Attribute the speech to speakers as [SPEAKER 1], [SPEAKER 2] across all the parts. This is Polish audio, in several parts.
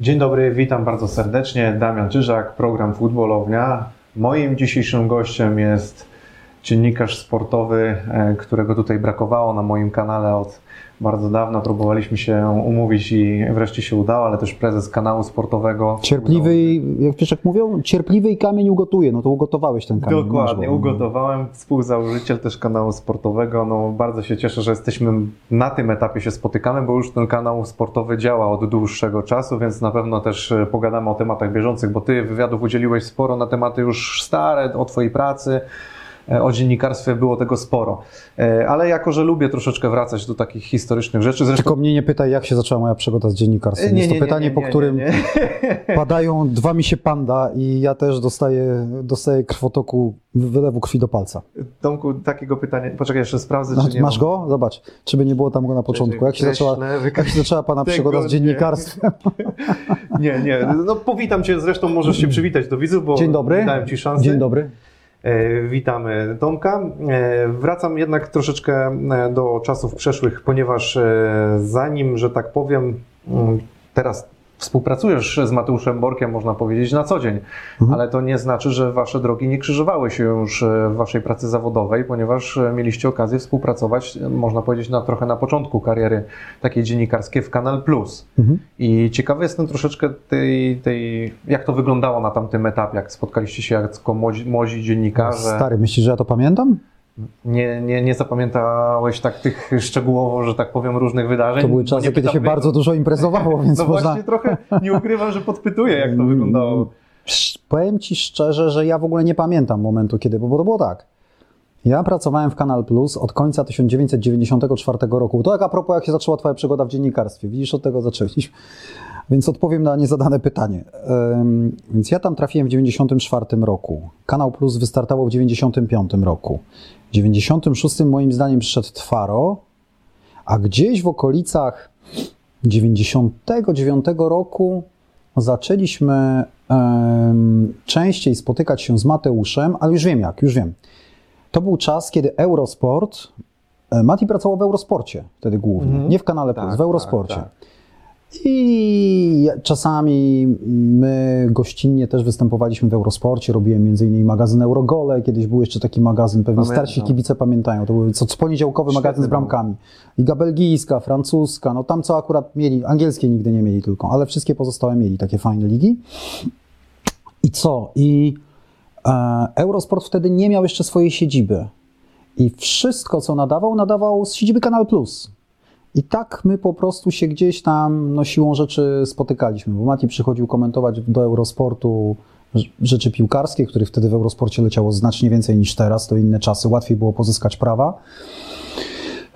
[SPEAKER 1] Dzień dobry, witam bardzo serdecznie. Damian Czyżak, program Futbolownia. Moim dzisiejszym gościem jest dziennikarz sportowy, e, którego tutaj brakowało na moim kanale od bardzo dawno. Próbowaliśmy się umówić i wreszcie się udało, ale też prezes kanału sportowego.
[SPEAKER 2] Cierpliwy, jak wiesz jak mówią, cierpliwy i kamień ugotuje. No to ugotowałeś ten kamień.
[SPEAKER 1] Dokładnie, ugotowałem, współzałożyciel też kanału sportowego. No, bardzo się cieszę, że jesteśmy na tym etapie się spotykamy, bo już ten kanał sportowy działa od dłuższego czasu, więc na pewno też e, pogadamy o tematach bieżących, bo ty wywiadów udzieliłeś sporo na tematy już stare, o twojej pracy. E, O dziennikarstwie było tego sporo. E, Ale jako, że lubię troszeczkę wracać do takich historycznych rzeczy, zresztą
[SPEAKER 2] Tylko mnie nie pytaj, jak się zaczęła moja przygoda z dziennikarstwem.
[SPEAKER 1] Nie,
[SPEAKER 2] Jest to
[SPEAKER 1] nie,
[SPEAKER 2] pytanie,
[SPEAKER 1] nie,
[SPEAKER 2] po którym padają dwa misie panda i ja też dostaję, dostaję krwotoku, wylewu krwi do palca.
[SPEAKER 1] Tomku, takiego pytania. Poczekaj, jeszcze sprawdzę,
[SPEAKER 2] No,
[SPEAKER 1] czy nie
[SPEAKER 2] masz
[SPEAKER 1] mam.
[SPEAKER 2] go? Zobacz, czy by nie było tam go na początku. Jak się zaczęła, jak się zaczęła pana przygoda z dziennikarstwem?
[SPEAKER 1] Nie, nie. No powitam Cię, zresztą możesz się przywitać do widzów, bo
[SPEAKER 2] Dzień dobry.
[SPEAKER 1] dałem Ci szansę.
[SPEAKER 2] Dzień dobry.
[SPEAKER 1] E, Witamy Tomka. E, Wracam jednak troszeczkę e, do czasów przeszłych, ponieważ zanim, że tak powiem, mm, teraz współpracujesz z Mateuszem Borkiem, można powiedzieć, na co dzień,
[SPEAKER 2] Mhm.
[SPEAKER 1] ale to nie znaczy, że Wasze drogi nie krzyżowały się już e, w Waszej pracy zawodowej, ponieważ e, mieliście okazję współpracować, e, można powiedzieć, na trochę na początku kariery takiej dziennikarskiej w Kanal Plus.
[SPEAKER 2] Mhm.
[SPEAKER 1] I ciekawy jestem troszeczkę tej, tej, jak to wyglądało na tamtym etapie, jak spotkaliście się jako młodzi, młodzi dziennikarze.
[SPEAKER 2] Stary, myślisz, że ja to pamiętam?
[SPEAKER 1] Nie, nie, nie zapamiętałeś tak tych szczegółowo, że tak powiem, różnych wydarzeń?
[SPEAKER 2] To były czasy, kiedy się bardzo dużo imprezowało, więc
[SPEAKER 1] No
[SPEAKER 2] można...
[SPEAKER 1] właśnie trochę nie ukrywam, że podpytuję, jak to wyglądało.
[SPEAKER 2] Sz- Powiem Ci szczerze, że ja w ogóle nie pamiętam momentu, kiedy, bo to było tak. Ja pracowałem w Kanal Plus od końca 1994 roku. To jak a propos, jak się zaczęła Twoja przygoda w dziennikarstwie. Widzisz, od tego zaczęliśmy. Więc odpowiem na niezadane pytanie. Więc ja tam trafiłem w 1994 roku. Kanał Plus wystartował w 1995 roku. W 1996 moim zdaniem przyszedł Twaro, a gdzieś w okolicach 99 roku zaczęliśmy częściej spotykać się z Mateuszem, ale już wiem jak, już wiem. To był czas, kiedy Eurosport, e, Mati pracował w Eurosporcie wtedy głównie,
[SPEAKER 1] Mhm.
[SPEAKER 2] nie w kanale Plus,
[SPEAKER 1] Tak,
[SPEAKER 2] w Eurosporcie.
[SPEAKER 1] tak, tak.
[SPEAKER 2] I czasami my gościnnie też występowaliśmy w Eurosporcie, robiłem innymi magazyn Eurogole, kiedyś był jeszcze taki magazyn, pewnie
[SPEAKER 1] Pamiętam.
[SPEAKER 2] starsi kibice pamiętają, to był co, poniedziałkowy
[SPEAKER 1] Świetny
[SPEAKER 2] magazyn z bramkami. Liga belgijska, francuska, no tam co akurat mieli, angielskie nigdy nie mieli tylko, ale wszystkie pozostałe mieli takie fajne ligi. I co? I e, Eurosport wtedy nie miał jeszcze swojej siedziby. I wszystko, co nadawał, nadawał z siedziby Kanal Plus. I tak my po prostu się gdzieś tam no, siłą rzeczy spotykaliśmy, bo Mati przychodził komentować do Eurosportu rz- rzeczy piłkarskie, których wtedy w Eurosporcie leciało znacznie więcej niż teraz, to inne czasy, łatwiej było pozyskać prawa.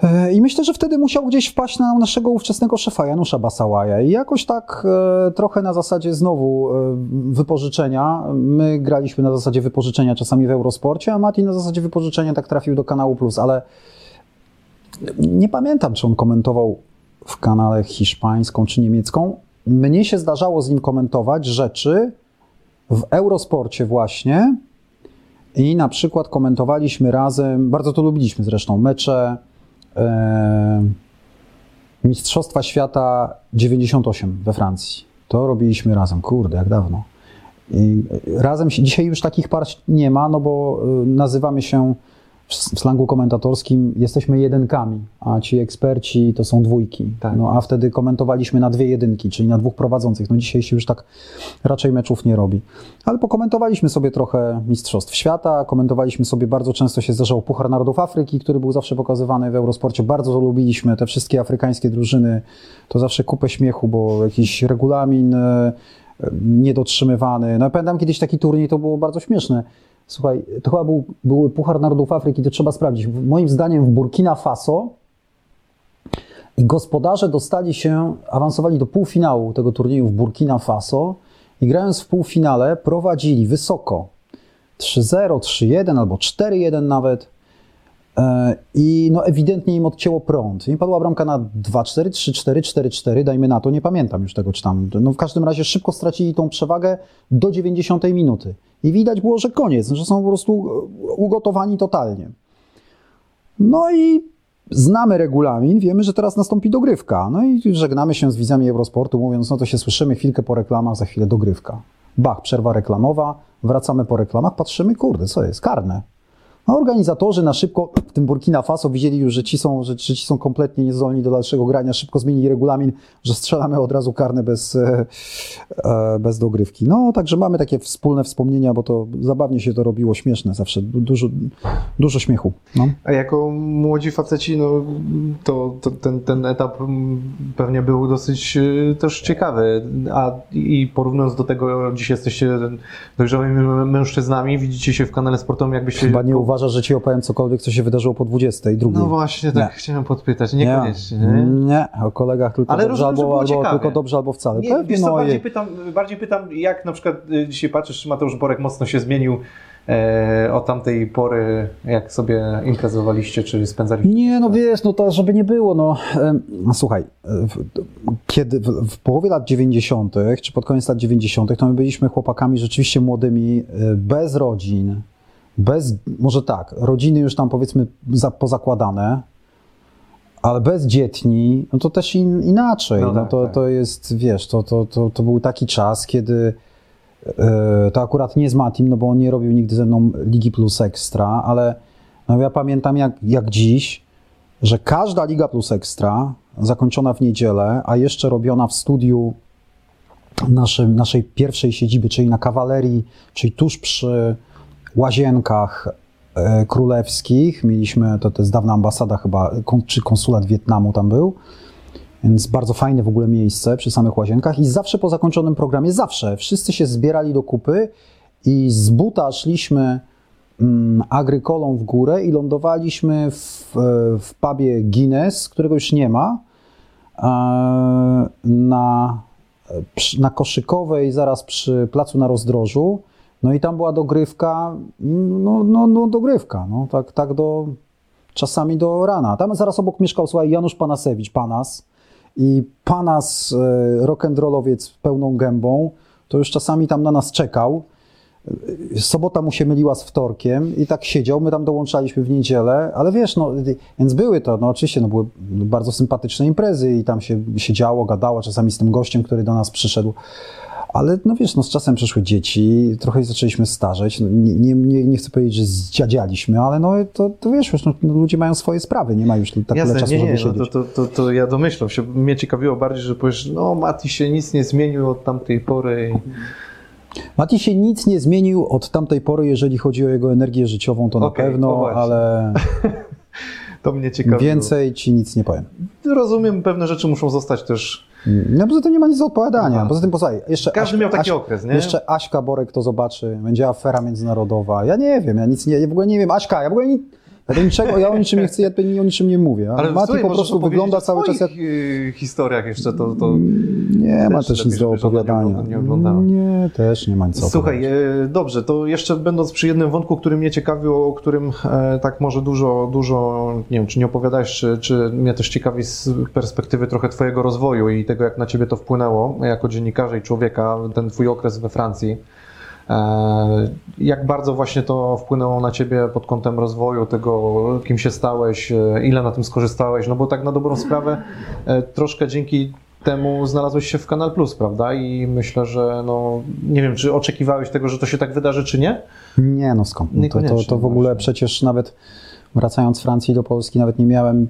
[SPEAKER 2] E, I myślę, że wtedy musiał gdzieś wpaść na naszego ówczesnego szefa Janusza Basałaja. I jakoś tak e, trochę na zasadzie znowu e, wypożyczenia. My graliśmy na zasadzie wypożyczenia czasami w Eurosporcie, a Mati na zasadzie wypożyczenia tak trafił do kanału Plus, ale nie pamiętam, czy on komentował w kanale hiszpańską czy niemiecką. Mnie się zdarzało z nim komentować rzeczy w Eurosporcie właśnie i na przykład komentowaliśmy razem, bardzo to lubiliśmy zresztą, mecze e, Mistrzostwa Świata 98 we Francji. To robiliśmy razem, kurde, jak dawno. I razem się, dzisiaj już takich par nie ma, no bo y, nazywamy się w slangu komentatorskim jesteśmy jedynkami, a ci eksperci to są dwójki.
[SPEAKER 1] Tak.
[SPEAKER 2] No, a wtedy komentowaliśmy na dwie jedynki, czyli na dwóch prowadzących. No dzisiaj się już tak raczej meczów nie robi. Ale pokomentowaliśmy sobie trochę Mistrzostw Świata, komentowaliśmy sobie, bardzo często się zdarzało Puchar Narodów Afryki, który był zawsze pokazywany w Eurosporcie. Bardzo lubiliśmy, te wszystkie afrykańskie drużyny, to zawsze kupę śmiechu, bo jakiś regulamin e, niedotrzymywany. No pamiętam kiedyś taki turniej, to było bardzo śmieszne. Słuchaj, to chyba był, był Puchar Narodów Afryki, to trzeba sprawdzić. Moim zdaniem w Burkina Faso i gospodarze dostali się, awansowali do półfinału tego turnieju w Burkina Faso i grając w półfinale prowadzili wysoko 3-0, 3-1 albo 4-1 nawet. E, I no ewidentnie im odcięło prąd. I padła bramka na 2-4, 3-4, 4-4, dajmy na to, nie pamiętam już tego, czy tam. No w każdym razie szybko stracili tą przewagę do 90 minuty. I widać było, że koniec, że są po prostu e, ugotowani totalnie. No i znamy regulamin, wiemy, że teraz nastąpi dogrywka. No i żegnamy się z widzami Eurosportu, mówiąc, no to się słyszymy chwilkę po reklamach, za chwilę dogrywka. Bach, przerwa reklamowa, wracamy po reklamach, patrzymy, kurde, co jest, karne. No, organizatorzy na szybko, w tym Burkina Faso, widzieli już, że ci, są, że, że ci są kompletnie niezdolni do dalszego grania. Szybko zmienili regulamin, że strzelamy od razu karne bez, e, e, bez dogrywki. No, także mamy takie wspólne wspomnienia, bo to zabawnie się to robiło, śmieszne zawsze, dużo, dużo śmiechu. No.
[SPEAKER 1] A jako młodzi faceci, no, to, to ten, ten etap mm, pewnie był dosyć e, też ciekawy. A i porównując do tego, dziś jesteście dojrzałymi mężczyznami, widzicie się w kanale sportowym, jakbyście...
[SPEAKER 2] Chyba nie uważasz, że ci opowiem cokolwiek, co się wydarzyło po 22.
[SPEAKER 1] No właśnie, tak
[SPEAKER 2] Nie.
[SPEAKER 1] chciałem podpytać, niekoniecznie.
[SPEAKER 2] Nie,
[SPEAKER 1] Nie?
[SPEAKER 2] nie, o kolegach tylko
[SPEAKER 1] Ale
[SPEAKER 2] dobrze,
[SPEAKER 1] rozumiem,
[SPEAKER 2] albo, albo tylko dobrze, albo wcale.
[SPEAKER 1] Nie,
[SPEAKER 2] Pewnie, no,
[SPEAKER 1] bardziej pytam, bardziej pytam, jak na przykład y, dzisiaj patrzysz, czy Mateusz Borek mocno się zmienił e, od tamtej pory, jak sobie imprezowaliście, czy spędzaliście?
[SPEAKER 2] Nie, no wiesz, no to żeby nie było, no no słuchaj, e, w, kiedy w, w połowie lat 90., czy pod koniec lat 90., to my byliśmy chłopakami rzeczywiście młodymi, e, bez rodzin, bez, może tak, rodziny już tam powiedzmy za, pozakładane, ale bezdzietni, no to też in, inaczej.
[SPEAKER 1] No
[SPEAKER 2] No,
[SPEAKER 1] tak,
[SPEAKER 2] to,
[SPEAKER 1] tak.
[SPEAKER 2] to jest, wiesz, to, to, to, to był taki czas, kiedy e, to akurat nie z Matim, no bo on nie robił nigdy ze mną Ligi Plus Ekstra, ale no ja pamiętam jak, jak dziś, że każda Liga Plus Ekstra zakończona w niedzielę, a jeszcze robiona w studiu naszym, naszej pierwszej siedziby, czyli na kawalerii, czyli tuż przy łazienkach e, królewskich. Mieliśmy, to, to jest dawna ambasada chyba, czy konsulat Wietnamu tam był. Więc bardzo fajne w ogóle miejsce przy samych łazienkach i zawsze po zakończonym programie, zawsze wszyscy się zbierali do kupy i z buta szliśmy mm, agrykolą w górę i lądowaliśmy w, e, w pubie Guinness, którego już nie ma, e, na, na Koszykowej, zaraz przy placu na rozdrożu. No i tam była dogrywka, no, no, no dogrywka, no, tak, tak do, czasami do rana. Tam zaraz obok mieszkał, słuchaj, Janusz Panasewicz, Panas i Panas, e, rock'n'rollowiec pełną gębą, to już czasami tam na nas czekał. Sobota mu się myliła z wtorkiem i tak siedział, my tam dołączaliśmy w niedzielę, ale wiesz, no, więc były to, no oczywiście, no, były bardzo sympatyczne imprezy i tam się siedziało, gadało, czasami z tym gościem, który do nas przyszedł. Ale no wiesz, no z czasem przyszły dzieci, trochę zaczęliśmy starzeć. No, nie, nie, nie, chcę powiedzieć, że zdziadzialiśmy, ale no to, to wiesz, już, no, no, ludzie mają swoje sprawy, nie ma już tak tyle
[SPEAKER 1] Jasne,
[SPEAKER 2] czasu,
[SPEAKER 1] nie,
[SPEAKER 2] żeby
[SPEAKER 1] nie, no
[SPEAKER 2] siedzieć.
[SPEAKER 1] to, to, to, to ja domyślam się. Mnie ciekawiło bardziej, że powiesz, no Mati się nic nie zmienił od tamtej pory. i-
[SPEAKER 2] Mati się nic nie zmienił od tamtej pory, jeżeli chodzi o jego energię życiową, to na
[SPEAKER 1] Okej,
[SPEAKER 2] pewno,
[SPEAKER 1] no
[SPEAKER 2] ale
[SPEAKER 1] To mnie ciekawiło.
[SPEAKER 2] więcej ci nic nie powiem.
[SPEAKER 1] Rozumiem, pewne rzeczy muszą zostać też.
[SPEAKER 2] No poza tym nie ma nic do odpowiadania.
[SPEAKER 1] Aha.
[SPEAKER 2] Poza tym posłuchaj, jeszcze
[SPEAKER 1] Każdy
[SPEAKER 2] Aś-
[SPEAKER 1] miał taki
[SPEAKER 2] Aś-
[SPEAKER 1] okres, nie?
[SPEAKER 2] Jeszcze Aśka Borek to zobaczy, będzie afera międzynarodowa. Ja nie wiem, ja nic nie, ja w ogóle nie wiem. Aśka, ja w ogóle nie, ja, do niczego, ja o niczym nie chcę, ja tutaj o niczym nie mówię. Ale Mati po prostu wygląda cały czas jak...
[SPEAKER 1] y, historiach jeszcze to... to...
[SPEAKER 2] Nie ma
[SPEAKER 1] też
[SPEAKER 2] nic do opowiadania.
[SPEAKER 1] nie.
[SPEAKER 2] Nie, też nie ma nic
[SPEAKER 1] Słuchaj, e, dobrze, to jeszcze będąc przy jednym wątku, który mnie ciekawił, o którym e, tak może dużo, dużo, nie wiem, czy nie opowiadałeś, czy, czy mnie też ciekawi z perspektywy trochę Twojego rozwoju i tego, jak na Ciebie to wpłynęło jako dziennikarza i człowieka, ten Twój okres we Francji. E, Jak bardzo właśnie to wpłynęło na Ciebie pod kątem rozwoju, tego, kim się stałeś, e, ile na tym skorzystałeś? No bo tak na dobrą sprawę, e, troszkę dzięki temu znalazłeś się w Kanal Plus, prawda? I myślę, że no, nie wiem, czy oczekiwałeś tego, że to się tak wydarzy, czy nie?
[SPEAKER 2] Nie, no skąd? No to, to, to w ogóle przecież nawet wracając z Francji do Polski, nawet nie miałem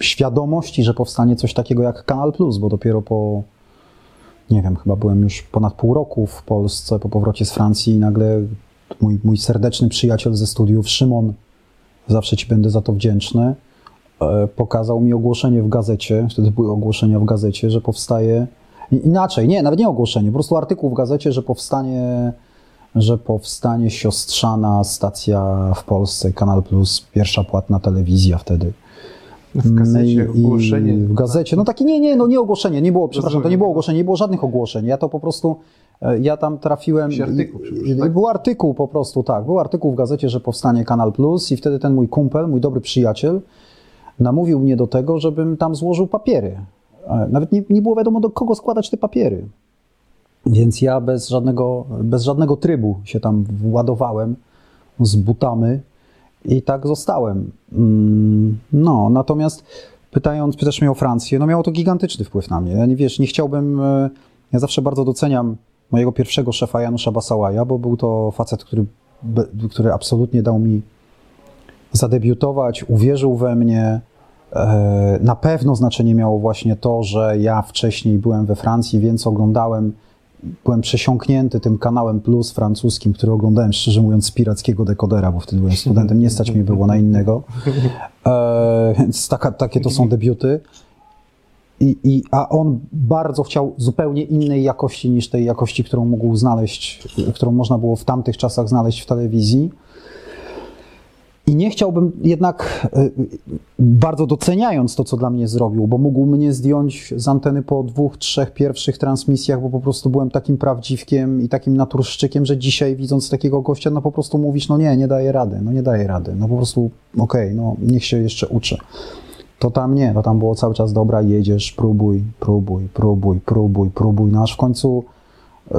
[SPEAKER 2] świadomości, że powstanie coś takiego jak Kanal Plus, bo dopiero po, nie wiem, chyba byłem już ponad pół roku w Polsce po powrocie z Francji i nagle mój, mój serdeczny przyjaciel ze studiów, Szymon, zawsze Ci będę za to wdzięczny, e, pokazał mi ogłoszenie w gazecie, wtedy były ogłoszenia w gazecie, że powstaje, inaczej, nie, nawet nie ogłoszenie, po prostu artykuł w gazecie, że powstanie że powstanie siostrzana stacja w Polsce, Kanal Plus, pierwsza płatna telewizja wtedy.
[SPEAKER 1] W gazecie
[SPEAKER 2] No
[SPEAKER 1] ogłoszenie.
[SPEAKER 2] W gazecie, no takie, nie, nie, no nie ogłoszenie, nie było, przepraszam, to nie było ogłoszenie, nie było żadnych ogłoszeń, ja to po prostu, e, ja tam trafiłem,
[SPEAKER 1] artykuł
[SPEAKER 2] i-
[SPEAKER 1] tak?
[SPEAKER 2] był artykuł po prostu, tak, był artykuł w gazecie, że powstanie Kanal Plus i wtedy ten mój kumpel, mój dobry przyjaciel, namówił mnie do tego, żebym tam złożył papiery. E, Nawet nie, nie było wiadomo, do kogo składać te papiery. Więc ja bez żadnego, bez żadnego trybu się tam władowałem z butamy I tak zostałem. Mm, No, natomiast pytając, pytasz mnie o Francję, no miało to gigantyczny wpływ na mnie. Ja nie wiesz, nie chciałbym, e, ja zawsze bardzo doceniam mojego pierwszego szefa Janusza Basałaja, bo był to facet, który, który absolutnie dał mi zadebiutować, uwierzył we mnie. E, Na pewno znaczenie miało właśnie to, że ja wcześniej byłem we Francji, więc oglądałem, byłem przesiąknięty tym kanałem Plus francuskim, który oglądałem szczerze mówiąc z pirackiego dekodera, bo wtedy byłem studentem, nie stać mi było na innego. E, Więc taka, takie to są debiuty. I, i, a on bardzo chciał zupełnie innej jakości niż tej jakości, którą mógł znaleźć, którą można było w tamtych czasach znaleźć w telewizji. I nie chciałbym jednak, y, bardzo doceniając to, co dla mnie zrobił, bo mógł mnie zdjąć z anteny po dwóch, trzech pierwszych transmisjach, bo po prostu byłem takim prawdziwkiem i takim naturszczykiem, że dzisiaj widząc takiego gościa, no po prostu mówisz, no nie, nie daje rady, no nie daje rady, no po prostu okej, no niech się jeszcze uczy. To tam nie, to tam było cały czas dobra, jedziesz, próbuj, próbuj, próbuj, próbuj, próbuj, no aż w końcu y,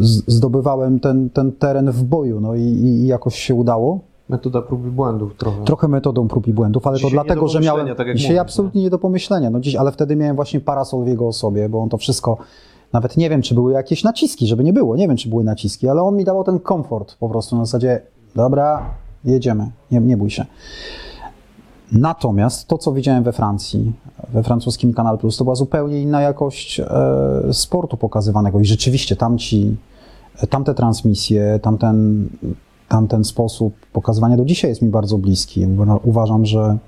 [SPEAKER 2] z- zdobywałem ten, ten teren w boju, no i, i jakoś się udało.
[SPEAKER 1] Metoda prób i błędów trochę.
[SPEAKER 2] Trochę metodą prób i błędów, ale
[SPEAKER 1] Dzisiaj
[SPEAKER 2] to dlatego, że miałem.
[SPEAKER 1] tak
[SPEAKER 2] dzisiaj
[SPEAKER 1] mówisz,
[SPEAKER 2] absolutnie nie do pomyślenia. No dziś, ale wtedy miałem właśnie parasol w jego osobie, bo on to wszystko. Nawet nie wiem, czy były jakieś naciski, żeby nie było. Nie wiem, czy były naciski, ale on mi dawał ten komfort po prostu na zasadzie, dobra, jedziemy, nie, nie bój się. Natomiast to, co widziałem we Francji, we francuskim Kanal Plus, to była zupełnie inna jakość e, sportu pokazywanego. I rzeczywiście tamci, tamte transmisje, tamten, tamten sposób pokazywania do dzisiaj jest mi bardzo bliski. No, Uważam, że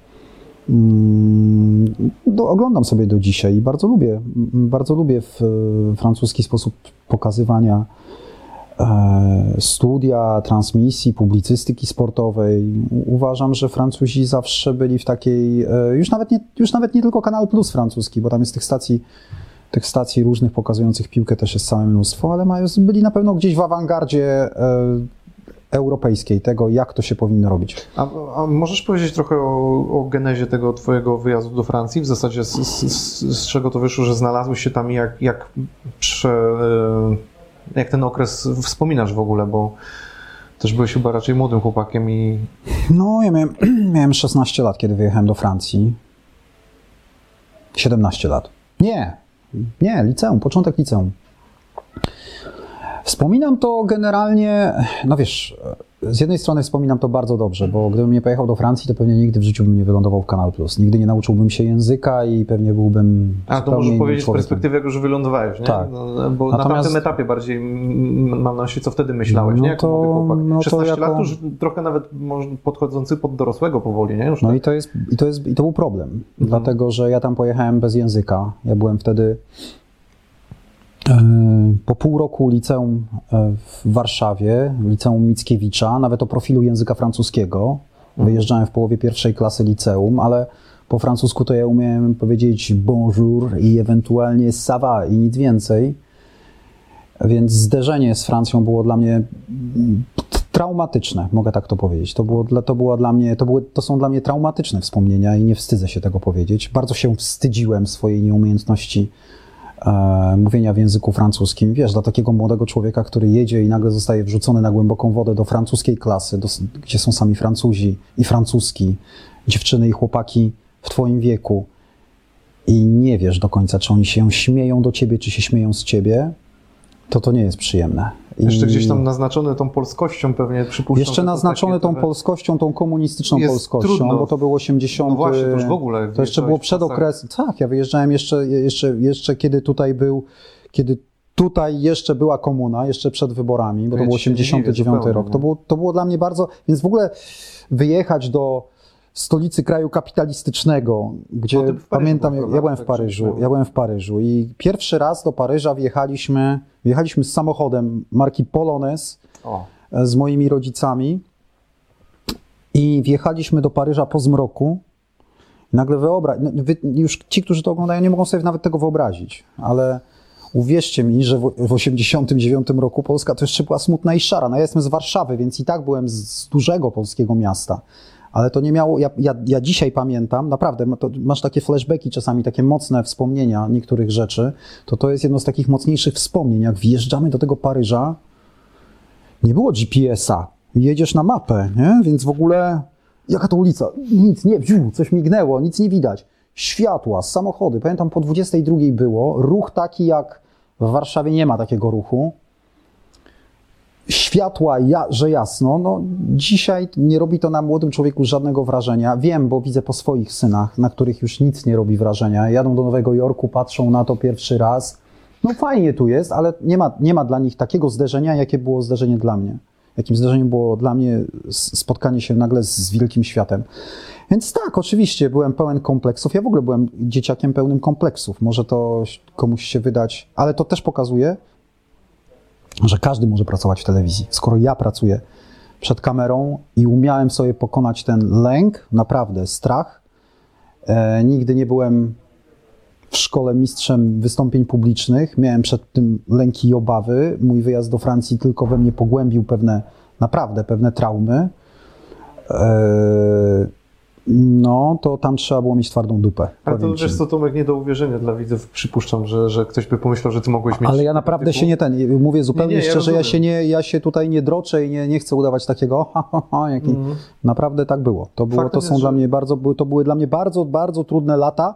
[SPEAKER 2] mm, do, oglądam sobie do dzisiaj i bardzo lubię, bardzo lubię w, francuski sposób pokazywania e, studia, transmisji, publicystyki sportowej. Uważam, że Francuzi zawsze byli w takiej, e, już nawet nie, już nawet nie tylko Kanal Plus francuski, bo tam jest tych stacji, tych stacji różnych pokazujących piłkę też jest całe mnóstwo, ale byli na pewno gdzieś w awangardzie e, europejskiej tego, jak to się powinno robić.
[SPEAKER 1] A, a możesz powiedzieć trochę o, o genezie tego twojego wyjazdu do Francji? W zasadzie z, z, z, z czego to wyszło, że znalazłeś się tam i jak, jak, prze, e, jak ten okres wspominasz w ogóle, bo też byłeś chyba raczej młodym chłopakiem i
[SPEAKER 2] No, ja miałem, miałem 16 lat, kiedy wyjechałem do Francji. 17 lat. Nie, nie, liceum, początek liceum. Wspominam to generalnie, no wiesz, z jednej strony wspominam to bardzo dobrze, bo gdybym nie pojechał do Francji, to pewnie nigdy w życiu bym nie wylądował w Kanal Plus. Nigdy nie nauczyłbym się języka i pewnie byłbym.
[SPEAKER 1] A to możesz powiedzieć z
[SPEAKER 2] człowiekiem.
[SPEAKER 1] perspektywy, jak już wylądowałeś, nie?
[SPEAKER 2] Tak.
[SPEAKER 1] No, bo na
[SPEAKER 2] Natomiast-
[SPEAKER 1] tamtym etapie bardziej mam na myśli, co wtedy myślałeś,
[SPEAKER 2] No
[SPEAKER 1] nie? Jako
[SPEAKER 2] to-
[SPEAKER 1] młody chłopak.
[SPEAKER 2] no to
[SPEAKER 1] 16
[SPEAKER 2] jako-
[SPEAKER 1] lat już trochę nawet podchodzący pod dorosłego powoli, nie? Już
[SPEAKER 2] No
[SPEAKER 1] tak.
[SPEAKER 2] i to, jest, i, to jest, i to był problem,
[SPEAKER 1] Mhm.
[SPEAKER 2] dlatego że ja tam pojechałem bez języka. Ja byłem wtedy po pół roku liceum e, w Warszawie, liceum Mickiewicza, nawet o profilu języka francuskiego. Wyjeżdżałem w połowie pierwszej klasy liceum, ale po francusku to ja umiałem powiedzieć bonjour i ewentualnie ça va i nic więcej. Więc zderzenie z Francją było dla mnie traumatyczne, mogę tak to powiedzieć. To, było, dla- to, była dla mnie, to, były, to są dla mnie traumatyczne wspomnienia i nie wstydzę się tego powiedzieć. Bardzo się wstydziłem swojej nieumiejętności e, mówienia w języku francuskim. Wiesz, dla takiego młodego człowieka, który jedzie i nagle zostaje wrzucony na głęboką wodę do francuskiej klasy, do, gdzie są sami Francuzi i francuski, dziewczyny i chłopaki w twoim wieku i nie wiesz do końca, czy oni się śmieją do ciebie, czy się śmieją z ciebie, to to nie jest przyjemne.
[SPEAKER 1] Jeszcze gdzieś tam naznaczony tą polskością pewnie przypuszczam.
[SPEAKER 2] Jeszcze
[SPEAKER 1] takie
[SPEAKER 2] tą polskością, tą komunistyczną polskością,
[SPEAKER 1] trudno.
[SPEAKER 2] bo to było 80.
[SPEAKER 1] No właśnie, to już w ogóle
[SPEAKER 2] To jeszcze było przed okresem. Tak, ja wyjeżdżałem jeszcze, jeszcze, jeszcze kiedy tutaj był, kiedy tutaj jeszcze była komuna, jeszcze przed wyborami, bo
[SPEAKER 1] To
[SPEAKER 2] to
[SPEAKER 1] ja
[SPEAKER 2] był
[SPEAKER 1] ci się nie
[SPEAKER 2] 89
[SPEAKER 1] dziwię zupełnie,
[SPEAKER 2] rok.
[SPEAKER 1] no.
[SPEAKER 2] To było, to było dla mnie bardzo. Więc w ogóle wyjechać do stolicy kraju kapitalistycznego, gdzie
[SPEAKER 1] No,
[SPEAKER 2] pamiętam, ja, byłem w
[SPEAKER 1] Tak
[SPEAKER 2] Paryżu, ja byłem w Paryżu i pierwszy raz do Paryża wjechaliśmy, wjechaliśmy z samochodem marki Polones
[SPEAKER 1] O,
[SPEAKER 2] z moimi rodzicami i wjechaliśmy do Paryża po zmroku. Nagle wyobraź, no, wy, już ci, którzy to oglądają, nie mogą sobie nawet tego wyobrazić, ale uwierzcie mi, że w, w 89 roku Polska to jeszcze była smutna i szara. No ja jestem z Warszawy, więc i tak byłem z, z dużego polskiego miasta. Ale to nie miało, ja, ja, ja dzisiaj pamiętam, naprawdę, masz takie flashbacki czasami, takie mocne wspomnienia niektórych rzeczy, to to jest jedno z takich mocniejszych wspomnień, jak wjeżdżamy do tego Paryża, nie było GPS-a jedziesz na mapę, nie? Więc w ogóle jaka to ulica? Nic, nie, wziu, coś mignęło, nic nie widać. Światła, samochody. Pamiętam, po 22 było. Ruch taki jak w Warszawie nie ma takiego ruchu. Światła, ja, że jasno. No, dzisiaj nie robi to na młodym człowieku żadnego wrażenia. Wiem, bo widzę po swoich synach, na których już nic nie robi wrażenia. Jadą do Nowego Jorku, patrzą na to pierwszy raz. No fajnie tu jest, ale nie ma, nie ma dla nich takiego zderzenia, jakie było zderzenie dla mnie. Jakim zderzeniem było dla mnie spotkanie się nagle z wielkim światem. Więc tak, oczywiście byłem pełen kompleksów. Ja w ogóle byłem dzieciakiem pełnym kompleksów. Może to komuś się wydać, ale to też pokazuje, że każdy może pracować w telewizji. Skoro ja pracuję przed kamerą i umiałem sobie pokonać ten lęk, naprawdę strach, e, nigdy nie byłem w szkole mistrzem wystąpień publicznych. Miałem przed tym lęki i obawy. Mój wyjazd do Francji tylko we mnie pogłębił pewne, naprawdę pewne traumy. E, No, to tam trzeba było mieć twardą dupę.
[SPEAKER 1] Ale to wiesz co, Tomek, nie do uwierzenia dla widzów. Przypuszczam, że, że ktoś by pomyślał, że ty mogłeś mieć...
[SPEAKER 2] Ale ja naprawdę
[SPEAKER 1] typu-
[SPEAKER 2] się nie ten, mówię zupełnie
[SPEAKER 1] Nie, nie, ja
[SPEAKER 2] szczerze, ja,
[SPEAKER 1] rozumiem.
[SPEAKER 2] się nie, ja się tutaj nie droczę i nie, nie chcę udawać takiego, ha, ha, ha, jaki,
[SPEAKER 1] Mhm.
[SPEAKER 2] naprawdę tak było. To, było,
[SPEAKER 1] Faktem
[SPEAKER 2] to są
[SPEAKER 1] jest,
[SPEAKER 2] dla mnie bardzo, to były dla mnie bardzo, bardzo trudne lata,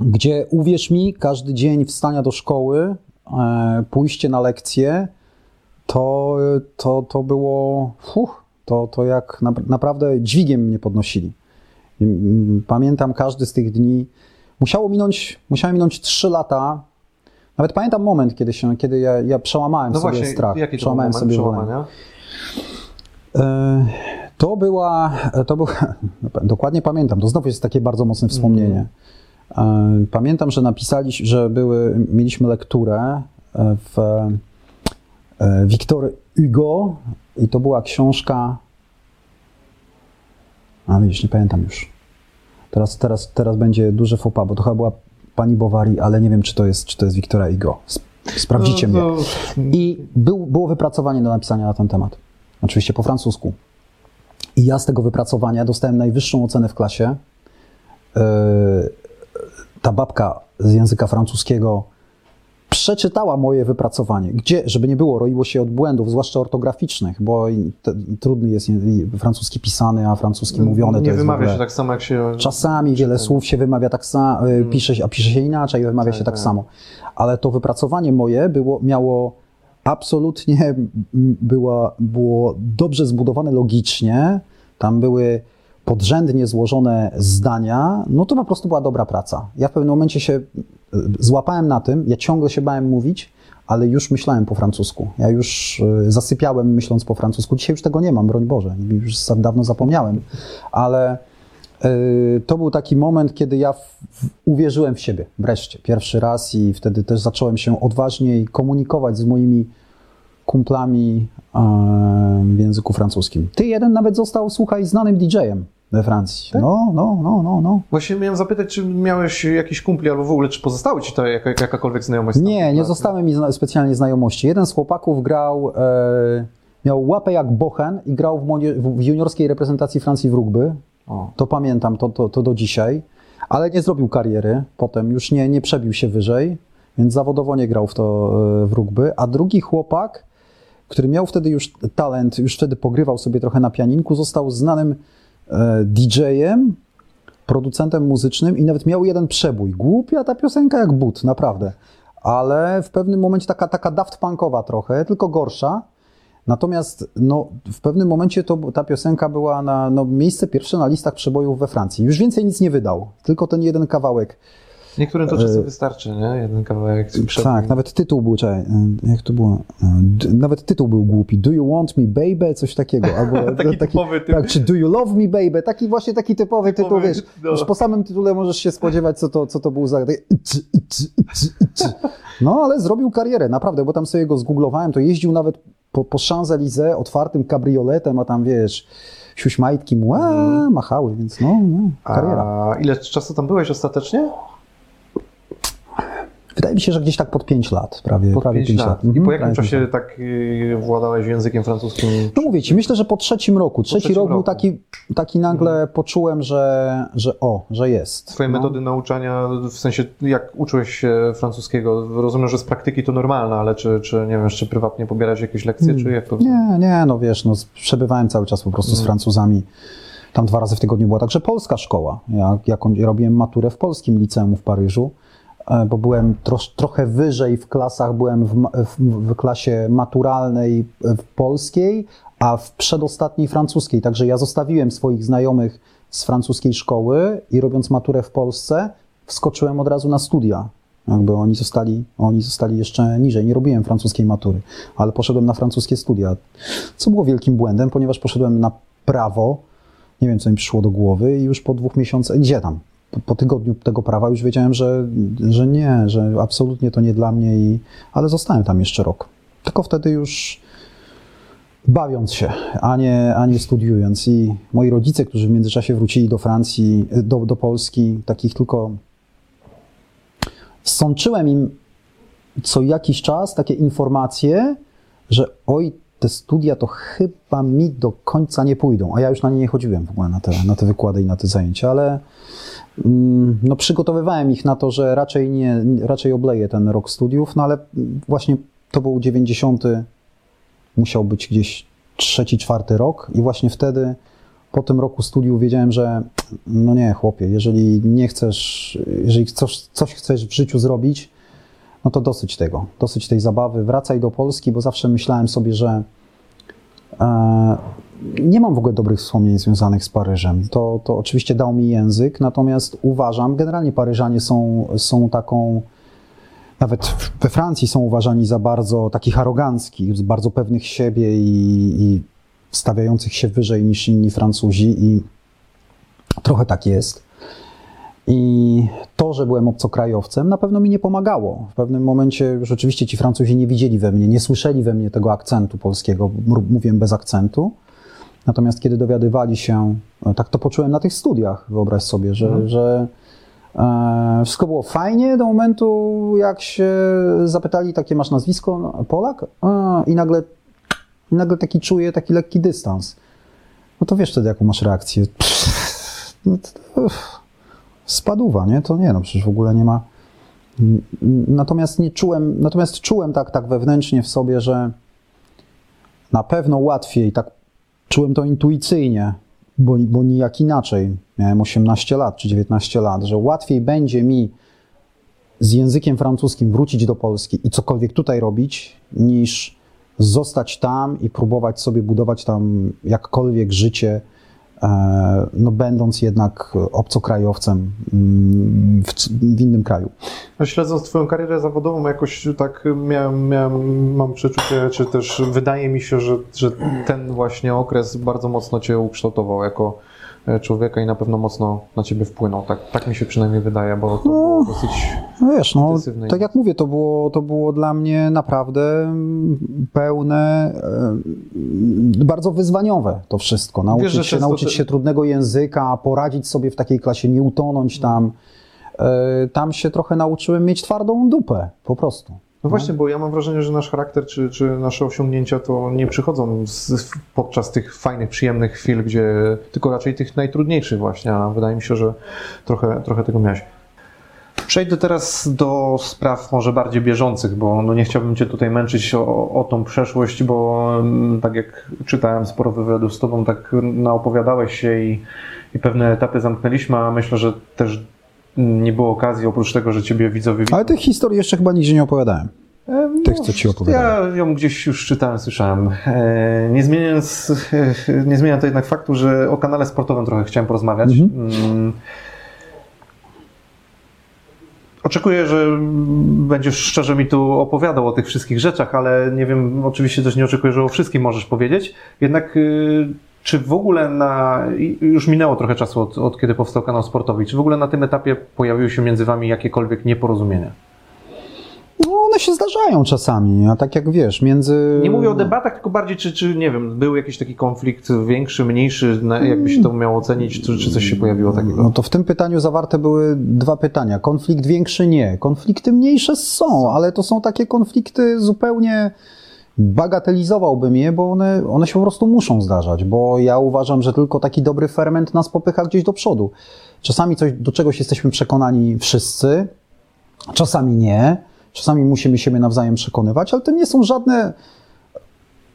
[SPEAKER 2] gdzie uwierz mi, każdy dzień wstania do szkoły, e, pójście na lekcje, to, to, to było, fuh, to, to jak na, naprawdę dźwigiem mnie podnosili. Mm, Pamiętam każdy z tych dni. Musiało minąć, musiały minąć trzy lata. Nawet pamiętam moment, kiedy, się, kiedy ja, ja przełamałem
[SPEAKER 1] No
[SPEAKER 2] sobie
[SPEAKER 1] właśnie,
[SPEAKER 2] strach.
[SPEAKER 1] jaki to
[SPEAKER 2] przełamałem
[SPEAKER 1] moment
[SPEAKER 2] sobie
[SPEAKER 1] przełamania?
[SPEAKER 2] E, To była, to był, dokładnie pamiętam, to znowu jest takie bardzo mocne wspomnienie. E, Pamiętam, że napisaliśmy, że były, mieliśmy lekturę e, w Victor Hugo i to była książka, a widzisz, nie pamiętam już. Teraz, teraz, teraz będzie duży faux pas, bo to chyba była pani Bovary, ale nie wiem, czy to jest, czy to jest Wiktora Hugo. Sp- Sprawdzicie mnie.
[SPEAKER 1] No,
[SPEAKER 2] I był, było wypracowanie do napisania na ten temat. Oczywiście po francusku. I ja z tego wypracowania dostałem najwyższą ocenę w klasie. Yy, Ta babka z języka francuskiego przeczytała moje wypracowanie, gdzie, żeby nie było, roiło się od błędów, zwłaszcza ortograficznych, bo te, trudny jest francuski pisany, a francuski mówiony. to
[SPEAKER 1] Nie wymawia
[SPEAKER 2] ogóle...
[SPEAKER 1] się tak samo, jak się...
[SPEAKER 2] Czasami wiele słów się wymawia tak samo, pisze, się- a pisze się inaczej, wymawia
[SPEAKER 1] Tak,
[SPEAKER 2] się tak
[SPEAKER 1] tak.
[SPEAKER 2] samo. Ale to wypracowanie moje było, miało absolutnie, była, było dobrze zbudowane logicznie. Tam były podrzędnie złożone zdania. No to po prostu była dobra praca. Ja w pewnym momencie się y, złapałem na tym, ja ciągle się bałem mówić, ale już myślałem po francusku. Ja już y, zasypiałem myśląc po francusku. Dzisiaj już tego nie mam, broń Boże, już dawno zapomniałem. Ale y, to był taki moment, kiedy ja uwierzyłem w siebie wreszcie, pierwszy raz i wtedy też zacząłem się odważniej komunikować z moimi kumplami e, w języku francuskim. Ty jeden nawet został, słuchaj, znanym DJ-em we Francji.
[SPEAKER 1] Tak?
[SPEAKER 2] No, no, no, no, no.
[SPEAKER 1] Właśnie miałem zapytać, czy miałeś jakiś kumpli, albo w ogóle, czy pozostały ci to jaka, jakakolwiek znajomość?
[SPEAKER 2] Nie, nie zostały mi zna- specjalnie znajomości. Jeden z chłopaków grał, e, miał łapę jak bochen i grał w, w juniorskiej reprezentacji Francji w rugby.
[SPEAKER 1] O.
[SPEAKER 2] To pamiętam, to, to, to do dzisiaj. Ale nie zrobił kariery potem, już nie, nie przebił się wyżej, więc zawodowo nie grał w to e, w rugby. A drugi chłopak, który miał wtedy już talent, już wtedy pogrywał sobie trochę na pianinku, został znanym DJ-em, producentem muzycznym i nawet miał jeden przebój. Głupia ta piosenka jak but, naprawdę. Ale w pewnym momencie taka, taka daft punkowa trochę, tylko gorsza. Natomiast no, w pewnym momencie to, ta piosenka była na no, miejsce pierwsze na listach przebojów we Francji. Już więcej nic nie wydał, tylko ten jeden kawałek.
[SPEAKER 1] Niektórym to czasem wystarczy, nie? Jeden kawałek. przed-
[SPEAKER 2] E, Tak, nawet tytuł był, czekaj, e, jak to było? E, d- Nawet tytuł był głupi. Do you want me baby? Coś takiego. Albo
[SPEAKER 1] Taki typowy typ.
[SPEAKER 2] Tak, czy do you love me baby? Taki właśnie taki typowy, tytuł,
[SPEAKER 1] Typowy,
[SPEAKER 2] wiesz.
[SPEAKER 1] no.
[SPEAKER 2] Już po samym tytule możesz się spodziewać, co to, co to był za... taki. No, ale zrobił karierę, naprawdę, bo tam sobie go zgooglowałem, to jeździł nawet po, po Champs-Élysées otwartym kabrioletem, a tam, wiesz, siuśmajtki mu a, machały, więc no, no kariera.
[SPEAKER 1] A ile czasu tam byłeś ostatecznie?
[SPEAKER 2] Wydaje mi się, że gdzieś tak pod 5 lat, prawie,
[SPEAKER 1] Pod
[SPEAKER 2] prawie
[SPEAKER 1] 5
[SPEAKER 2] 5
[SPEAKER 1] lat.
[SPEAKER 2] lat.
[SPEAKER 1] I
[SPEAKER 2] Mhm,
[SPEAKER 1] po jakim
[SPEAKER 2] prawie pięć
[SPEAKER 1] czasie
[SPEAKER 2] lat.
[SPEAKER 1] tak y, władałeś językiem francuskim?
[SPEAKER 2] No mówię ci, myślę, że po trzecim roku. Trzeci
[SPEAKER 1] trzecim
[SPEAKER 2] rok był taki, taki nagle poczułem, że, że o, że jest.
[SPEAKER 1] Twoje
[SPEAKER 2] no.
[SPEAKER 1] metody nauczania, w sensie jak uczyłeś się francuskiego? Rozumiem, że z praktyki to normalne, ale czy, czy nie wiem, jeszcze prywatnie pobierać jakieś lekcje, czy jak to?
[SPEAKER 2] Nie, nie, no wiesz, no, przebywałem cały czas po prostu
[SPEAKER 1] Mm.
[SPEAKER 2] z Francuzami. Tam dwa razy w tygodniu była także polska szkoła. Ja, jak on- robiłem maturę w polskim liceum w Paryżu, bo byłem trosz, trochę wyżej w klasach, byłem w, w, w klasie maturalnej e, w polskiej, a w przedostatniej francuskiej. Także ja zostawiłem swoich znajomych z francuskiej szkoły i robiąc maturę w Polsce, wskoczyłem od razu na studia. Jakby oni zostali, oni zostali jeszcze niżej. Nie robiłem francuskiej matury, ale poszedłem na francuskie studia, co było wielkim błędem, ponieważ poszedłem na prawo. Nie wiem, co mi przyszło do głowy, i już po dwóch miesiącach, gdzie tam? Po, tygodniu tego prawa już wiedziałem, że, że nie, że absolutnie to nie dla mnie, i, ale zostałem tam jeszcze rok. Tylko wtedy już bawiąc się, a nie, a nie studiując. I moi rodzice, którzy w międzyczasie wrócili do Francji, do, do Polski, takich tylko sączyłem im co jakiś czas takie informacje, że oj, te studia to chyba mi do końca nie pójdą, a ja już na nie nie chodziłem w ogóle na te, na te wykłady i na te zajęcia, ale mm, no, przygotowywałem ich na to, że raczej nie, raczej obleję ten rok studiów, no ale właśnie to był 90, musiał być gdzieś trzeci, czwarty rok i właśnie wtedy po tym roku studiów wiedziałem, że no nie, chłopie, jeżeli nie chcesz, jeżeli coś, coś chcesz w życiu zrobić, no to dosyć tego, dosyć tej zabawy, wracaj do Polski, bo zawsze myślałem sobie, że e, nie mam w ogóle dobrych wspomnień związanych z Paryżem. To, to oczywiście dał mi język, natomiast uważam, generalnie Paryżanie są, są taką, nawet we Francji są uważani za bardzo takich aroganckich, bardzo pewnych siebie i, i stawiających się wyżej niż inni Francuzi i trochę tak jest. I to, że byłem obcokrajowcem, na pewno mi nie pomagało. W pewnym momencie rzeczywiście ci Francuzi nie widzieli we mnie, nie słyszeli we mnie tego akcentu polskiego, m- mówiłem bez akcentu. Natomiast kiedy dowiadywali się, e, tak to poczułem na tych studiach, wyobraź sobie, że,
[SPEAKER 1] Mhm.
[SPEAKER 2] że e, wszystko było fajnie do momentu, jak się zapytali, takie masz nazwisko, no, Polak? A, I nagle, i nagle taki czuję taki lekki dystans. No to wiesz wtedy, jaką masz reakcję. Pff, no to, uff, Spaduwa, nie? To nie, no przecież w ogóle nie ma. Natomiast nie czułem, natomiast czułem tak, tak wewnętrznie w sobie, że na pewno łatwiej, tak czułem to intuicyjnie, bo, bo nijak inaczej. Miałem 18 lat czy 19 lat, że łatwiej będzie mi z językiem francuskim wrócić do Polski i cokolwiek tutaj robić, niż zostać tam i próbować sobie budować tam jakkolwiek życie, no będąc jednak obcokrajowcem mm, w, w innym kraju.
[SPEAKER 1] No, Śledząc Twoją karierę zawodową, jakoś tak miałem, miałem, mam przeczucie, czy też wydaje mi się, że, że ten właśnie okres bardzo mocno Cię ukształtował jako e, człowieka i na pewno mocno na Ciebie wpłynął. Tak, tak mi się przynajmniej wydaje, bo to było dosyć...
[SPEAKER 2] No wiesz, no, tak jak mówię, to było, to było dla mnie naprawdę pełne, e, bardzo wyzwaniowe to wszystko. Nauczyć,
[SPEAKER 1] Wiesz,
[SPEAKER 2] się,
[SPEAKER 1] często
[SPEAKER 2] nauczyć się trudnego języka, poradzić sobie w takiej klasie, nie utonąć tam. E, Tam się trochę nauczyłem mieć twardą dupę, po prostu.
[SPEAKER 1] No właśnie, bo ja mam wrażenie, że nasz charakter czy, czy nasze osiągnięcia to nie przychodzą z, podczas tych fajnych, przyjemnych chwil, gdzie tylko raczej tych najtrudniejszych właśnie, a wydaje mi się, że trochę, trochę tego miałeś. Przejdę teraz do spraw może bardziej bieżących, bo no nie chciałbym Cię tutaj męczyć o, o tą przeszłość, bo mm, tak jak czytałem sporo wywiadów z Tobą, tak naopowiadałeś się i, i pewne etapy zamknęliśmy, a myślę, że też nie było okazji, oprócz tego, że Ciebie widzowie
[SPEAKER 2] Ale tych historii jeszcze chyba nigdzie nie opowiadałem.
[SPEAKER 1] E,
[SPEAKER 2] Tych, co ci opowiadałem.
[SPEAKER 1] Ja ją gdzieś już czytałem, słyszałem. E, Nie zmieniając, e, nie zmienia to jednak faktu, że o kanale sportowym trochę chciałem porozmawiać. Mm. Oczekuję, że będziesz szczerze mi tu opowiadał o tych wszystkich rzeczach, ale nie wiem, oczywiście też nie oczekuję, że o wszystkim możesz powiedzieć. Jednak y, czy w ogóle na, już minęło trochę czasu od, od kiedy powstał kanał sportowy, czy w ogóle na tym etapie pojawiły się między wami jakiekolwiek nieporozumienia?
[SPEAKER 2] No, one się zdarzają czasami, a tak jak wiesz, między...
[SPEAKER 1] Nie mówię o debatach, tylko bardziej, czy, czy nie wiem, był jakiś taki konflikt większy, mniejszy, jakby się to miało ocenić, czy, czy coś się pojawiło takiego?
[SPEAKER 2] No to w tym pytaniu zawarte były dwa pytania. Konflikt większy nie, konflikty mniejsze są, ale to są takie konflikty zupełnie bagatelizowałbym je, bo one, one się po prostu muszą zdarzać, bo ja uważam, że tylko taki dobry ferment nas popycha gdzieś do przodu. Czasami coś, do czegoś jesteśmy przekonani wszyscy, czasami nie, czasami musimy siebie nawzajem przekonywać, ale to nie są żadne,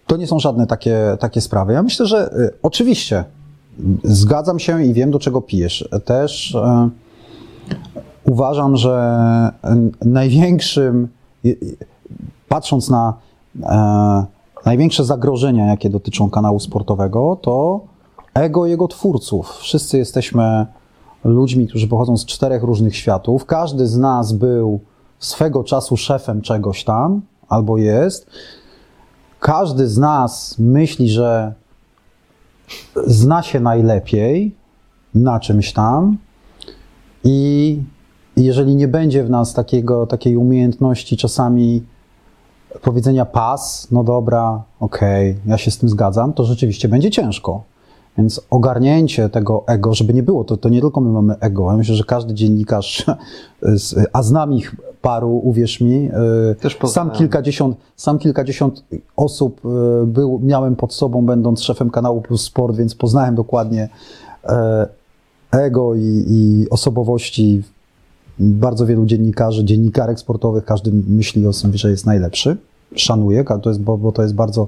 [SPEAKER 2] to nie są żadne takie, takie sprawy. Ja myślę, że y, oczywiście zgadzam się i wiem, do czego pijesz. Też y, uważam, że y, największym, y, y, patrząc na największe zagrożenia, jakie dotyczą kanału sportowego, to ego jego twórców. Wszyscy jesteśmy ludźmi, którzy pochodzą z czterech różnych światów. Każdy z nas był swego czasu szefem czegoś tam, albo jest. Każdy z nas myśli, że zna się najlepiej na czymś tam i jeżeli nie będzie w nas takiego, takiej umiejętności czasami powiedzenia pas, no dobra, okej, ja się z tym zgadzam, to rzeczywiście będzie ciężko. Więc ogarnięcie tego ego, żeby nie było, to, to nie tylko my mamy ego. Ja myślę, że każdy dziennikarz, a znam ich paru, uwierz mi, y, sam kilkadziesiąt, sam kilkadziesiąt osób y, był, miałem pod sobą, będąc szefem kanału Plus Sport, więc poznałem dokładnie e, ego i, i osobowości bardzo wielu dziennikarzy, dziennikarek sportowych, każdy myśli o sobie, że jest najlepszy. Szanuję, to jest, bo, bo to jest bardzo.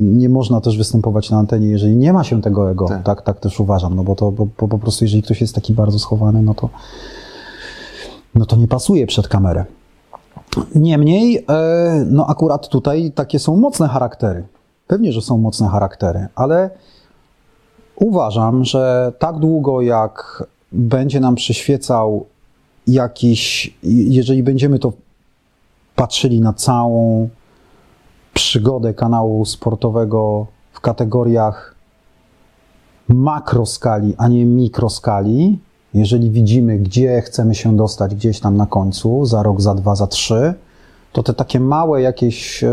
[SPEAKER 2] Nie można też występować na antenie, jeżeli nie ma się tego ego.
[SPEAKER 1] Tak.
[SPEAKER 2] Tak, tak, też uważam, no bo to bo, bo po prostu, jeżeli ktoś jest taki bardzo schowany, no to, no to nie pasuje przed kamerę. Niemniej, e, no akurat tutaj takie są mocne charaktery. Pewnie, że są mocne charaktery, ale uważam, że tak długo jak będzie nam przyświecał jakiś, jeżeli będziemy to patrzyli na całą przygodę kanału sportowego w kategoriach makroskali, a nie mikroskali, jeżeli widzimy, gdzie chcemy się dostać gdzieś tam na końcu, za rok, za dwa, za trzy, to te takie małe jakieś e,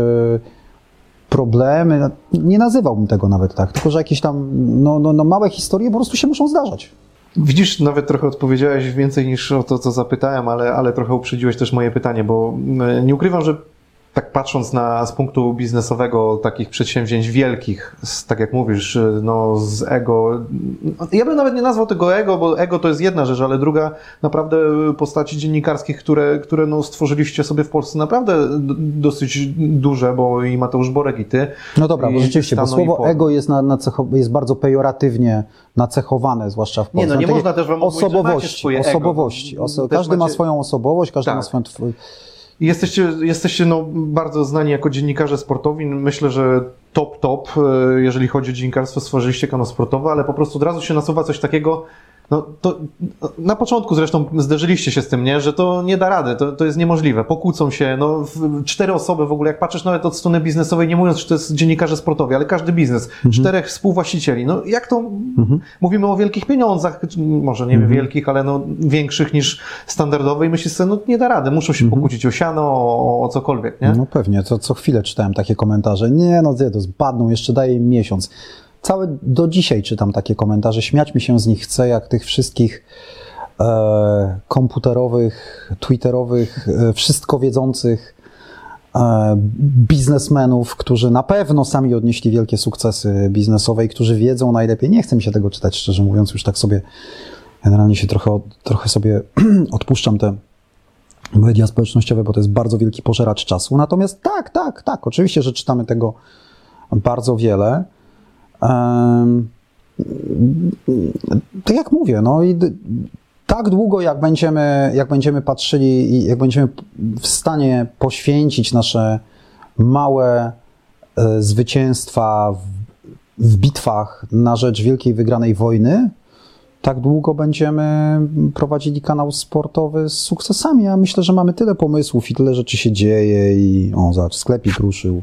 [SPEAKER 2] problemy, nie nazywałbym tego nawet tak, tylko że jakieś tam no, no, no małe historie po prostu się muszą zdarzać.
[SPEAKER 1] Widzisz, nawet trochę odpowiedziałeś więcej niż o to, co zapytałem, ale, ale trochę uprzedziłeś też moje pytanie, bo mm, nie ukrywam, że tak patrząc na, z punktu biznesowego takich przedsięwzięć wielkich, z, tak jak mówisz, y, no z ego, ja bym nawet nie nazwał tego ego, bo ego to jest jedna rzecz, ale druga naprawdę postaci dziennikarskich, które, które no stworzyliście sobie w Polsce naprawdę dosyć duże, bo i Mateusz Borek i ty.
[SPEAKER 2] No dobra, bo rzeczywiście, bo słowo
[SPEAKER 1] Pol.
[SPEAKER 2] ego jest, na, nacecho- jest bardzo pejoratywnie nacechowane, zwłaszcza w Polsce.
[SPEAKER 1] Nie, no nie
[SPEAKER 2] Takie
[SPEAKER 1] można też wam mówić, że macie
[SPEAKER 2] Osobowości,
[SPEAKER 1] ego.
[SPEAKER 2] osobowości. Oso- każdy ma swoją osobowość, każdy
[SPEAKER 1] Tak.
[SPEAKER 2] ma swoją... tw-
[SPEAKER 1] I Jesteście, jesteście no, bardzo znani jako dziennikarze sportowi. Myślę, że top, top, e, jeżeli chodzi o dziennikarstwo, stworzyliście kanał sportowy, ale po prostu od razu się nasuwa coś takiego, no to na początku zresztą zderzyliście się z tym, nie? że to nie da rady, to, to jest niemożliwe, pokłócą się, no cztery osoby w ogóle, jak patrzysz nawet od strony biznesowej, nie mówiąc, że to jest dziennikarze sportowi, ale każdy biznes, czterech współwłaścicieli, no jak to, mówimy o wielkich pieniądzach, może nie wielkich, ale no większych niż standardowe i myślisz sobie, no nie da rady, muszą się pokłócić o siano, o, o cokolwiek, nie?
[SPEAKER 2] No pewnie, co, co chwilę czytałem takie komentarze. Nie, no to zbadną, jeszcze daję im miesiąc. Całe do dzisiaj czytam takie komentarze, śmiać mi się z nich chce, jak tych wszystkich e, komputerowych, twitterowych, e, wszystko wiedzących e, biznesmenów, którzy na pewno sami odnieśli wielkie sukcesy biznesowe i którzy wiedzą najlepiej. Nie chce mi się tego czytać, szczerze mówiąc, już tak sobie generalnie się trochę, trochę sobie odpuszczam te media społecznościowe, bo to jest bardzo wielki pożeracz czasu. Natomiast tak, tak, tak, oczywiście, że czytamy tego bardzo wiele. Tak jak mówię, no i tak długo, jak będziemy, jak będziemy patrzyli i jak będziemy w stanie poświęcić nasze małe e, zwycięstwa w, w bitwach na rzecz wielkiej wygranej wojny, tak długo będziemy prowadzili kanał sportowy z sukcesami. Ja myślę, że mamy tyle pomysłów i tyle rzeczy się dzieje i o, zobacz, sklepik ruszył.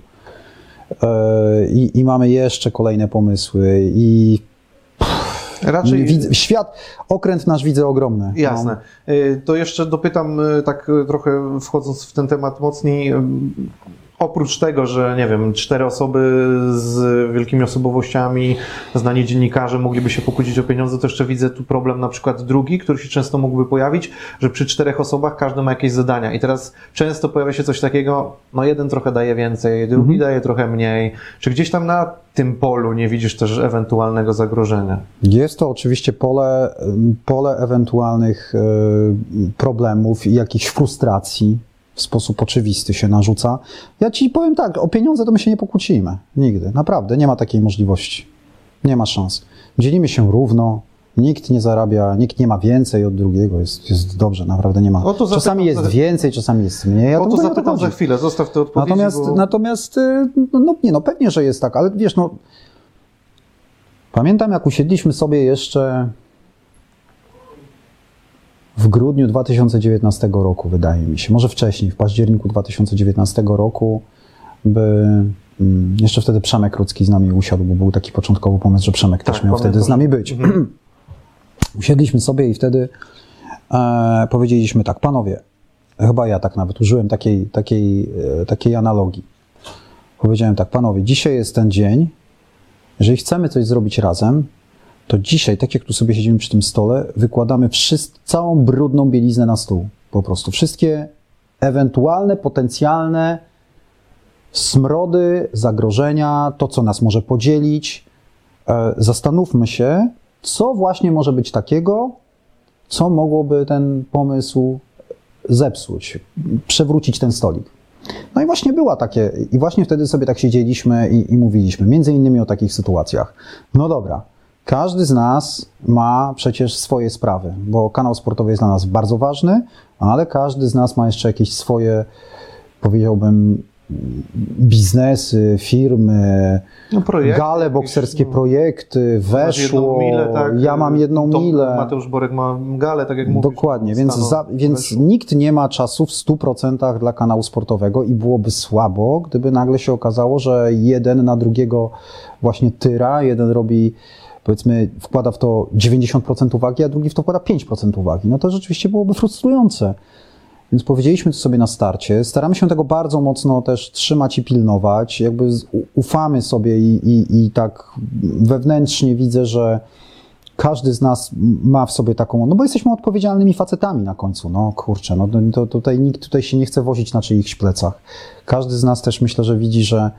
[SPEAKER 2] E, I, I mamy jeszcze kolejne pomysły i
[SPEAKER 1] Raczej-
[SPEAKER 2] Widzę, świat, okręt nasz widzę ogromny. No.
[SPEAKER 1] Jasne. Y, To jeszcze dopytam, y, tak trochę wchodząc w ten temat mocniej. Oprócz tego, że nie wiem, cztery osoby z wielkimi osobowościami, znani dziennikarze mogliby się pokłócić o pieniądze, to jeszcze widzę tu problem na przykład drugi, który się często mógłby pojawić, że przy czterech osobach każdy ma jakieś zadania i teraz często pojawia się coś takiego, no jeden trochę daje więcej, drugi daje trochę mniej. Czy gdzieś tam na tym polu nie widzisz też ewentualnego zagrożenia?
[SPEAKER 2] Jest to oczywiście pole, pole ewentualnych e, problemów i jakichś frustracji w sposób oczywisty się narzuca. Ja ci powiem tak, o pieniądze to my się nie pokłócimy. Nigdy. Naprawdę, nie ma takiej możliwości. Nie ma szans. Dzielimy się równo. Nikt nie zarabia, nikt nie ma więcej od drugiego. Jest, jest dobrze, naprawdę nie ma.
[SPEAKER 1] Zapytam
[SPEAKER 2] czasami jest więcej, czasami jest mniej. Ja
[SPEAKER 1] o to zapytam za chwilę, zostaw te odpowiedzi.
[SPEAKER 2] Natomiast,
[SPEAKER 1] bo...
[SPEAKER 2] natomiast y, no, no nie, no pewnie, że jest tak, ale wiesz, no pamiętam jak usiedliśmy sobie jeszcze w grudniu 2019 roku, wydaje mi się, może wcześniej, w październiku 2019 roku, by mm, jeszcze wtedy Przemek Rudzki z nami usiadł, bo był taki początkowy pomysł, że Przemek
[SPEAKER 1] Tak,
[SPEAKER 2] też miał
[SPEAKER 1] pamiętam,
[SPEAKER 2] wtedy z nami być.
[SPEAKER 1] Mhm.
[SPEAKER 2] Usiedliśmy sobie i wtedy e, powiedzieliśmy tak, panowie, chyba ja tak nawet użyłem takiej, takiej, e, takiej analogii. Powiedziałem tak, panowie, dzisiaj jest ten dzień, jeżeli chcemy coś zrobić razem, to dzisiaj, tak jak tu sobie siedzimy przy tym stole, wykładamy całą brudną bieliznę na stół. Po prostu. Wszystkie ewentualne, potencjalne smrody, zagrożenia, to, co nas może podzielić. E, Zastanówmy się, co właśnie może być takiego, co mogłoby ten pomysł zepsuć, przewrócić ten stolik. No i właśnie była takie, i właśnie wtedy sobie tak siedzieliśmy i, i mówiliśmy, między innymi o takich sytuacjach. No dobra, każdy z nas ma przecież swoje sprawy, bo kanał sportowy jest dla nas bardzo ważny, ale każdy z nas ma jeszcze jakieś swoje, powiedziałbym, biznesy, firmy,
[SPEAKER 1] No, projekty
[SPEAKER 2] gale bokserskie,
[SPEAKER 1] no.
[SPEAKER 2] projekty, weszło,
[SPEAKER 1] milę, tak,
[SPEAKER 2] ja mam jedną
[SPEAKER 1] Tom-
[SPEAKER 2] milę.
[SPEAKER 1] Mateusz Borek ma galę, tak jak mówisz.
[SPEAKER 2] Dokładnie, więc, za, więc nikt nie ma czasu w 100% dla kanału sportowego i byłoby słabo, gdyby nagle się okazało, że jeden na drugiego właśnie tyra, jeden robi powiedzmy wkłada w to 90% uwagi, a drugi w to wkłada 5% uwagi. No to rzeczywiście byłoby frustrujące. Więc powiedzieliśmy to sobie na starcie. Staramy się tego bardzo mocno też trzymać i pilnować. Jakby ufamy sobie i, i, i tak wewnętrznie widzę, że każdy z nas ma w sobie taką, no bo jesteśmy odpowiedzialnymi facetami na końcu, no kurczę, no to tutaj nikt tutaj się nie chce wozić na czyichś plecach. Każdy z nas też myślę, że widzi, że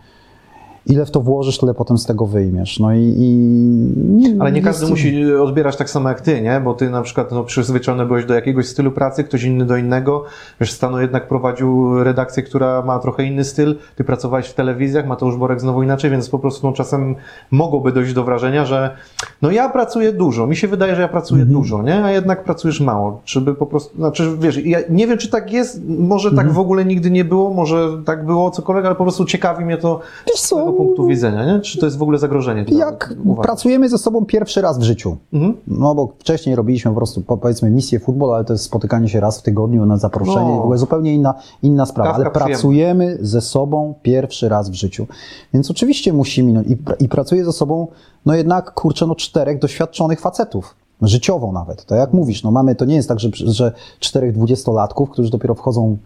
[SPEAKER 2] ile w to włożysz, tyle potem z tego wyjmiesz. No i... i
[SPEAKER 1] Ale nie każdy musi odbierać tak samo jak ty, nie? Bo ty na przykład no, przyzwyczajony byłeś do jakiegoś stylu pracy, ktoś inny do innego. Wiesz, Stano jednak prowadził redakcję, która ma trochę inny styl. Ty pracowałeś w telewizjach, Mateusz Borek znowu inaczej, więc po prostu no, czasem mogłoby dojść do wrażenia, że no ja pracuję dużo, mi się wydaje, że ja pracuję
[SPEAKER 2] Mhm.
[SPEAKER 1] dużo, nie? A jednak pracujesz mało. Czy by po prostu, znaczy wiesz, ja nie wiem, czy tak jest, może
[SPEAKER 2] Mhm.
[SPEAKER 1] tak w ogóle nigdy nie było, może tak było cokolwiek, ale po prostu ciekawi mnie to
[SPEAKER 2] Wiesz co,
[SPEAKER 1] punktu widzenia, nie? Czy to jest w ogóle zagrożenie?
[SPEAKER 2] jak pracujemy ze sobą pierwszy raz w życiu,
[SPEAKER 1] Mhm.
[SPEAKER 2] no bo wcześniej robiliśmy po prostu, po- powiedzmy, misję futbol, ale to jest spotykanie się raz w tygodniu na zaproszenie,
[SPEAKER 1] No.
[SPEAKER 2] w ogóle zupełnie inna, inna sprawa,
[SPEAKER 1] Dawka
[SPEAKER 2] ale
[SPEAKER 1] przyjemna.
[SPEAKER 2] pracujemy ze sobą pierwszy raz w życiu. Więc oczywiście musimy, no, i, i pracuję ze sobą, no jednak, kurczę, no czterech doświadczonych facetów. Życiowo nawet, tak jak mówisz, no mamy, to nie jest tak, że, że czterech dwudziestolatków, którzy dopiero wchodzą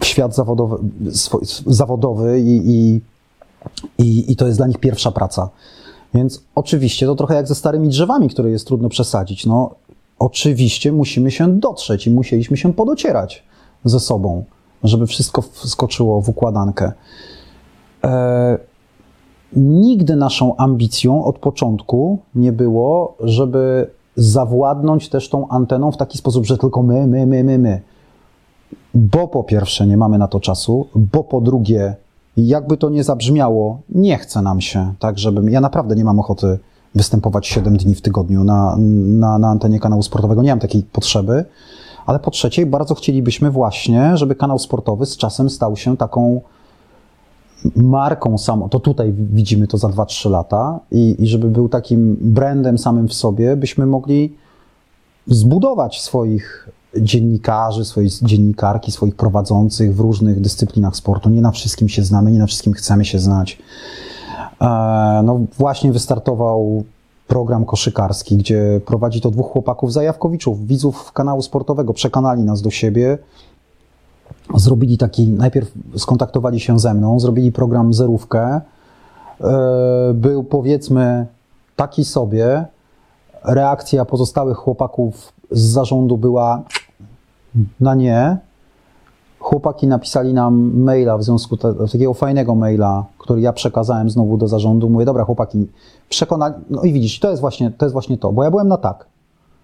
[SPEAKER 2] w świat zawodowy, swój, zawodowy i, i, i, i to jest dla nich pierwsza praca. Więc oczywiście to trochę jak ze starymi drzewami, które jest trudno przesadzić. No, oczywiście musimy się dotrzeć i musieliśmy się podocierać ze sobą, żeby wszystko wskoczyło w układankę. E, nigdy naszą ambicją od początku nie było, żeby zawładnąć też tą anteną w taki sposób, że tylko my, my, my, my, my. Bo po pierwsze nie mamy na to czasu, bo po drugie, jakby to nie zabrzmiało, nie chce nam się, tak żebym, ja naprawdę nie mam ochoty występować 7 dni w tygodniu na, na, na antenie kanału sportowego, nie mam takiej potrzeby, ale po trzecie bardzo chcielibyśmy właśnie, żeby kanał sportowy z czasem stał się taką marką samą, to tutaj widzimy to za 2-3 lata i, i żeby był takim brandem samym w sobie, byśmy mogli zbudować swoich dziennikarzy, swoje dziennikarki, swoich prowadzących w różnych dyscyplinach sportu. Nie na wszystkim się znamy, nie na wszystkim chcemy się znać. E, No właśnie wystartował program koszykarski, gdzie prowadzi to dwóch chłopaków zajawkowiczów, widzów kanału sportowego, przekonali nas do siebie. Zrobili taki, najpierw skontaktowali się ze mną, zrobili program zerówkę. E, Był powiedzmy taki sobie. Reakcja pozostałych chłopaków z zarządu była na nie. Chłopaki napisali nam maila w związku te, takiego fajnego maila, który ja przekazałem znowu do zarządu. Mówię, dobra, chłopaki, przekonali. No i widzisz, to jest właśnie to, jest właśnie to bo ja byłem na tak,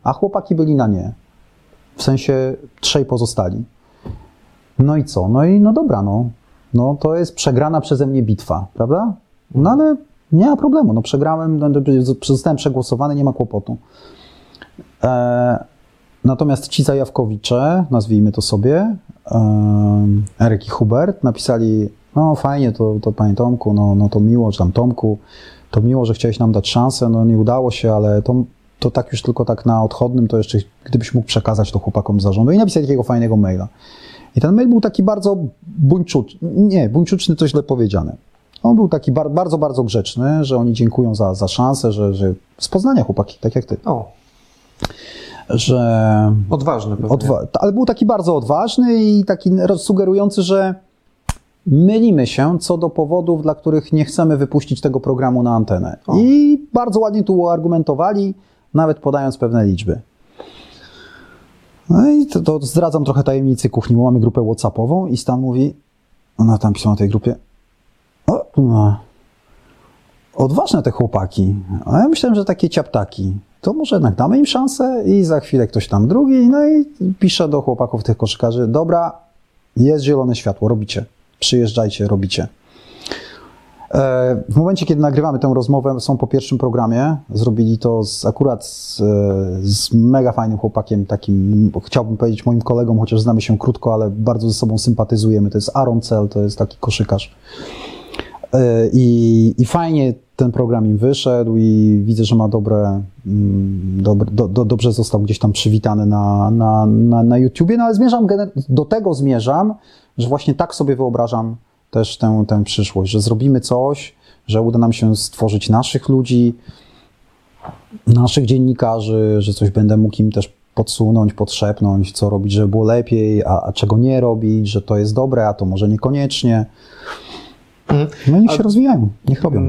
[SPEAKER 2] a chłopaki byli na nie. W sensie trzej pozostali. No i co? No i no dobra, no. No to jest przegrana przeze mnie bitwa, prawda? No ale nie ma problemu, no przegrałem, no, zostałem przegłosowany, nie ma kłopotu. E, natomiast ci zajawkowicze, nazwijmy to sobie, Eryk i Hubert, napisali, no fajnie, to, to panie Tomku, no, no to miło, czy tam Tomku, to miło, że chciałeś nam dać szansę, no nie udało się, ale to, to tak już tylko tak na odchodnym, to jeszcze gdybyś mógł przekazać to chłopakom z zarządu i napisać takiego fajnego maila. I ten mail był taki bardzo buńczuczny, nie, buńczuczny to źle powiedziane. On był taki bar, bardzo, bardzo grzeczny, że oni dziękują za, za szansę, że, że z Poznania chłopaki, tak jak ty,
[SPEAKER 1] O,
[SPEAKER 2] że
[SPEAKER 1] odważny pewnie.
[SPEAKER 2] Odwa- ale był taki bardzo odważny i taki sugerujący, że mylimy się co do powodów, dla których nie chcemy wypuścić tego programu na antenę.
[SPEAKER 1] O.
[SPEAKER 2] I bardzo ładnie tu argumentowali, nawet podając pewne liczby. No i to, to zdradzam trochę tajemnicy kuchni, bo mamy grupę WhatsAppową i Stan mówi, ona tam pisała na tej grupie, o, no, odważne te chłopaki, a ja myślałem, że takie ciaptaki. To może jednak damy im szansę i za chwilę ktoś tam drugi, no i pisze do chłopaków tych koszykarzy, dobra, jest zielone światło, robicie, przyjeżdżajcie, robicie. E, W momencie, kiedy nagrywamy tę rozmowę, są po pierwszym programie. Zrobili to z, akurat z, e, z mega fajnym chłopakiem, takim, chciałbym powiedzieć moim kolegą, chociaż znamy się krótko, ale bardzo ze sobą sympatyzujemy. To jest Aaron Cell, to jest taki koszykarz. E, I, I fajnie ten program im wyszedł i widzę, że ma dobre, mm, dobre do, do, dobrze został gdzieś tam przywitany na, na, na, na YouTubie, no ale zmierzam, do tego zmierzam, że właśnie tak sobie wyobrażam też tę, tę przyszłość, że zrobimy coś, że uda nam się stworzyć naszych ludzi, naszych dziennikarzy, że coś będę mógł im też podsunąć, podszepnąć, co robić, żeby było lepiej, a, a czego nie robić, że to jest dobre, a to może niekoniecznie. No i się rozwijają, niech robią.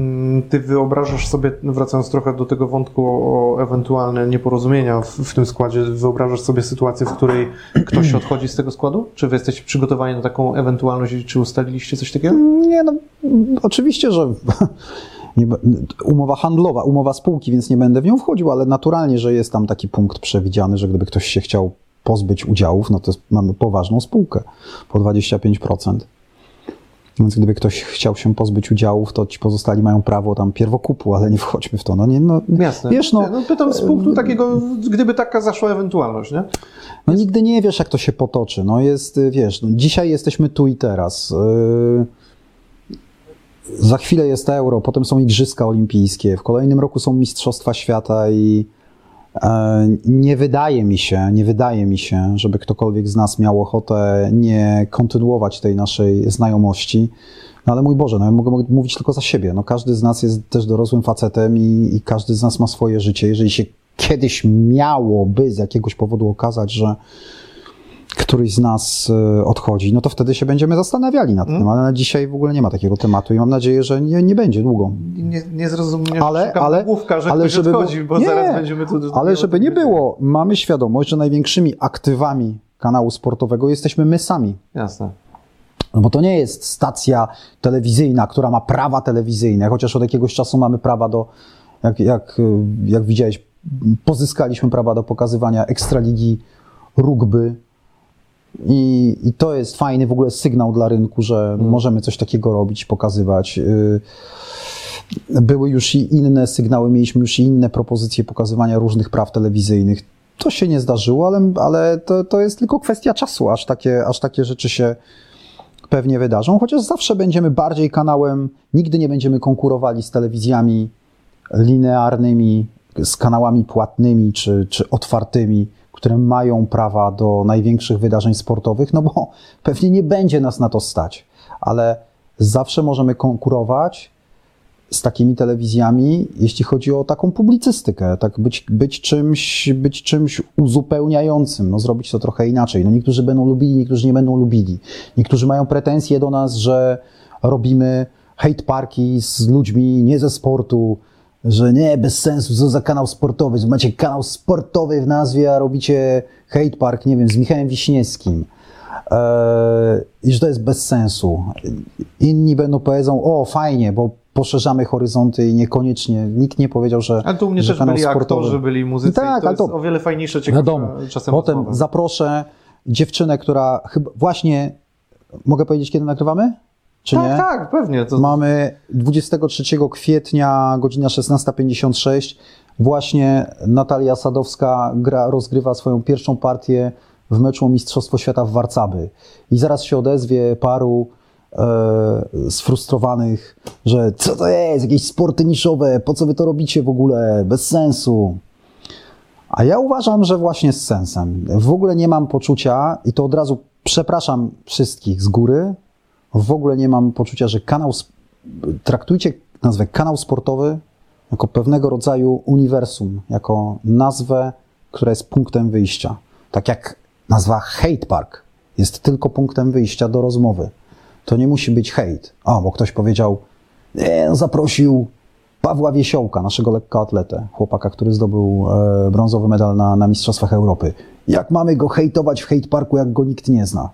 [SPEAKER 1] Ty wyobrażasz sobie, wracając trochę do tego wątku o ewentualne nieporozumienia w, w tym składzie, wyobrażasz sobie sytuację, w której ktoś odchodzi z tego składu? Czy wy jesteście przygotowani na taką ewentualność czy ustaliliście coś takiego?
[SPEAKER 2] Nie, no oczywiście, że umowa handlowa, umowa spółki, więc nie będę w nią wchodził, ale naturalnie, że jest tam taki punkt przewidziany, że gdyby ktoś się chciał pozbyć udziałów, no to jest, mamy poważną spółkę po 25%. Więc gdyby ktoś chciał się pozbyć udziałów, to ci pozostali mają prawo tam pierwokupu, ale nie wchodźmy w to. No, nie, no,
[SPEAKER 1] Jasne.
[SPEAKER 2] Wiesz, no,
[SPEAKER 1] no pytam z punktu takiego, gdyby taka zaszła ewentualność, nie?
[SPEAKER 2] No nigdy nie wiesz, jak to się potoczy. No jest, y, wiesz, no dzisiaj jesteśmy tu i teraz. Yy, Za chwilę jest euro, potem są Igrzyska Olimpijskie, w kolejnym roku są Mistrzostwa Świata i e, nie wydaje mi się, nie wydaje mi się, żeby ktokolwiek z nas miał ochotę nie kontynuować tej naszej znajomości. No ale mój Boże, no ja mogę mogę mówić tylko za siebie. No każdy z nas jest też dorosłym facetem i, i każdy z nas ma swoje życie. Jeżeli się kiedyś miałoby z jakiegoś powodu okazać, że któryś z nas e, odchodzi, no to wtedy się będziemy zastanawiali nad tym, ale na dzisiaj w ogóle nie ma takiego tematu i mam nadzieję, że nie, nie będzie długo.
[SPEAKER 1] Nie, nie zrozumiesz,
[SPEAKER 2] Ale- ale-
[SPEAKER 1] główka, że
[SPEAKER 2] ale
[SPEAKER 1] ktoś
[SPEAKER 2] żeby
[SPEAKER 1] odchodzi, bo
[SPEAKER 2] Nie,
[SPEAKER 1] zaraz będziemy tu...
[SPEAKER 2] Ale żeby nie było, mamy świadomość, że największymi aktywami kanału sportowego jesteśmy my sami.
[SPEAKER 1] Jasne.
[SPEAKER 2] No bo to nie jest stacja telewizyjna, która ma prawa telewizyjne, chociaż od jakiegoś czasu mamy prawa do, jak, jak, jak widziałeś, pozyskaliśmy prawa do pokazywania ekstraligi rugby. I, I to jest fajny w ogóle sygnał dla rynku, że możemy coś takiego robić, pokazywać. Y, Były już i inne sygnały, mieliśmy już i inne propozycje pokazywania różnych praw telewizyjnych. To się nie zdarzyło, ale, ale to, to jest tylko kwestia czasu, aż takie, aż takie rzeczy się pewnie wydarzą, chociaż zawsze będziemy bardziej kanałem, nigdy nie będziemy konkurowali z telewizjami linearnymi, z kanałami płatnymi czy, czy otwartymi, które mają prawa do największych wydarzeń sportowych, no bo pewnie nie będzie nas na to stać, ale zawsze możemy konkurować z takimi telewizjami, jeśli chodzi o taką publicystykę, tak być, być, czymś, być czymś uzupełniającym, no zrobić to trochę inaczej. No niektórzy będą lubili, niektórzy nie będą lubili. Niektórzy mają pretensje do nas, że robimy hate parki z ludźmi nie ze sportu, że nie, bez sensu, co za kanał sportowy, że macie kanał sportowy w nazwie, a robicie hate park, nie wiem, z Michałem Wiśniewskim. Eee, I że to jest bez sensu. Inni będą powiedzą, o fajnie, bo poszerzamy horyzonty i niekoniecznie, nikt nie powiedział, że
[SPEAKER 1] Ale tu u mnie też byli
[SPEAKER 2] sportowy.
[SPEAKER 1] aktorzy, byli muzycy
[SPEAKER 2] Tak,
[SPEAKER 1] to
[SPEAKER 2] ale
[SPEAKER 1] jest
[SPEAKER 2] to-
[SPEAKER 1] o wiele fajniejsze, ciekawe
[SPEAKER 2] Wiadomo.
[SPEAKER 1] czasem
[SPEAKER 2] Potem
[SPEAKER 1] rozmowa.
[SPEAKER 2] zaproszę dziewczynę, która chyba właśnie, mogę powiedzieć kiedy nagrywamy? Czy
[SPEAKER 1] tak,
[SPEAKER 2] nie?
[SPEAKER 1] tak, pewnie. To...
[SPEAKER 2] Mamy 23 kwietnia, godzina 16.56. Właśnie Natalia Sadowska gra, rozgrywa swoją pierwszą partię w meczu o Mistrzostwo Świata w Warcaby. I zaraz się odezwie paru e, sfrustrowanych, że co to jest, jakieś sporty niszowe, po co wy to robicie w ogóle, bez sensu. A ja uważam, że właśnie z sensem. W ogóle nie mam poczucia, i to od razu przepraszam wszystkich z góry, w ogóle nie mam poczucia, że kanał. Traktujcie nazwę kanał sportowy jako pewnego rodzaju uniwersum, jako nazwę, która jest punktem wyjścia. Tak jak nazwa hate park jest tylko punktem wyjścia do rozmowy. To nie musi być hejt. O, bo ktoś powiedział, no zaprosił Pawła Wiesiołka, naszego lekkoatletę, chłopaka, który zdobył e, brązowy medal na, na Mistrzostwach Europy. Jak mamy go hejtować w hate parku, jak go nikt nie zna?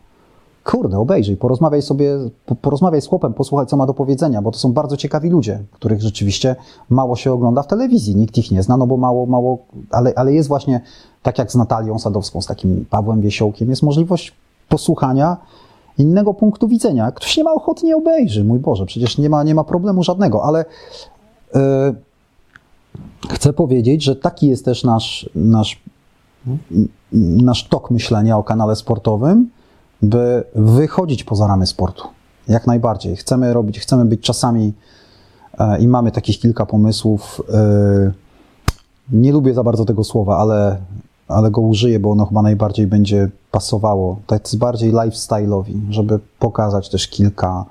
[SPEAKER 2] Kurde, obejrzyj, porozmawiaj sobie, po- porozmawiaj z chłopem, posłuchaj, co ma do powiedzenia, bo to są bardzo ciekawi ludzie, których rzeczywiście mało się ogląda w telewizji. Nikt ich nie zna, no bo mało, mało, ale, ale jest właśnie, tak jak z Natalią Sadowską, z takim Pawłem Wiesiołkiem, jest możliwość posłuchania innego punktu widzenia. Ktoś nie ma ochoty, nie obejrzy. Mój Boże, przecież nie ma, nie ma problemu żadnego, ale yy, chcę powiedzieć, że taki jest też nasz, nasz, nasz tok myślenia o kanale sportowym, by wychodzić poza ramy sportu. Jak najbardziej. Chcemy robić, chcemy być czasami e, i mamy takich kilka pomysłów. e, Nie lubię za bardzo tego słowa, ale, ale go użyję, bo ono chyba najbardziej będzie pasowało. Tak bardziej lifestyle'owi, żeby pokazać też kilka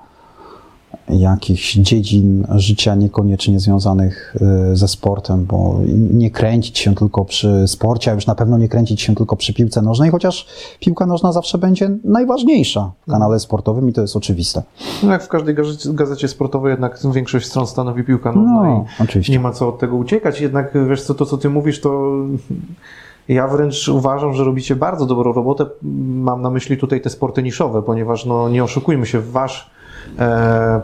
[SPEAKER 2] jakichś dziedzin życia niekoniecznie związanych y, ze sportem, bo nie kręcić się tylko przy sporcie, a już na pewno nie kręcić się tylko przy piłce nożnej, chociaż piłka nożna zawsze będzie najważniejsza w kanale sportowym i to jest oczywiste.
[SPEAKER 1] No jak w każdej gazecie, sportowej jednak większość stron stanowi piłka nożna
[SPEAKER 2] No,
[SPEAKER 1] i
[SPEAKER 2] oczywiście.
[SPEAKER 1] nie ma co od tego uciekać. Jednak wiesz co, to co ty mówisz, to ja wręcz uważam, że robicie bardzo dobrą robotę. Mam na myśli tutaj te sporty niszowe, ponieważ no, nie oszukujmy się, wasz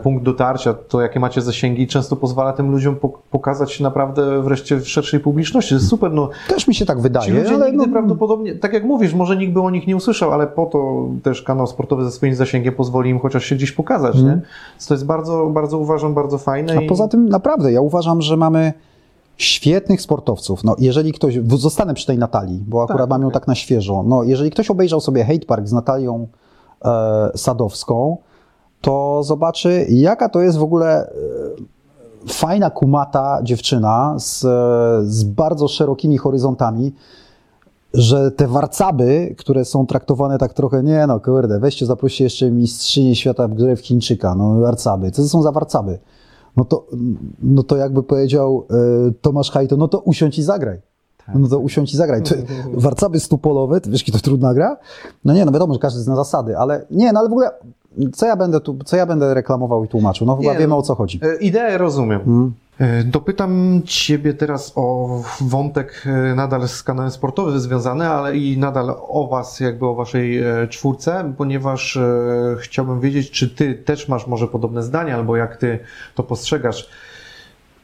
[SPEAKER 1] punkt dotarcia, to jakie macie zasięgi, często pozwala tym ludziom pok- pokazać się naprawdę wreszcie w szerszej publiczności. To jest super, no
[SPEAKER 2] Też mi się tak
[SPEAKER 1] Ci
[SPEAKER 2] wydaje,
[SPEAKER 1] ludzie
[SPEAKER 2] ale
[SPEAKER 1] nigdy
[SPEAKER 2] no,
[SPEAKER 1] prawdopodobnie, tak jak mówisz, może nikt by o nich nie usłyszał, ale po to też kanał sportowy ze swoim zasięgiem pozwoli im chociaż się gdzieś pokazać, nie? Więc To jest bardzo, bardzo uważam, bardzo fajne.
[SPEAKER 2] A
[SPEAKER 1] i-
[SPEAKER 2] poza tym naprawdę, ja uważam, że mamy świetnych sportowców. No, jeżeli ktoś, zostanę przy tej Natalii, bo akurat
[SPEAKER 1] Tak,
[SPEAKER 2] mam ją tak na świeżo. No, jeżeli ktoś obejrzał sobie Hate Park z Natalią e, Sadowską, to zobaczy, jaka to jest w ogóle e, fajna, kumata dziewczyna z, e, z bardzo szerokimi horyzontami, że te warcaby, które są traktowane tak trochę, nie no kurde, weźcie zaproście jeszcze mistrzynię świata w grę w Chińczyka, no warcaby, co to są za warcaby? No to, no to jakby powiedział e, Tomasz Hajto, no to usiądź i zagraj. No to usiądź i zagraj. To, warcaby stupolowe, to wiesz, to trudna gra? No nie, no wiadomo, że każdy zna zasady, ale nie, no ale w ogóle co ja będę tu, co ja będę reklamował i tłumaczył? No chyba
[SPEAKER 1] Nie,
[SPEAKER 2] wiemy
[SPEAKER 1] no.
[SPEAKER 2] o co chodzi.
[SPEAKER 1] E, Ideę rozumiem.
[SPEAKER 2] Mm.
[SPEAKER 1] E, Dopytam Ciebie teraz o wątek e, nadal z kanałem sportowym związany, ale i nadal o Was, jakby o Waszej czwórce, ponieważ chciałbym wiedzieć, czy Ty też masz może podobne zdanie, albo jak Ty to postrzegasz.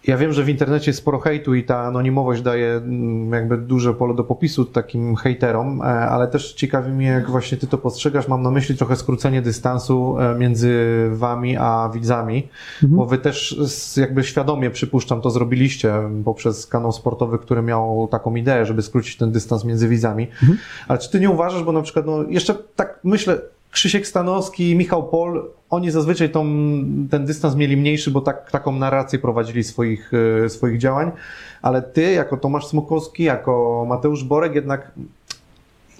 [SPEAKER 1] Ja wiem, że w internecie jest sporo hejtu i ta anonimowość daje mm, jakby duże pole do popisu takim hejterom, e, ale też ciekawi mnie, jak właśnie ty to postrzegasz. Mam na myśli trochę skrócenie dystansu e, między wami a widzami, bo wy też jakby świadomie, przypuszczam, to zrobiliście poprzez kanał sportowy, który miał taką ideę, żeby skrócić ten dystans między widzami. Ale czy ty nie uważasz, bo na przykład, no jeszcze tak myślę, Krzysiek Stanowski, Michał Pol, oni zazwyczaj tą, ten dystans mieli mniejszy, bo tak, taką narrację prowadzili swoich, e, swoich działań, ale ty, jako Tomasz Smokowski, jako Mateusz Borek, jednak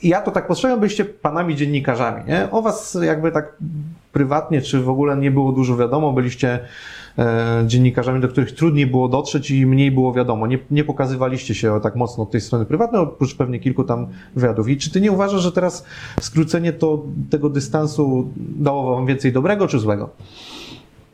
[SPEAKER 1] ja to tak postrzegam, byliście panami dziennikarzami, nie? O was jakby tak prywatnie, czy w ogóle nie było dużo wiadomo, byliście dziennikarzami, do których trudniej było dotrzeć i mniej było wiadomo. Nie, nie pokazywaliście się tak mocno od tej strony prywatnej, oprócz pewnie kilku tam wywiadów. I czy ty nie uważasz, że teraz skrócenie to, tego dystansu dało wam więcej dobrego czy złego?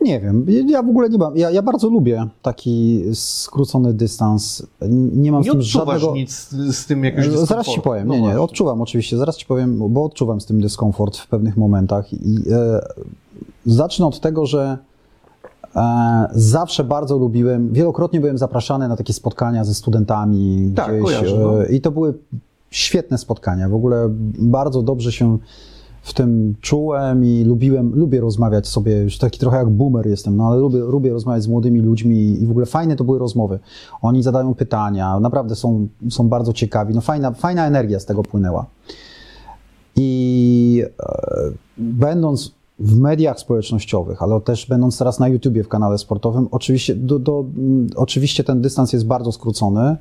[SPEAKER 2] Nie wiem, ja w ogóle nie mam. Ja, ja bardzo lubię taki skrócony dystans. Nie mam
[SPEAKER 1] nie
[SPEAKER 2] z tym żadnego.
[SPEAKER 1] nic z tym jakiegoś
[SPEAKER 2] Zaraz ci powiem.
[SPEAKER 1] No
[SPEAKER 2] Nie, nie, odczuwam oczywiście. Zaraz ci powiem, bo odczuwam z tym dyskomfort w pewnych momentach. I e, zacznę od tego, że e, zawsze bardzo lubiłem. Wielokrotnie byłem zapraszany na takie spotkania ze studentami
[SPEAKER 1] Tak,
[SPEAKER 2] gdzieś.
[SPEAKER 1] kojarzę, no.
[SPEAKER 2] e, I to były świetne spotkania. W ogóle bardzo dobrze się w tym czułem i lubiłem, lubię rozmawiać sobie, już taki trochę jak boomer jestem, no ale lubię, lubię rozmawiać z młodymi ludźmi i w ogóle fajne to były rozmowy. Oni zadają pytania, naprawdę są, są bardzo ciekawi, no fajna, fajna energia z tego płynęła. I e, będąc w mediach społecznościowych, ale też będąc teraz na YouTubie w kanale sportowym, oczywiście, do, do, oczywiście ten dystans jest bardzo skrócony.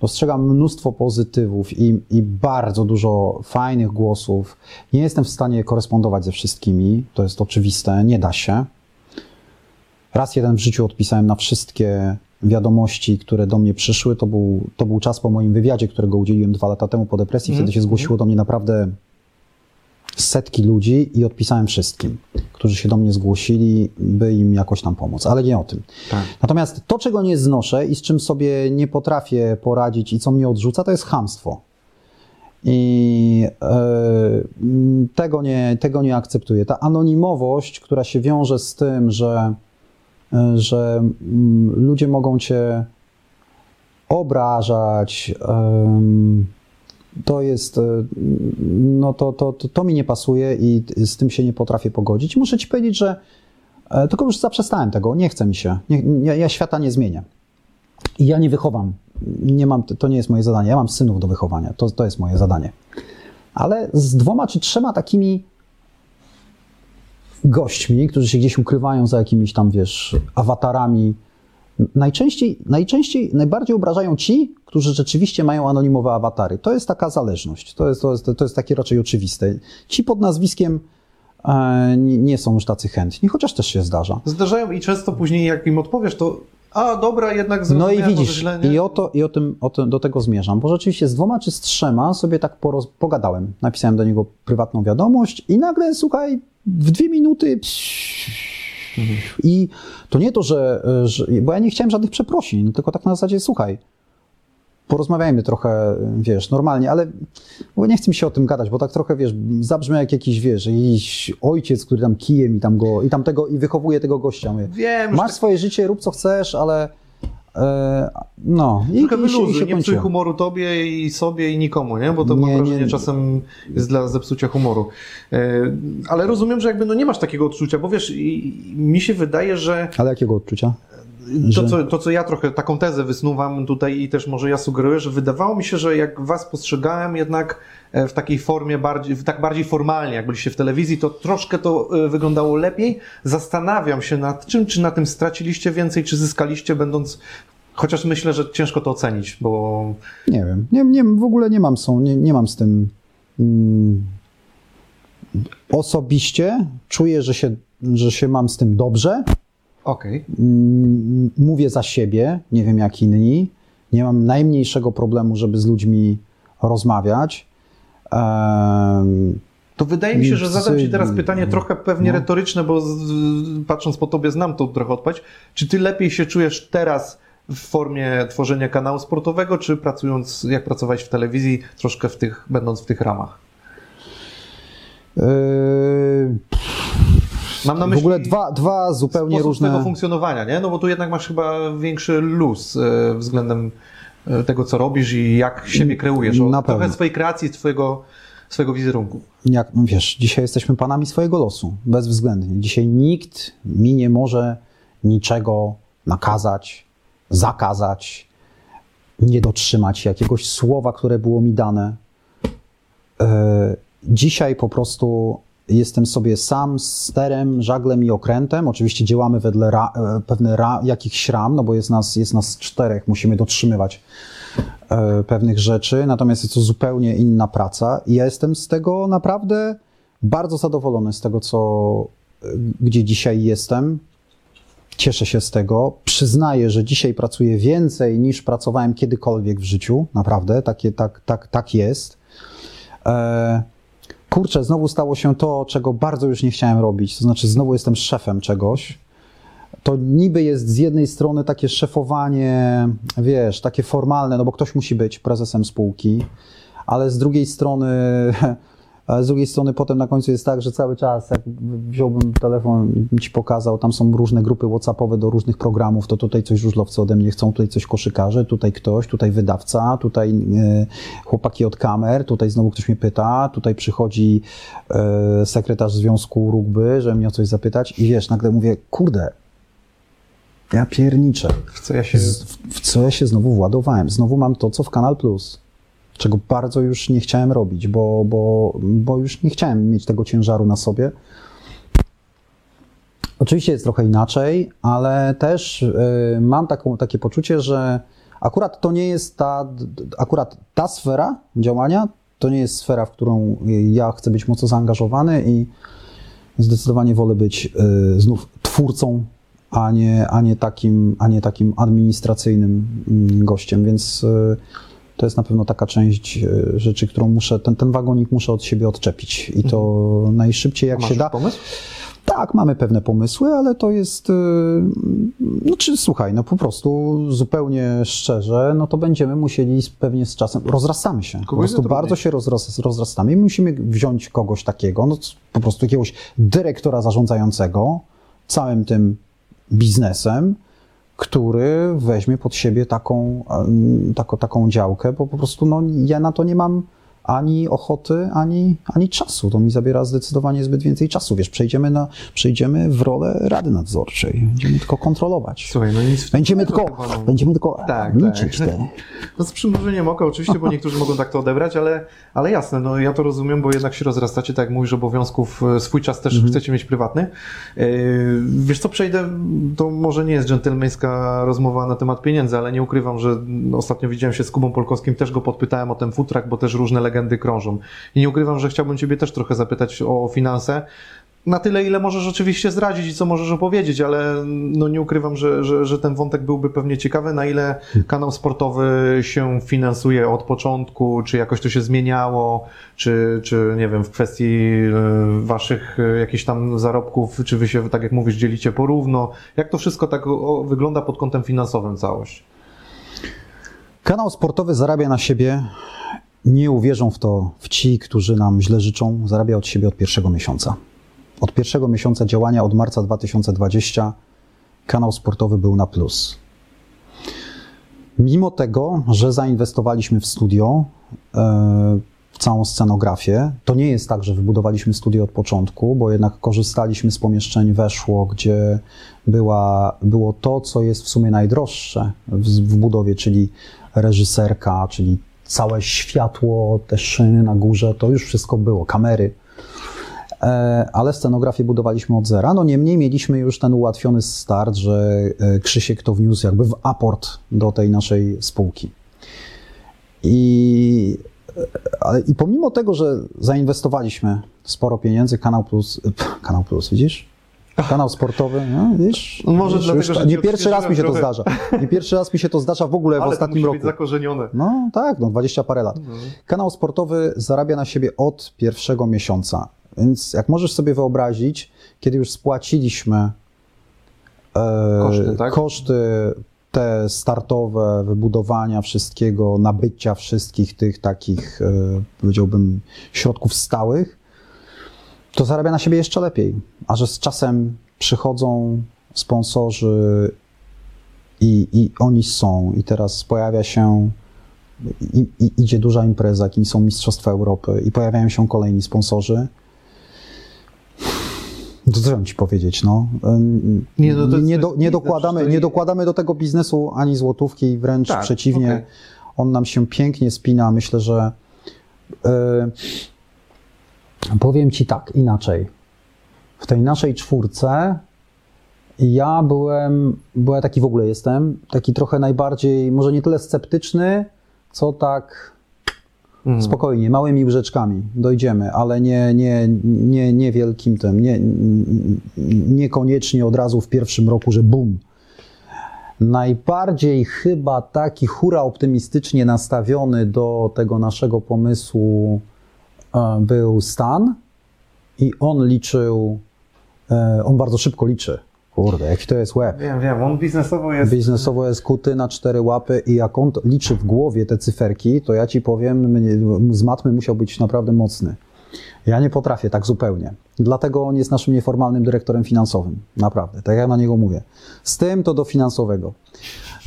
[SPEAKER 2] Dostrzegam mnóstwo pozytywów i, i bardzo dużo fajnych głosów. Nie jestem w stanie korespondować ze wszystkimi, to jest oczywiste, nie da się. Raz jeden w życiu odpisałem na wszystkie wiadomości, które do mnie przyszły. To był, to był czas po moim wywiadzie, którego udzieliłem dwa lata temu po depresji.
[SPEAKER 1] Mhm,
[SPEAKER 2] Wtedy się zgłosiło do mnie naprawdę setki ludzi i odpisałem wszystkim, którzy się do mnie zgłosili, by im jakoś tam pomóc, ale nie o tym.
[SPEAKER 1] Tak.
[SPEAKER 2] Natomiast to, czego nie znoszę i z czym sobie nie potrafię poradzić i co mnie odrzuca, to jest chamstwo. I e, tego, nie, tego nie akceptuję. Ta anonimowość, która się wiąże z tym, że, e, że mm, ludzie mogą cię obrażać, em, to jest, e, no to, to, to, to mi nie pasuje i z tym się nie potrafię pogodzić. Muszę ci powiedzieć, że e, tylko już zaprzestałem tego, nie chce mi się, nie, ja, ja świata nie zmienię. I ja nie wychowam, nie mam, to nie jest moje zadanie, ja mam synów do wychowania, to, to jest moje zadanie. Ale z dwoma czy trzema takimi gośćmi, którzy się gdzieś ukrywają za jakimiś tam, wiesz, awatarami, Najczęściej, najczęściej, najbardziej obrażają ci, którzy rzeczywiście mają anonimowe awatary. To jest taka zależność. To jest, to jest, to jest takie raczej oczywiste. Ci pod nazwiskiem e, nie, są już tacy chętni, chociaż też się zdarza.
[SPEAKER 1] Zdarzają i często później, jak im odpowiesz, to a dobra, jednak
[SPEAKER 2] No i widzisz, i, o to, i o tym, o tym, do tego zmierzam, bo rzeczywiście z dwoma czy z trzema sobie tak poroz, pogadałem. Napisałem do niego prywatną wiadomość i nagle, słuchaj, w dwie minuty. I to nie to, że, że. Bo ja nie chciałem żadnych przeprosin, tylko tak na zasadzie, słuchaj, porozmawiajmy trochę, wiesz, normalnie, ale bo nie chcę mi się o tym gadać, bo tak trochę, wiesz, zabrzmi jak jakiś, wiesz, jakiś ojciec, który tam kijem i tam go, i tam tego, i wychowuje tego gościa. Mówię,
[SPEAKER 1] Wiem,
[SPEAKER 2] Masz
[SPEAKER 1] tak
[SPEAKER 2] swoje życie, rób co chcesz, ale no. I,
[SPEAKER 1] trochę wyluzuj, nie psuj humoru tobie i sobie i nikomu, nie? Bo to
[SPEAKER 2] Nie,
[SPEAKER 1] mam
[SPEAKER 2] nie,
[SPEAKER 1] wrażenie
[SPEAKER 2] nie.
[SPEAKER 1] czasem jest dla zepsucia humoru. E, Ale rozumiem, że jakby no nie masz takiego odczucia, bo wiesz, mi się wydaje, że
[SPEAKER 2] Ale jakiego odczucia?
[SPEAKER 1] To
[SPEAKER 2] Że-
[SPEAKER 1] co, to, co ja trochę taką tezę wysnuwam tutaj i też może ja sugeruję, że wydawało mi się, że jak was postrzegałem jednak e, w takiej formie bardziej, tak bardziej formalnie, jak byliście w telewizji, to troszkę to e, wyglądało lepiej. Zastanawiam się nad czym, czy na tym straciliście więcej, czy zyskaliście, będąc. Chociaż myślę, że ciężko to ocenić, bo
[SPEAKER 2] Nie wiem. Nie, nie, w ogóle nie mam, są, nie, nie mam z tym. Mm, osobiście czuję, że się, że się mam z tym dobrze.
[SPEAKER 1] Okej.
[SPEAKER 2] Mm, Mówię za siebie, nie wiem jak inni. Nie mam najmniejszego problemu, żeby z ludźmi rozmawiać. Em,
[SPEAKER 1] To wydaje mi się, że zadam Ci teraz pytanie trochę pewnie
[SPEAKER 2] no.
[SPEAKER 1] retoryczne, bo z, z- patrząc po Tobie znam to trochę odpowiedź. Czy Ty lepiej się czujesz teraz w formie tworzenia kanału sportowego, czy pracując, jak pracowałeś w telewizji, troszkę w tych, będąc w tych ramach?
[SPEAKER 2] yy,
[SPEAKER 1] Mam na
[SPEAKER 2] w
[SPEAKER 1] myśli
[SPEAKER 2] ogóle dwa, dwa zupełnie różne.
[SPEAKER 1] tego funkcjonowania, nie? No bo tu jednak masz chyba większy luz e, względem e, tego, co robisz i jak siebie kreujesz. O,
[SPEAKER 2] Na
[SPEAKER 1] trochę
[SPEAKER 2] pewno.
[SPEAKER 1] swojej kreacji, twojego, swojego wizerunku.
[SPEAKER 2] jak wiesz, dzisiaj jesteśmy panami swojego losu, bezwzględnie. Dzisiaj nikt mi nie może niczego nakazać, zakazać, nie dotrzymać jakiegoś słowa, które było mi dane. E, Dzisiaj po prostu jestem sobie sam z sterem, żaglem i okrętem. Oczywiście działamy wedle ra, e, pewne ra, jakichś ram, no bo jest nas, jest nas czterech, musimy dotrzymywać e, pewnych rzeczy, natomiast jest to zupełnie inna praca i ja jestem z tego naprawdę bardzo zadowolony z tego, co, e, gdzie dzisiaj jestem. Cieszę się z tego. Przyznaję, że dzisiaj pracuję więcej niż pracowałem kiedykolwiek w życiu. Naprawdę, takie, tak, tak, tak jest. E, kurczę, znowu stało się to, czego bardzo już nie chciałem robić. To znaczy, znowu jestem szefem czegoś. To niby jest z jednej strony takie szefowanie, wiesz, takie formalne, no bo ktoś musi być prezesem spółki, ale z drugiej strony z drugiej strony potem na końcu jest tak, że cały czas, jak wziąłbym telefon i ci pokazał, tam są różne grupy whatsappowe do różnych programów, to tutaj coś żużlowcy ode mnie chcą, tutaj coś koszykarze, tutaj ktoś, tutaj wydawca, tutaj e, chłopaki od kamer, tutaj znowu ktoś mnie pyta, tutaj przychodzi e, sekretarz Związku Rugby, żeby mnie o coś zapytać i wiesz, nagle mówię, kurde, ja pierniczę.
[SPEAKER 1] W co ja się...
[SPEAKER 2] W, w co ja się znowu władowałem? Znowu mam to, co w Kanal Plus czego bardzo już nie chciałem robić, bo, bo, bo już nie chciałem mieć tego ciężaru na sobie. Oczywiście jest trochę inaczej, ale też y, mam taką, takie poczucie, że akurat to nie jest ta, akurat ta sfera działania, to nie jest sfera, w którą ja chcę być mocno zaangażowany i zdecydowanie wolę być y, znów twórcą, a nie, a nie, takim, a nie takim administracyjnym mm, gościem, więc y, to jest na pewno taka część e, rzeczy, którą muszę, ten, ten wagonik muszę od siebie odczepić i to mhm. najszybciej jak się da.
[SPEAKER 1] pomysł?
[SPEAKER 2] Tak, mamy pewne pomysły, ale to jest, e, no czy słuchaj, no po prostu zupełnie szczerze, no to będziemy musieli pewnie z czasem, rozrastamy się, po prostu bardzo się rozras, rozrastamy i musimy wziąć kogoś takiego, no po prostu jakiegoś dyrektora zarządzającego całym tym biznesem, który weźmie pod siebie taką, taką, taką działkę, bo po prostu no, ja na to nie mam ani ochoty, ani, ani czasu. To mi zabiera zdecydowanie zbyt więcej czasu. Wiesz, przejdziemy, na, przejdziemy w rolę rady nadzorczej. Będziemy tylko kontrolować.
[SPEAKER 1] Słuchaj, no nic
[SPEAKER 2] będziemy tylko, chyba, no. będziemy tylko tak, liczyć tak. te.
[SPEAKER 1] No z przymrużeniem oka oczywiście, bo niektórzy mogą tak to odebrać, ale, ale jasne, no ja to rozumiem, bo jednak się rozrastacie, tak jak mówisz, obowiązków, e, swój czas też mhm. chcecie mieć prywatny. E, wiesz co, przejdę, to może nie jest dżentelmeńska rozmowa na temat pieniędzy, ale nie ukrywam, że ostatnio widziałem się z Kubą Polkowskim, też go podpytałem o ten futrak, bo też różne legendy krążą. I nie ukrywam, że chciałbym Ciebie też trochę zapytać o finanse. Na tyle, ile możesz oczywiście zdradzić i co możesz opowiedzieć, ale no nie ukrywam, że, że, że ten wątek byłby pewnie ciekawy. Na ile kanał sportowy się finansuje od początku, czy jakoś to się zmieniało, czy, czy nie wiem, w kwestii e, Waszych e, jakichś tam zarobków, czy Wy się, tak jak mówisz, dzielicie porówno. Jak to wszystko tak wygląda pod kątem finansowym całość?
[SPEAKER 2] Kanał sportowy zarabia na siebie nie uwierzą w to w ci, którzy nam źle życzą, zarabia od siebie od pierwszego miesiąca. Od pierwszego miesiąca działania, od marca 2020, kanał sportowy był na plus. Mimo tego, że zainwestowaliśmy w studio, e, w całą scenografię, to nie jest tak, że wybudowaliśmy studio od początku, bo jednak korzystaliśmy z pomieszczeń weszło, gdzie była, było to, co jest w sumie najdroższe w, w budowie, czyli reżyserka, czyli całe światło, te szyny na górze, to już wszystko było, kamery. E, ale scenografię budowaliśmy od zera. No niemniej mieliśmy już ten ułatwiony start, że e, Krzysiek to wniósł jakby w aport do tej naszej spółki. I, e, ale, I pomimo tego, że zainwestowaliśmy sporo pieniędzy, Kanał Plus, Kanał Plus, widzisz? Kanał sportowy, no, wiesz?
[SPEAKER 1] No może wiesz, dlatego, że
[SPEAKER 2] nie pierwszy raz mi się trochę. to zdarza. Nie pierwszy raz mi się to zdarza w ogóle w
[SPEAKER 1] Ale
[SPEAKER 2] ostatnim
[SPEAKER 1] to
[SPEAKER 2] roku.
[SPEAKER 1] Być zakorzenione.
[SPEAKER 2] No tak, no 20 parę lat. Mhm. Kanał sportowy zarabia na siebie od pierwszego miesiąca. Więc jak możesz sobie wyobrazić, kiedy już spłaciliśmy
[SPEAKER 1] e, koszty, tak?
[SPEAKER 2] koszty te startowe, wybudowania wszystkiego, nabycia wszystkich tych takich, e, powiedziałbym, środków stałych, to zarabia na siebie jeszcze lepiej. A że z czasem przychodzą sponsorzy i, i oni są, i teraz pojawia się, i, i idzie duża impreza, jakim są Mistrzostwa Europy, i pojawiają się kolejni sponsorzy. To co ci powiedzieć, no. Nie, no nie, do, nie, dokładamy, nie dokładamy do tego biznesu ani złotówki, wręcz tak, przeciwnie. Okay. On nam się pięknie spina. Myślę, że. Yy, Powiem Ci tak, inaczej. W tej naszej czwórce ja byłem, bo ja taki w ogóle jestem, taki trochę najbardziej, może nie tyle sceptyczny, co tak
[SPEAKER 1] Mm.
[SPEAKER 2] spokojnie, małymi łyżeczkami dojdziemy, ale nie, nie, nie, nie wielkim tym, nie, niekoniecznie od razu w pierwszym roku, że bum. Najbardziej chyba taki hura optymistycznie nastawiony do tego naszego pomysłu był Stan i on liczył, e, on bardzo szybko liczy. Kurde, jaki to jest łeb.
[SPEAKER 1] Wiem, wiem, on biznesowo jest...
[SPEAKER 2] Biznesowo jest kuty na cztery łapy i jak on liczy w głowie te cyferki, to ja ci powiem, z matmy musiał być naprawdę mocny. Ja nie potrafię tak zupełnie. Dlatego on jest naszym nieformalnym dyrektorem finansowym. Naprawdę, tak jak na niego mówię. Z tym to do finansowego.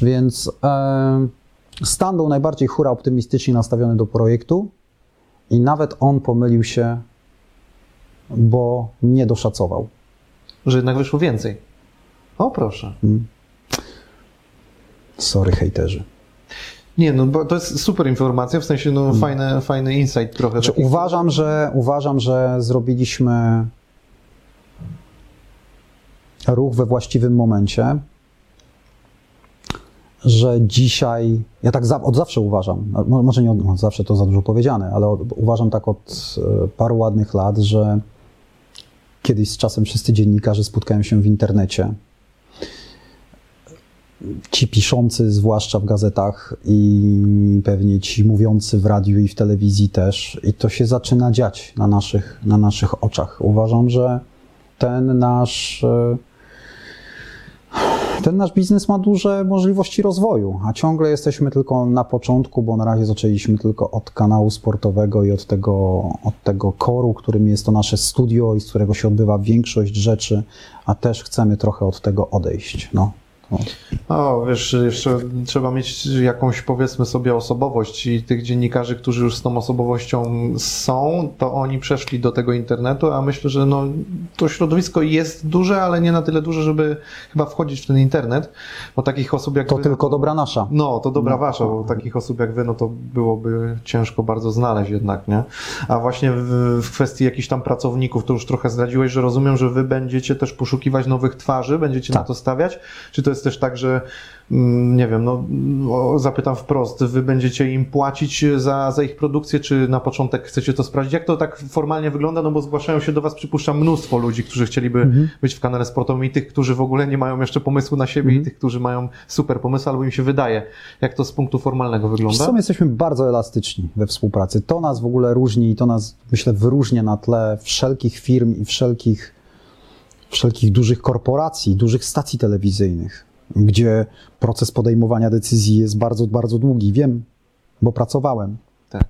[SPEAKER 2] Więc e, Stan był najbardziej hura optymistycznie nastawiony do projektu i nawet on pomylił się, bo nie doszacował.
[SPEAKER 1] Że jednak wyszło więcej. O, proszę.
[SPEAKER 2] Sorry, hejterzy.
[SPEAKER 1] Nie, no bo to jest super informacja, w sensie no fajny, fajny insight trochę.
[SPEAKER 2] Znaczy, uważam, że, uważam, że zrobiliśmy ruch we właściwym momencie, że dzisiaj, ja tak za, od zawsze uważam, może nie od zawsze to za dużo powiedziane, ale od, uważam tak od e, paru ładnych lat, że kiedyś z czasem wszyscy dziennikarze spotkają się w internecie. Ci piszący, zwłaszcza w gazetach, i pewnie ci mówiący w radiu i w telewizji też, i to się zaczyna dziać na naszych, na naszych oczach. Uważam, że ten nasz, e, ten nasz biznes ma duże możliwości rozwoju, a ciągle jesteśmy tylko na początku, bo na razie zaczęliśmy tylko od kanału sportowego i od tego, od tego koru, którym jest to nasze studio i z którego się odbywa większość rzeczy, a też chcemy trochę od tego odejść. No. No.
[SPEAKER 1] O, wiesz, jeszcze trzeba mieć jakąś, powiedzmy sobie, osobowość i tych dziennikarzy, którzy już z tą osobowością są, to oni przeszli do tego internetu, a myślę, że no, to środowisko jest duże, ale nie na tyle duże, żeby chyba wchodzić w ten internet, bo takich osób jak
[SPEAKER 2] To
[SPEAKER 1] wy,
[SPEAKER 2] tylko dobra nasza.
[SPEAKER 1] No, to dobra wasza, bo takich osób jak wy, no to byłoby ciężko bardzo znaleźć jednak, nie? A właśnie w, w kwestii jakichś tam pracowników, to już trochę zdradziłeś, że rozumiem, że wy będziecie też poszukiwać nowych twarzy, będziecie na
[SPEAKER 2] Tak.
[SPEAKER 1] to stawiać? Czy to jest też tak, że mm, nie wiem, no zapytam wprost, wy będziecie im płacić za, za ich produkcję, czy na początek chcecie to sprawdzić? Jak to tak formalnie wygląda? No bo zgłaszają się do was, przypuszczam, mnóstwo ludzi, którzy chcieliby
[SPEAKER 2] Mhm.
[SPEAKER 1] być w kanale sportowym i tych, którzy w ogóle nie mają jeszcze pomysłu na siebie
[SPEAKER 2] Mhm.
[SPEAKER 1] i tych, którzy mają super pomysł, albo im się wydaje. Jak to z punktu formalnego
[SPEAKER 2] Wiesz
[SPEAKER 1] wygląda?
[SPEAKER 2] co, my jesteśmy bardzo elastyczni we współpracy. To nas w ogóle różni i to nas, myślę, wyróżnia na tle wszelkich firm i wszelkich, wszelkich dużych korporacji, dużych stacji telewizyjnych, gdzie proces podejmowania decyzji jest bardzo, bardzo długi. Wiem, bo pracowałem.
[SPEAKER 1] Tak.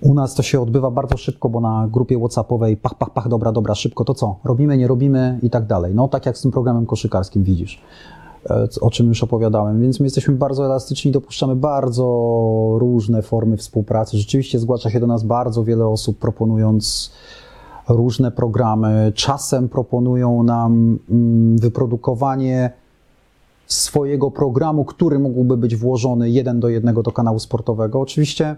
[SPEAKER 2] U nas to się odbywa bardzo szybko, bo na grupie WhatsAppowej pach, pach, pach, dobra, dobra, szybko, to co? Robimy, nie robimy i tak dalej. No tak jak z tym programem koszykarskim widzisz, e, o czym już opowiadałem. Więc my jesteśmy bardzo elastyczni, dopuszczamy bardzo różne formy współpracy. Rzeczywiście zgłasza się do nas bardzo wiele osób proponując różne programy. Czasem proponują nam mm, wyprodukowanie swojego programu, który mógłby być włożony jeden do jednego do kanału sportowego. Oczywiście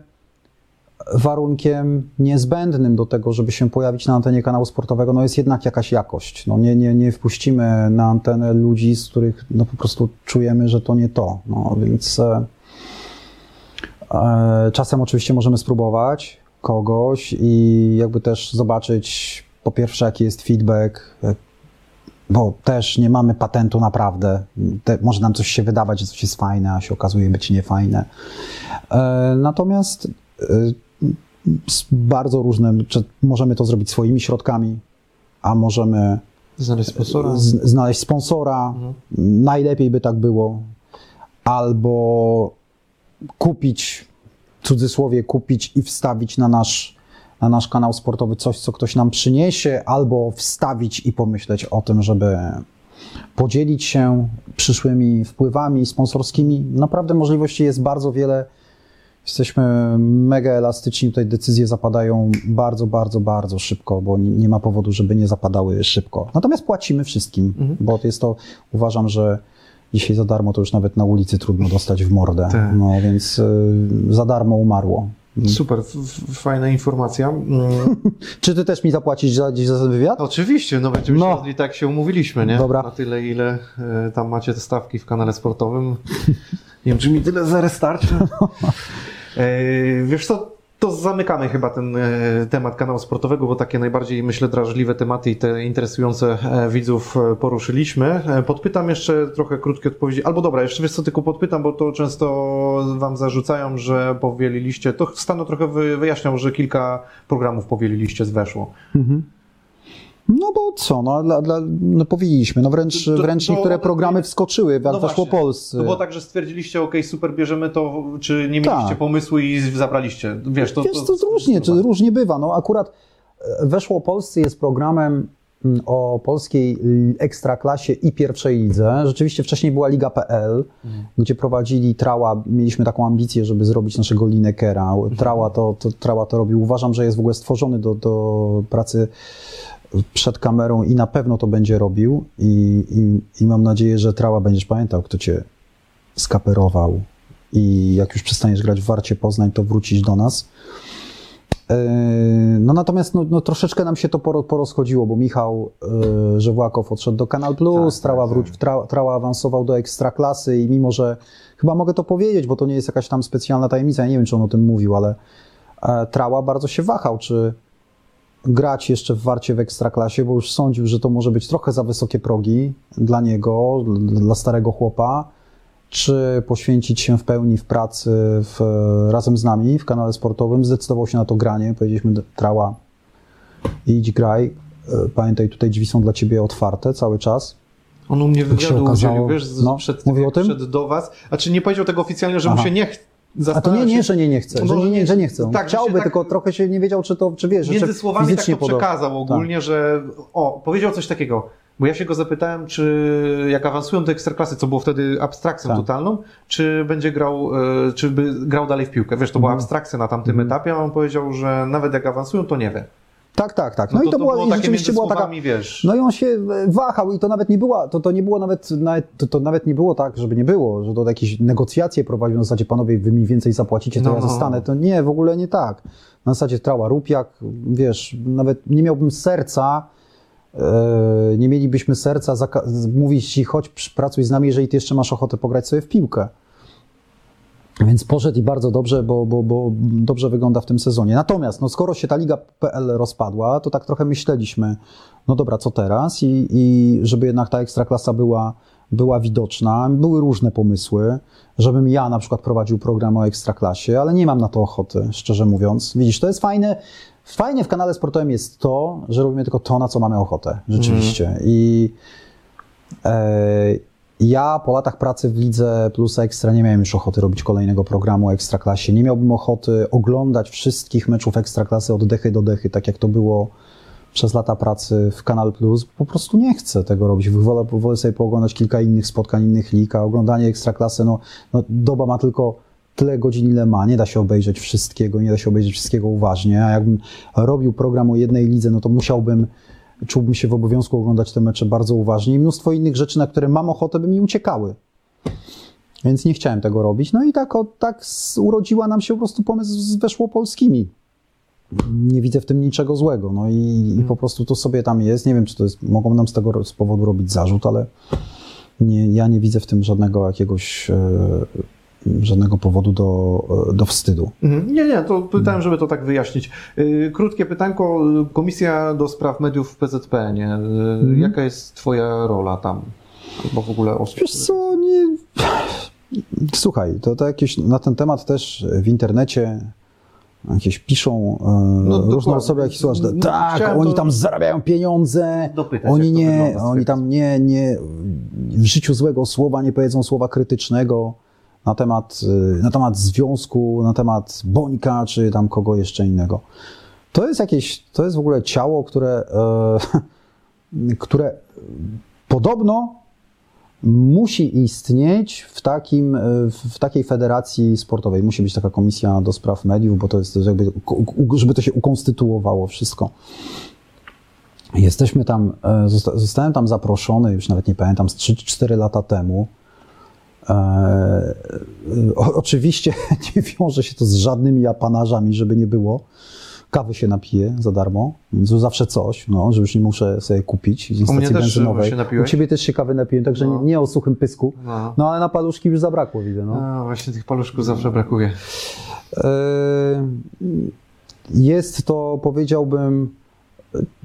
[SPEAKER 2] warunkiem niezbędnym do tego, żeby się pojawić na antenie kanału sportowego, no jest jednak jakaś jakość. No nie, nie, nie wpuścimy na antenę ludzi, z których no po prostu czujemy, że to nie to. No więc e, e, czasem oczywiście możemy spróbować kogoś i jakby też zobaczyć po pierwsze jaki jest feedback, bo też nie mamy patentu naprawdę. Te, może nam coś się wydawać, że coś jest fajne, a się okazuje być niefajne. E, natomiast e, z bardzo różnym, czy możemy to zrobić swoimi środkami, a możemy
[SPEAKER 1] Znaleźć sponsora?
[SPEAKER 2] z, znaleźć sponsora,
[SPEAKER 1] Mhm.
[SPEAKER 2] najlepiej by tak było, albo kupić, cudzysłowie kupić i wstawić na nasz, na nasz kanał sportowy coś, co ktoś nam przyniesie, albo wstawić i pomyśleć o tym, żeby podzielić się przyszłymi wpływami sponsorskimi. Naprawdę możliwości jest bardzo wiele. Jesteśmy mega elastyczni, tutaj decyzje zapadają bardzo, bardzo, bardzo szybko, bo nie ma powodu, żeby nie zapadały szybko. Natomiast płacimy wszystkim,
[SPEAKER 1] Mhm.
[SPEAKER 2] bo jest to, uważam, że dzisiaj za darmo to już nawet na ulicy trudno dostać w mordę.
[SPEAKER 1] Tak.
[SPEAKER 2] No więc y, za darmo umarło.
[SPEAKER 1] Super, f- f- fajna informacja. Mm,
[SPEAKER 2] Czy ty też mi zapłacisz za, dziś za ten wywiad?
[SPEAKER 1] Oczywiście, no będziemy
[SPEAKER 2] No.
[SPEAKER 1] się tak się umówiliśmy, nie?
[SPEAKER 2] Dobra.
[SPEAKER 1] Na tyle, ile e, tam macie te stawki w kanale sportowym. Nie wiem, czy mi tyle zaraz starczy. E, wiesz co, to zamykamy chyba ten e, temat kanału sportowego, bo takie najbardziej, myślę, drażliwe tematy i te interesujące e, widzów e, poruszyliśmy. Podpytam jeszcze trochę krótkie odpowiedzi. Albo dobra, jeszcze wiesz co, tylko podpytam, bo to często wam zarzucają, że powieliliście, to Stano trochę wy- wyjaśniał, że kilka programów powieliliście z weszło.
[SPEAKER 2] No bo co, no, dla, dla, no powiedzieliśmy, no wręcz,
[SPEAKER 1] To- to-
[SPEAKER 2] wręcz
[SPEAKER 1] to-
[SPEAKER 2] niektóre programy wskoczyły, jak
[SPEAKER 1] No
[SPEAKER 2] weszło. Polscy.
[SPEAKER 1] To było tak, że stwierdziliście, ok, super, bierzemy to, czy nie mieliście
[SPEAKER 2] Tak.
[SPEAKER 1] pomysłu i zabraliście? Wiesz, to,
[SPEAKER 2] Wiesz, to, różnie, czy różnie bywa. No akurat e, Weszło Polscy jest programem mm, o polskiej ekstraklasie i pierwszej lidze. Rzeczywiście wcześniej była Liga.pl, gdzie prowadzili Trała. Mieliśmy taką ambicję, żeby zrobić naszego Linekera. Trała to, to, Trała to robił. Uważam, że jest w ogóle stworzony do, do pracy przed kamerą i na pewno to będzie robił. I, i, I mam nadzieję, że Trała będziesz pamiętał, kto cię skaperował. I jak już przestaniesz grać w Warcie Poznań, to wrócić do nas. Yy, No natomiast no, no, troszeczkę nam się to poro- porozchodziło, bo Michał yy, Żewłakow odszedł do Kanal Plus,
[SPEAKER 1] Tak,
[SPEAKER 2] Trała,
[SPEAKER 1] tak,
[SPEAKER 2] wróć,
[SPEAKER 1] tak.
[SPEAKER 2] Trała, Trała awansował do Ekstraklasy i mimo, że chyba mogę to powiedzieć, bo to nie jest jakaś tam specjalna tajemnica, ja nie wiem, czy on o tym mówił, ale e, Trała bardzo się wahał, czy grać jeszcze w Warcie w Ekstraklasie, bo już sądził, że to może być trochę za wysokie progi dla niego, dla starego chłopa, czy poświęcić się w pełni w pracy w, razem z nami w kanale sportowym. Zdecydował się na to granie. Powiedzieliśmy, Trała, idź graj. E, Pamiętaj, tutaj drzwi są dla ciebie otwarte cały czas.
[SPEAKER 1] On u mnie
[SPEAKER 2] się
[SPEAKER 1] wywiadu udzielił, wiesz,
[SPEAKER 2] no,
[SPEAKER 1] przed tym, przyszedł do was. A czy nie powiedział tego oficjalnie, że mu
[SPEAKER 2] Aha.
[SPEAKER 1] się nie chce?
[SPEAKER 2] A to nie, nie, że nie, nie chce,
[SPEAKER 1] No,
[SPEAKER 2] że nie, nie, że nie chce.
[SPEAKER 1] tak, że się
[SPEAKER 2] Chciałby,
[SPEAKER 1] tak-
[SPEAKER 2] tylko trochę się nie wiedział, czy to, czy wiesz, że
[SPEAKER 1] Między
[SPEAKER 2] czy
[SPEAKER 1] słowami tak
[SPEAKER 2] fizycznie
[SPEAKER 1] to
[SPEAKER 2] podo-
[SPEAKER 1] przekazał ogólnie, że o, powiedział coś takiego. Bo ja się go zapytałem, czy jak awansują do ekstraklasy, co było wtedy abstrakcją
[SPEAKER 2] Tak.
[SPEAKER 1] totalną, czy będzie grał, e, czy by grał dalej w piłkę. Wiesz, to była
[SPEAKER 2] Mhm.
[SPEAKER 1] abstrakcja na tamtym etapie, a on powiedział, że nawet jak awansują, to nie wie.
[SPEAKER 2] Tak, tak, tak. No, i to, była, i
[SPEAKER 1] takie
[SPEAKER 2] rzeczywiście była taka
[SPEAKER 1] wiesz.
[SPEAKER 2] No i on się e, wahał i to nawet nie była, to, to nie było nawet, nawet to, to nawet nie było tak, żeby nie było, że to jakieś negocjacje prowadził na zasadzie, panowie, wy mi więcej zapłacicie, to
[SPEAKER 1] No,
[SPEAKER 2] ja
[SPEAKER 1] no.
[SPEAKER 2] zostanę. To nie, w ogóle nie tak. Na zasadzie trała rupiak, wiesz, nawet nie miałbym serca, e, nie mielibyśmy serca mówić ci, chodź, pracuj z nami, jeżeli ty jeszcze masz ochotę pograć sobie w piłkę. Więc poszedł i bardzo dobrze, bo, bo, bo dobrze wygląda w tym sezonie. Natomiast, no skoro się ta Liga.pl rozpadła, to tak trochę myśleliśmy, no dobra, co teraz? I, i żeby jednak ta ekstraklasa była, była widoczna. Były różne pomysły, żebym ja na przykład prowadził program o ekstraklasie, ale nie mam na to ochoty, szczerze mówiąc. Widzisz, to jest fajne. Fajnie w kanale sportowym jest to, że robimy tylko to, na co mamy ochotę, rzeczywiście. I e, ja po latach pracy w Lidze Plus Ekstra nie miałem już ochoty robić kolejnego programu o Ekstraklasie. Nie miałbym ochoty oglądać wszystkich meczów Ekstraklasy od dechy do dechy, tak jak to było przez lata pracy w Kanal Plus. Po prostu nie chcę tego robić. Wolę, wolę sobie pooglądać kilka innych spotkań, innych lig, a oglądanie Ekstraklasy, no, no doba ma tylko tyle godzin, ile ma. Nie da się obejrzeć wszystkiego, nie da się obejrzeć wszystkiego uważnie. A jakbym robił program o jednej lidze, no to musiałbym czułbym się w obowiązku oglądać te mecze bardzo uważnie i mnóstwo innych rzeczy, na które mam ochotę, by mi uciekały. Więc nie chciałem tego robić. No i tak, o, tak urodziła nam się po prostu pomysł z Weszło Polskimi. Nie widzę w tym niczego złego. No i, i po prostu to sobie tam jest. Nie wiem, czy to jest, mogą nam z tego z powodu robić zarzut, ale nie, ja nie widzę w tym żadnego jakiegoś, e, żadnego powodu do, do wstydu.
[SPEAKER 1] Mhm. Nie, nie, to pytałem, żeby to tak wyjaśnić. Yy, Krótkie pytanko. Komisja do spraw mediów w PZPN. nie? Yy, Jaka jest Twoja rola tam? Bo w ogóle osób.
[SPEAKER 2] Wiesz co, nie... Słuchaj, to, to jakieś na ten temat też w internecie jakieś piszą e,
[SPEAKER 1] No,
[SPEAKER 2] różne osoby, jakieś słuchasz,
[SPEAKER 1] No,
[SPEAKER 2] tak, oni tam zarabiają pieniądze,
[SPEAKER 1] dopytać,
[SPEAKER 2] oni nie, oni tam nie, nie, w życiu złego słowa nie powiedzą słowa krytycznego na temat, y, na temat związku, na temat Bońka, czy tam kogo jeszcze innego. To jest jakieś, to jest w ogóle ciało, które, e, które podobno musi istnieć w, takim, e, w takiej federacji sportowej. Musi być taka komisja do spraw mediów, bo to jest jakby, żeby to się ukonstytuowało wszystko. Jesteśmy tam, e, zosta- zostałem tam zaproszony, już nawet nie pamiętam, z 3-4 lata temu. E, o, oczywiście nie wiąże się to z żadnymi apanarzami, żeby nie było. Kawy się napiję za darmo, więc zawsze coś, no, że już nie muszę sobie kupić z stacji
[SPEAKER 3] też
[SPEAKER 2] benzynowej. U ciebie też się kawy także
[SPEAKER 3] No.
[SPEAKER 2] nie, nie o suchym pysku.
[SPEAKER 3] No.
[SPEAKER 2] No ale na paluszki już zabrakło, widzę. No.
[SPEAKER 3] A, właśnie tych paluszków zawsze brakuje.
[SPEAKER 2] E, Jest to, powiedziałbym,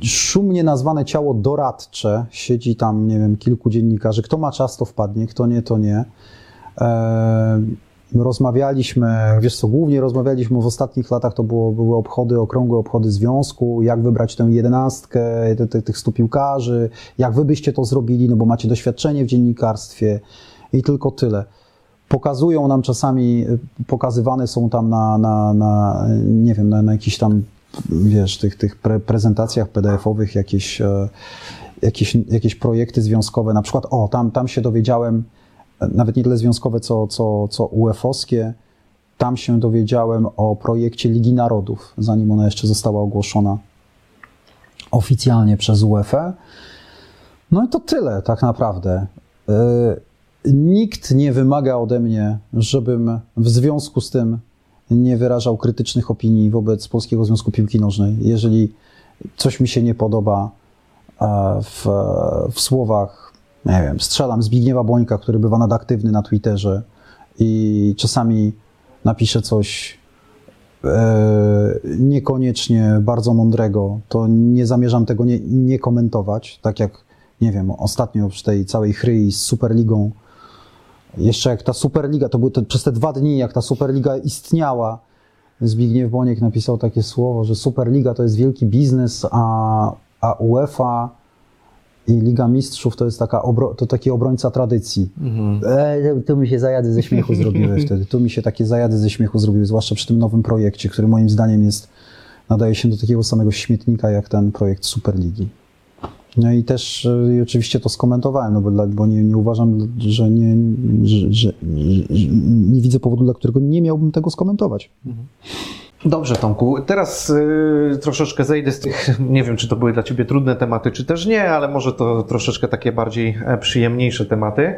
[SPEAKER 2] szumnie nazwane ciało doradcze. Siedzi tam, nie wiem, kilku dziennikarzy. Kto ma czas, to wpadnie, kto nie, to nie. E, Rozmawialiśmy, wiesz co, głównie rozmawialiśmy w ostatnich latach, to było, były obchody, okrągłe obchody związku, jak wybrać tę jedenastkę ty- ty- tych stu piłkarzy, jak wy byście to zrobili, no bo macie doświadczenie w dziennikarstwie i tylko tyle pokazują nam czasami, y, pokazywane są tam na, na, na nie wiem, na, na jakichś tam, wiesz, tych, tych pre, prezentacjach PDF-owych jakieś, e, jakieś, jakieś projekty związkowe, na przykład, o, tam, tam się dowiedziałem, e, nawet nie tyle związkowe, co, co, co UEFA-owskie, tam się dowiedziałem o projekcie Ligi Narodów, zanim ona jeszcze została ogłoszona oficjalnie przez UEFA. No i to tyle tak naprawdę. Y, Nikt nie wymaga ode mnie, żebym w związku z tym nie wyrażał krytycznych opinii wobec Polskiego Związku Piłki Nożnej. Jeżeli coś mi się nie podoba e, w, w słowach, nie wiem, strzelam Zbigniewa Bońka, który bywa nadaktywny na Twitterze i czasami napisze coś e, niekoniecznie bardzo mądrego, to nie zamierzam tego nie, nie komentować, tak jak, nie wiem, ostatnio przy tej całej chryi z Superligą, jeszcze jak ta Superliga, to były te, przez te dwa dni, jak ta Superliga istniała, Zbigniew Boniek napisał takie słowo, że Superliga to jest wielki biznes, a, a UEFA i Liga Mistrzów to jest taka obro, to taki obrońca tradycji. E, tu mi się zajady ze śmiechu zrobiły wtedy. Tu mi się takie zajady ze śmiechu zrobiły, zwłaszcza przy tym nowym projekcie, który moim zdaniem jest, nadaje się do takiego samego śmietnika jak ten projekt Superligi. No i też i oczywiście to skomentowałem, no bo, dla- bo nie, nie uważam, że nie, że, że, że nie widzę powodu, dla którego nie miałbym tego skomentować.
[SPEAKER 3] Dobrze, Tomku. Teraz y, troszeczkę zejdę z tych, nie wiem, czy to były dla Ciebie trudne tematy, czy też nie, ale może to troszeczkę takie bardziej e, przyjemniejsze tematy.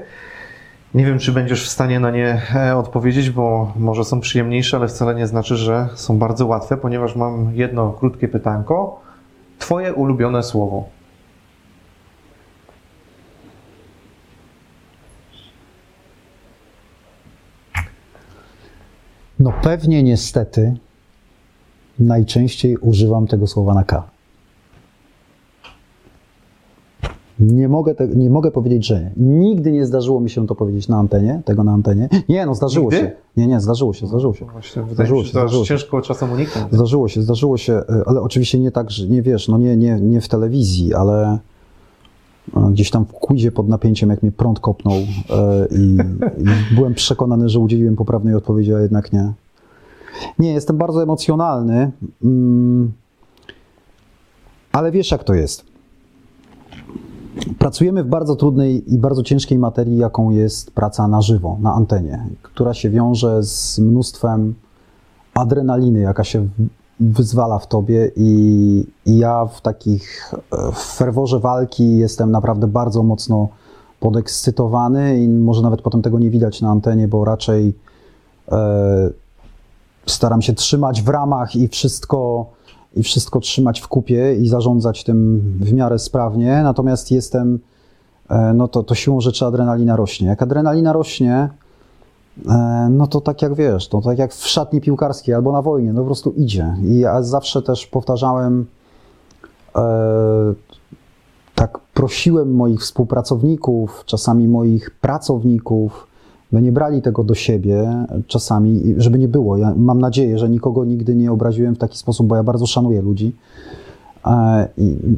[SPEAKER 3] Nie wiem, czy będziesz w stanie na nie e, odpowiedzieć, bo może są przyjemniejsze, ale wcale nie znaczy, że są bardzo łatwe, ponieważ mam jedno krótkie pytanko. Twoje ulubione słowo.
[SPEAKER 2] No pewnie niestety najczęściej używam tego słowa na K. Nie mogę, te, nie mogę powiedzieć, że nie. Nigdy nie zdarzyło mi się to powiedzieć na antenie, tego na antenie. Nie, no zdarzyło
[SPEAKER 3] Nigdy?
[SPEAKER 2] się. Nie, nie, zdarzyło się, zdarzyło się.
[SPEAKER 3] Właśnie wydaje
[SPEAKER 2] Zdarzyło
[SPEAKER 3] się,
[SPEAKER 2] się, zdarzyło się.
[SPEAKER 3] ciężko czasem uniknąć.
[SPEAKER 2] Zdarzyło się, zdarzyło się, y, ale oczywiście nie tak, że nie wiesz, no nie, nie, nie w telewizji, ale e, gdzieś tam w quizie pod napięciem, jak mnie prąd kopnął e, i, i byłem przekonany, że udzieliłem poprawnej odpowiedzi, a jednak nie. Nie, jestem bardzo emocjonalny, mm, ale wiesz jak to jest. Pracujemy w bardzo trudnej i bardzo ciężkiej materii, jaką jest praca na żywo, na antenie, która się wiąże z mnóstwem adrenaliny, jaka się wyzwala w tobie i, i ja w takich e, w ferworze walki jestem naprawdę bardzo mocno podekscytowany i może nawet potem tego nie widać na antenie, bo raczej e, staram się trzymać w ramach i wszystko, i wszystko trzymać w kupie i zarządzać tym w miarę sprawnie, natomiast jestem, e, no to, to siłą rzeczy adrenalina rośnie. Jak adrenalina rośnie, No to tak jak wiesz, to tak jak w szatni piłkarskiej albo na wojnie, no po prostu idzie. I ja zawsze też powtarzałem, e, tak prosiłem moich współpracowników, czasami moich pracowników, by nie brali tego do siebie czasami, żeby nie było. Ja mam nadzieję, że nikogo nigdy nie obraziłem w taki sposób, bo ja bardzo szanuję ludzi. E,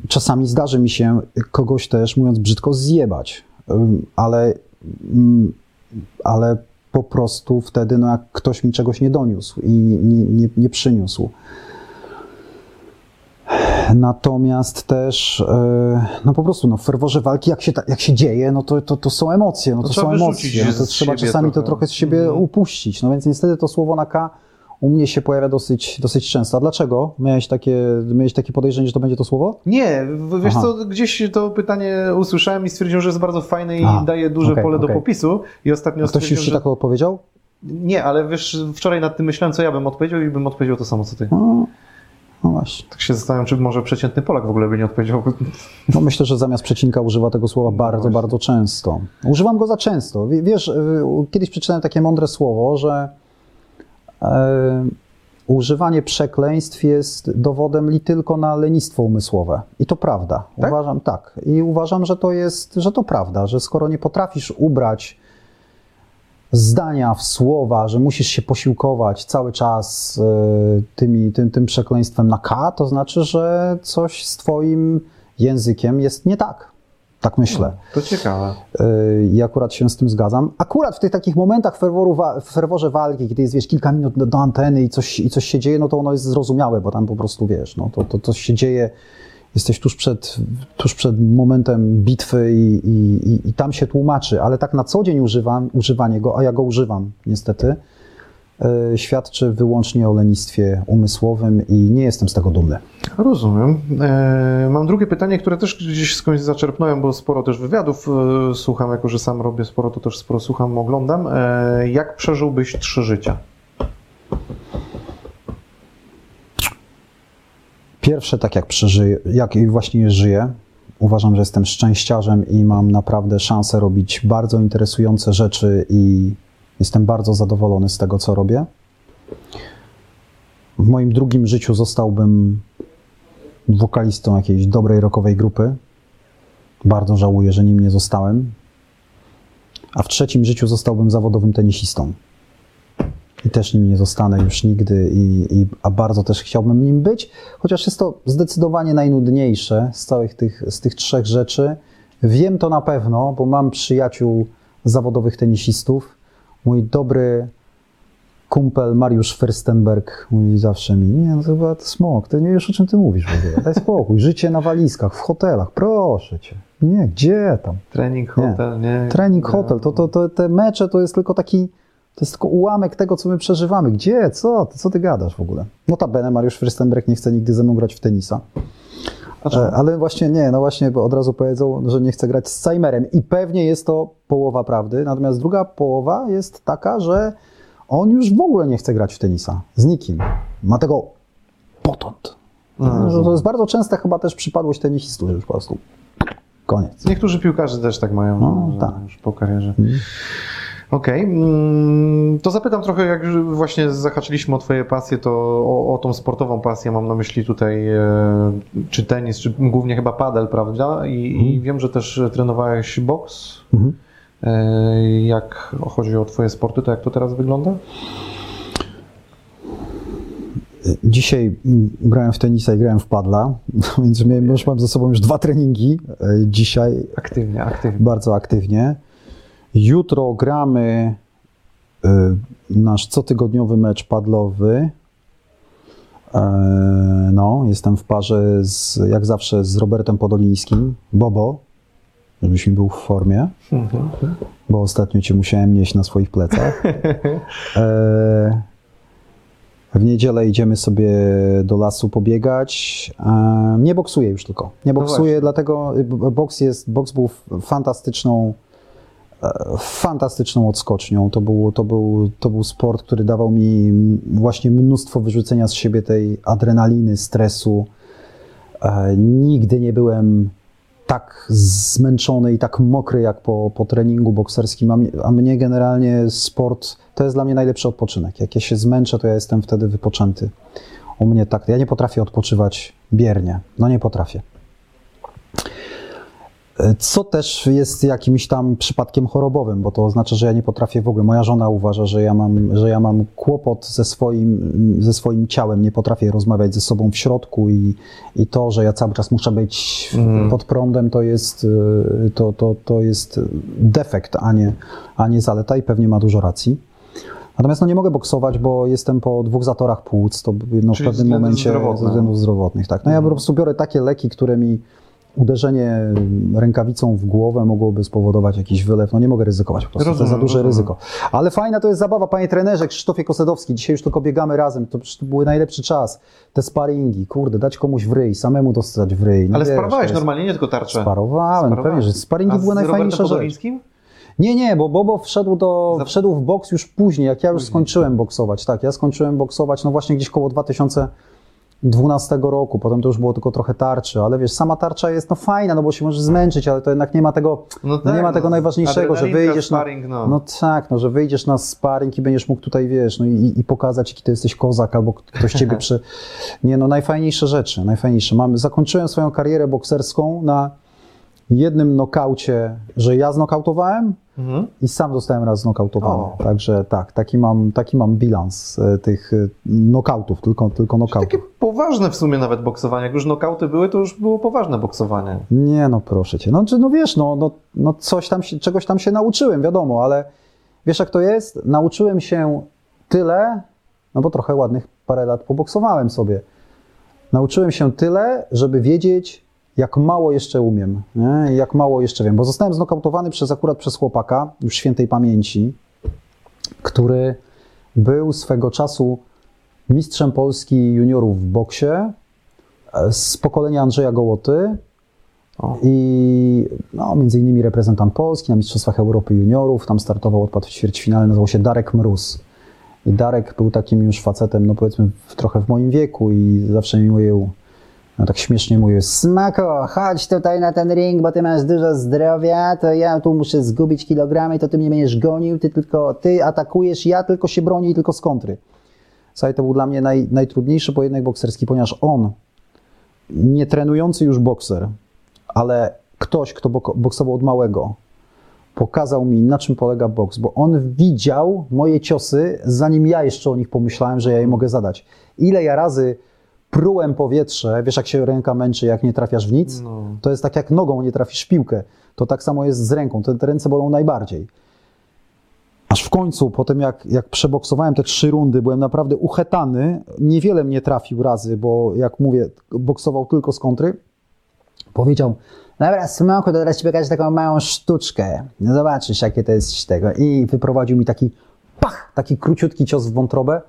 [SPEAKER 2] czasami zdarzy mi się kogoś też, mówiąc brzydko, zjebać, Ym, ale, mm, ale po prostu wtedy, no jak ktoś mi czegoś nie doniósł i nie, nie, nie przyniósł. Natomiast też, e, no po prostu, no w ferworze walki, jak się, ta- jak się dzieje, no to, to, to są emocje, no
[SPEAKER 3] To
[SPEAKER 2] to, są emocje, no to trzeba czasami to
[SPEAKER 3] trochę.
[SPEAKER 2] trochę z siebie
[SPEAKER 3] Mhm.
[SPEAKER 2] upuścić. No więc niestety to słowo na K u mnie się pojawia dosyć, dosyć często. A dlaczego? Miałeś takie, miałeś takie podejrzenie, że to będzie to słowo?
[SPEAKER 1] Nie, wiesz
[SPEAKER 2] Aha.
[SPEAKER 1] co, gdzieś to pytanie usłyszałem i stwierdziłem, że jest bardzo fajne i
[SPEAKER 2] A,
[SPEAKER 1] daje duże
[SPEAKER 2] okej,
[SPEAKER 1] pole do
[SPEAKER 2] okej.
[SPEAKER 1] popisu. I ostatnio
[SPEAKER 2] Ktoś już ci
[SPEAKER 1] że...
[SPEAKER 2] tak odpowiedział?
[SPEAKER 1] Nie, ale wiesz, wczoraj nad tym myślałem, co ja bym odpowiedział i bym odpowiedział to samo, co ty.
[SPEAKER 2] No, no właśnie.
[SPEAKER 1] Tak się zastanawiam, czy może przeciętny Polak w ogóle by nie odpowiedział.
[SPEAKER 2] No myślę, że zamiast przecinka używa tego słowa bardzo,
[SPEAKER 1] właśnie.
[SPEAKER 2] bardzo często. Używam go za często. Wie- Wiesz, y, kiedyś przeczytałem takie mądre słowo, że używanie przekleństw jest dowodem li tylko na lenistwo umysłowe. I to prawda.
[SPEAKER 1] Tak?
[SPEAKER 2] Uważam tak. I uważam, że to jest, że to prawda, że skoro nie potrafisz ubrać zdania w słowa, że musisz się posiłkować cały czas e, tymi, tym, tym przekleństwem na K, to znaczy, że coś z twoim językiem jest nie tak. Tak myślę.
[SPEAKER 1] To ciekawe.
[SPEAKER 2] Yy, I akurat się z tym zgadzam. Akurat w tych takich momentach ferworu, w ferworze walki, kiedy jest wiesz, kilka minut do, do anteny i coś, i coś się dzieje, no to ono jest zrozumiałe, bo tam po prostu wiesz, no to, to, to się dzieje, jesteś tuż przed, tuż przed momentem bitwy i, i, i, i tam się tłumaczy, ale tak na co dzień używam, używanie go, a ja go używam niestety, świadczy wyłącznie o lenistwie umysłowym i nie jestem z tego dumny.
[SPEAKER 1] Rozumiem. E, mam drugie pytanie, które też gdzieś skądś zaczerpnąłem, bo sporo też wywiadów e, słucham, jako że sam robię sporo, to też sporo słucham, oglądam. E, jak przeżyłbyś trzy życia?
[SPEAKER 2] Pierwsze, tak jak przeżyję, jak właśnie żyję, uważam, że jestem szczęściarzem i mam naprawdę szansę robić bardzo interesujące rzeczy i jestem bardzo zadowolony z tego, co robię. W moim drugim życiu zostałbym wokalistą jakiejś dobrej rockowej grupy. Bardzo żałuję, że nim nie zostałem. A w trzecim życiu zostałbym zawodowym tenisistą i też nim nie zostanę już nigdy, i, i, a bardzo też chciałbym nim być, chociaż jest to zdecydowanie najnudniejsze z całych tych, z tych trzech rzeczy. Wiem to na pewno, bo mam przyjaciół zawodowych tenisistów. Mój dobry kumpel Mariusz Fürstenberg mówi zawsze mi, nie, no to chyba to smok, ty nie wiesz o czym ty mówisz w ogóle, daj spokój, życie na walizkach, w hotelach, proszę cię. Nie, gdzie tam?
[SPEAKER 1] Trening,
[SPEAKER 2] Nie.
[SPEAKER 1] hotel, nie?
[SPEAKER 2] Trening, hotel, to, to, to te mecze to jest tylko taki, to jest tylko ułamek tego, co my przeżywamy. Gdzie? Co? Co ty gadasz w ogóle? Notabene Mariusz Fürstenberg nie chce nigdy ze mną grać w tenisa. E, Ale właśnie nie, no właśnie, bo od razu powiedzą, że nie chce grać z Seimerem i pewnie jest to połowa prawdy, natomiast druga połowa jest taka, że on już w ogóle nie chce grać w tenisa. Z nikim. Ma tego potąd.
[SPEAKER 1] No,
[SPEAKER 2] Że to jest bardzo częsta chyba też przypadłość tenisistów, że już po prostu koniec.
[SPEAKER 1] Niektórzy piłkarze też tak mają,
[SPEAKER 2] No,
[SPEAKER 1] że
[SPEAKER 2] tak.
[SPEAKER 1] już po karierze.
[SPEAKER 2] Mhm.
[SPEAKER 1] Okej, mm, to zapytam trochę, jak właśnie zahaczyliśmy o Twoje pasje, to o, o tą sportową pasję mam na myśli tutaj, e, czy tenis, czy głównie chyba padel, prawda? I, i
[SPEAKER 2] Mhm.
[SPEAKER 1] wiem, że też trenowałeś boks.
[SPEAKER 2] Mhm.
[SPEAKER 1] E, Jak chodzi o Twoje sporty, to jak to teraz wygląda?
[SPEAKER 2] Dzisiaj mm, grałem w tenisa i grałem w padla, więc już mam ze sobą już dwa treningi e, dzisiaj
[SPEAKER 1] Aktywnie, aktywnie.
[SPEAKER 2] bardzo aktywnie. Jutro gramy e, nasz cotygodniowy mecz padlowy. E, No, jestem w parze z, jak zawsze z Robertem Podolińskim, Bobo, żebyś mi był w formie,
[SPEAKER 1] Mhm.
[SPEAKER 2] bo ostatnio cię musiałem nieść na swoich plecach. E, W niedzielę idziemy sobie do lasu pobiegać. E, Nie boksuję już tylko. Nie
[SPEAKER 1] No
[SPEAKER 2] boksuję, dlatego y, boks jest, boks był fantastyczną, fantastyczną odskocznią. To był, to, był, to był sport, który dawał mi właśnie mnóstwo wyrzucenia z siebie tej adrenaliny, stresu. E, Nigdy nie byłem tak zmęczony i tak mokry jak po, po treningu bokserskim, a mnie, a mnie generalnie sport to jest dla mnie najlepszy odpoczynek. Jak ja się zmęczę, to ja jestem wtedy wypoczęty. U mnie tak, ja nie potrafię odpoczywać biernie. No nie potrafię. Co też jest jakimś tam przypadkiem chorobowym, bo to oznacza, że ja nie potrafię w ogóle. Moja żona uważa, że ja mam, że ja mam kłopot ze swoim, ze swoim ciałem, nie potrafię rozmawiać ze sobą w środku i, i to, że ja cały czas muszę być
[SPEAKER 1] Mhm.
[SPEAKER 2] pod prądem, to jest, y, to, to, to jest defekt, a nie, a nie zaleta i pewnie ma dużo racji. Natomiast no, nie mogę boksować, bo jestem po dwóch zatorach płóc, to no, w pewnym momencie ze względów zdrowotnych. Tak. No ja po
[SPEAKER 1] Mhm.
[SPEAKER 2] prostu biorę takie leki, które mi uderzenie rękawicą w głowę mogłoby spowodować jakiś wylew. No nie mogę ryzykować, po prostu to
[SPEAKER 1] Rozumiem,
[SPEAKER 2] jest za duże
[SPEAKER 1] rozumiem.
[SPEAKER 2] ryzyko. Ale fajna to jest zabawa, panie trenerze, Krzysztofie Kosedowski, dzisiaj już tylko biegamy razem, to, to był najlepszy czas. Te sparingi, kurde, dać komuś w ryj, samemu dostać w ryj. No
[SPEAKER 1] Ale
[SPEAKER 2] wiesz,
[SPEAKER 1] sparowałeś
[SPEAKER 2] to jest-
[SPEAKER 1] normalnie, nie tylko tarczę.
[SPEAKER 2] Sparowałem,
[SPEAKER 1] Sparowałeś.
[SPEAKER 2] pewnie, że sparingi
[SPEAKER 1] A
[SPEAKER 2] były
[SPEAKER 1] Robertem
[SPEAKER 2] rzecz. Nie, nie, bo Bobo wszedł, do, wszedł w boks już później, jak ja już skończyłem boksować. Tak, ja skończyłem boksować, no właśnie gdzieś koło 2012 roku, potem to już było tylko trochę tarczy, ale wiesz, sama tarcza jest no fajna, no bo się możesz zmęczyć, ale to jednak nie ma tego,
[SPEAKER 1] No
[SPEAKER 2] no nie ma tego najważniejszego, że wyjdziesz na,
[SPEAKER 1] sparring, no.
[SPEAKER 2] no tak, no że wyjdziesz na sparring i będziesz mógł tutaj, wiesz, no i, i pokazać, jaki ty jesteś kozak, albo ktoś ciebie przy... Nie, no najfajniejsze rzeczy, najfajniejsze. Mamy, zakończyłem swoją karierę bokserską na jednym nokaucie, że ja znokautowałem,
[SPEAKER 1] Mhm.
[SPEAKER 2] i sam zostałem raz znokautowany.
[SPEAKER 1] O.
[SPEAKER 2] Także tak, taki mam, taki mam bilans e, tych e, nokautów, tylko, tylko nokautów.
[SPEAKER 1] Takie poważne w sumie nawet boksowanie. Jak już nokauty były, to już było poważne boksowanie.
[SPEAKER 2] Nie no, proszę cię. No, czy, no wiesz, no, no, no coś tam się, czegoś tam się nauczyłem, wiadomo, ale wiesz jak to jest? Nauczyłem się tyle, no bo trochę ładnych parę lat poboksowałem sobie. Nauczyłem się tyle, żeby wiedzieć, jak mało jeszcze umiem, nie? Jak mało jeszcze wiem, bo zostałem znokautowany przez akurat przez chłopaka, już świętej pamięci, który był swego czasu mistrzem Polski juniorów w boksie e, z pokolenia Andrzeja Gołoty
[SPEAKER 1] O.
[SPEAKER 2] i no, między innymi reprezentant Polski na Mistrzostwach Europy Juniorów, tam startował, odpadł w ćwierćfinale, nazywał się Darek Mróz. I Darek był takim już facetem, no powiedzmy w, trochę w moim wieku i zawsze mi mówił, no tak śmiesznie mówił, smako, chodź tutaj na ten ring, bo ty masz dużo zdrowia, to ja tu muszę zgubić kilogramy, to ty mnie będziesz gonił, ty tylko, ty atakujesz, ja tylko się bronię i tylko z kontry. Słuchaj, to był dla mnie naj, najtrudniejszy pojedynek bokserski, ponieważ on, nie trenujący już bokser, ale ktoś, kto bok- boksował od małego, pokazał mi, na czym polega boks, bo on widział moje ciosy, zanim ja jeszcze o nich pomyślałem, że ja je mogę zadać. Ile ja razy prułem powietrze, wiesz jak się ręka męczy, jak nie trafiasz w nic?
[SPEAKER 1] No.
[SPEAKER 2] To jest tak jak nogą nie trafisz w piłkę. To tak samo jest z ręką, te, te ręce bolą najbardziej. Aż w końcu, po tym jak, jak przeboksowałem te trzy rundy, byłem naprawdę uchetany. Niewiele mnie trafił razy, bo jak mówię, boksował tylko z kontry. Powiedział, dobra, smoku, to teraz ci pokażę taką małą sztuczkę. No zobaczysz, jakie to jest tego. I wyprowadził mi taki pach, taki króciutki cios w wątrobę.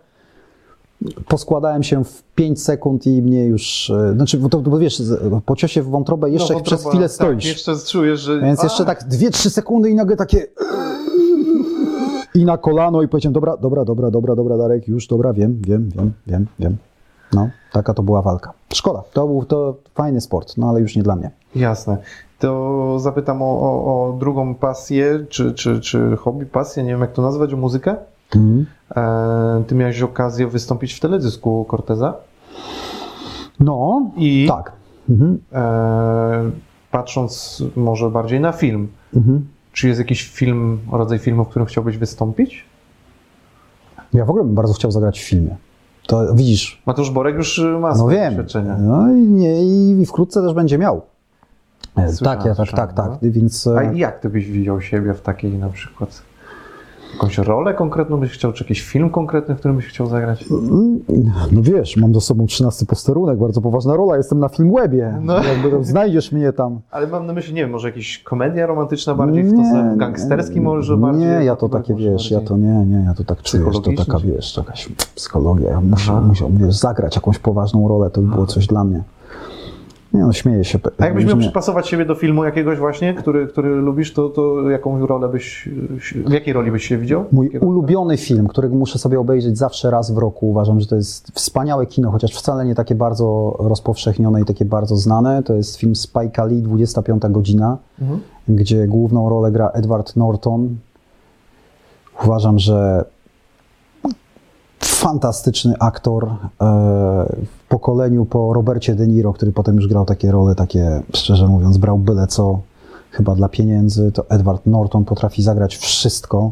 [SPEAKER 2] Poskładałem się w 5 sekund i mnie już, e, znaczy, bo to, bo wiesz, z- po ciosie w wątrobę jeszcze
[SPEAKER 1] No,
[SPEAKER 2] przez
[SPEAKER 1] wątroba,
[SPEAKER 2] chwilę
[SPEAKER 1] tak,
[SPEAKER 2] stoisz.
[SPEAKER 1] jeszcze czujesz, że...
[SPEAKER 2] Więc
[SPEAKER 1] A,
[SPEAKER 2] jeszcze tak 2-3 sekundy i nagle takie. I na kolano i powiedziałem, dobra, dobra, dobra, dobra, dobra, Darek, już, dobra, wiem, wiem, wiem, wiem, wiem. No, taka to była walka. Szkoda, to był to fajny sport, no ale już nie dla mnie.
[SPEAKER 1] Jasne. To zapytam o, o, o drugą pasję, czy, czy, czy hobby, pasję, nie wiem jak to nazwać, o muzykę.
[SPEAKER 2] Mhm.
[SPEAKER 1] E, ty miałeś okazję wystąpić w teledysku Corteza
[SPEAKER 2] No,
[SPEAKER 1] i
[SPEAKER 2] tak. Mhm.
[SPEAKER 1] e, patrząc może bardziej na film,
[SPEAKER 2] Mhm.
[SPEAKER 1] czy jest jakiś film, rodzaj filmu, w którym chciałbyś wystąpić?
[SPEAKER 2] Ja w ogóle bym bardzo chciał zagrać w filmie. To widzisz,
[SPEAKER 1] Mateusz Borek już ma
[SPEAKER 2] no wiem.
[SPEAKER 1] doświadczenie.
[SPEAKER 2] No i, nie, i wkrótce też będzie miał. E,
[SPEAKER 1] Słyszałem,
[SPEAKER 2] tak, ja, tak, tak, tak.
[SPEAKER 1] no.
[SPEAKER 2] Więc.
[SPEAKER 1] A jak ty byś widział siebie w takiej na przykład? Jakąś rolę konkretną byś chciał, czy jakiś film konkretny, w którym byś chciał zagrać?
[SPEAKER 2] No wiesz, mam do sobą 13 posterunek, bardzo poważna rola, jestem na Filmwebie.
[SPEAKER 1] No.
[SPEAKER 2] Jakby tam znajdziesz mnie tam.
[SPEAKER 1] Ale mam na myśli, nie wiem, może jakaś komedia romantyczna bardziej w to gangsterski może bardziej?
[SPEAKER 2] Nie, ja to takie wiesz, ja to nie, nie, ja to tak czuję, to taka wiesz, jakaś psychologia. Ja muszę, musiał wiesz, zagrać jakąś poważną rolę, to by było coś dla mnie. Nie no, śmieję się.
[SPEAKER 1] A jakbyś miał przypasować siebie do filmu jakiegoś właśnie, który, który lubisz, to, to jaką rolę byś, w jakiej roli byś się widział?
[SPEAKER 2] Mój ulubiony film, którego muszę sobie obejrzeć zawsze raz w roku, uważam, że to jest wspaniałe kino, chociaż wcale nie takie bardzo rozpowszechnione i takie bardzo znane. To jest film Spike Lee, 25 godzina,
[SPEAKER 1] Mhm.
[SPEAKER 2] gdzie główną rolę gra Edward Norton. Uważam, że fantastyczny aktor e, pokoleniu po Robercie De Niro, który potem już grał takie role, takie szczerze mówiąc, brał byle co, chyba dla pieniędzy, to Edward Norton potrafi zagrać wszystko.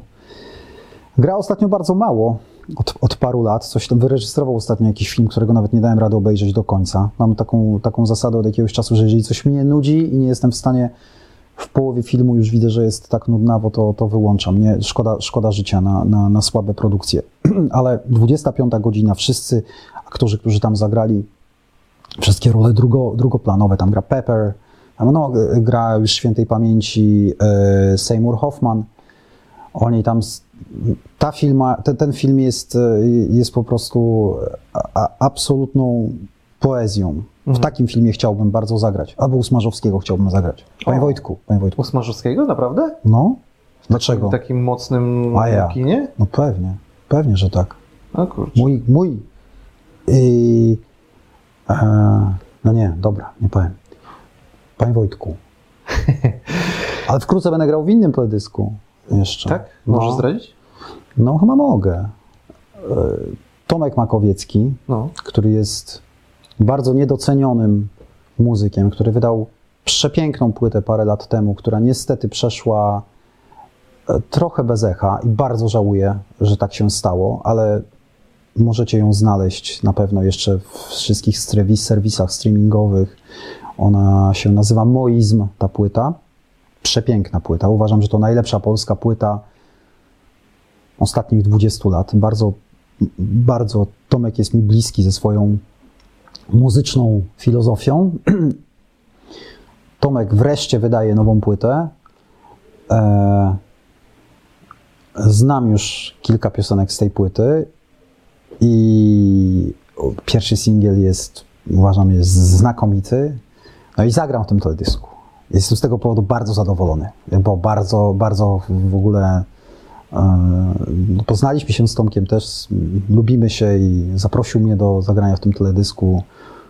[SPEAKER 2] Gra ostatnio bardzo mało, od, od paru lat, coś tam wyrejestrował ostatnio jakiś film, którego nawet nie dałem rady obejrzeć do końca. Mam taką, taką zasadę od jakiegoś czasu, że jeżeli coś mnie nudzi i nie jestem w stanie w połowie filmu już widzę, że jest tak nudnawo, to, to wyłączam. Nie, szkoda, szkoda życia na, na, na słabe produkcje. Ale 25 godzina, wszyscy aktorzy, którzy tam zagrali, wszystkie role drugo, drugoplanowe, tam gra Pepper, No, gra już świętej pamięci e, Seymour Hoffman. Oni tam, ta filma, ten, ten film jest, e, jest po prostu a, absolutną poezją. W takim filmie chciałbym bardzo zagrać. Albo u Smarzowskiego chciałbym zagrać. Panie
[SPEAKER 3] O.
[SPEAKER 2] Wojtku, panie Wojtku.
[SPEAKER 3] U Smarzowskiego, naprawdę?
[SPEAKER 2] No? Dlaczego?
[SPEAKER 3] W takim mocnym
[SPEAKER 2] A ja.
[SPEAKER 3] kinie?
[SPEAKER 2] No pewnie, pewnie, że tak. Mój, mój. Yy, e, no nie, dobra, nie powiem. Panie Wojtku. Ale wkrótce będę grał w innym teledysku jeszcze.
[SPEAKER 3] Tak? Możesz
[SPEAKER 2] no,
[SPEAKER 3] zdradzić?
[SPEAKER 2] No chyba mogę. E, Tomek Makowiecki,
[SPEAKER 3] No.
[SPEAKER 2] który jest bardzo niedocenionym muzykiem, który wydał przepiękną płytę parę lat temu, która niestety przeszła e, trochę bez echa i bardzo żałuję, że tak się stało, ale możecie ją znaleźć na pewno jeszcze w wszystkich serwisach streamingowych. Ona się nazywa Moizm, ta płyta. Przepiękna płyta. Uważam, że to najlepsza polska płyta ostatnich 20 lat. Bardzo, bardzo Tomek jest mi bliski ze swoją muzyczną filozofią. Tomek wreszcie wydaje nową płytę. E, znam już kilka piosenek z tej płyty i pierwszy singiel jest, uważam, jest znakomity. No i zagram w tym teledysku. Jestem z tego powodu bardzo zadowolony, bo bardzo, bardzo w ogóle e, poznaliśmy się z Tomkiem też, lubimy się i zaprosił mnie do zagrania w tym teledysku.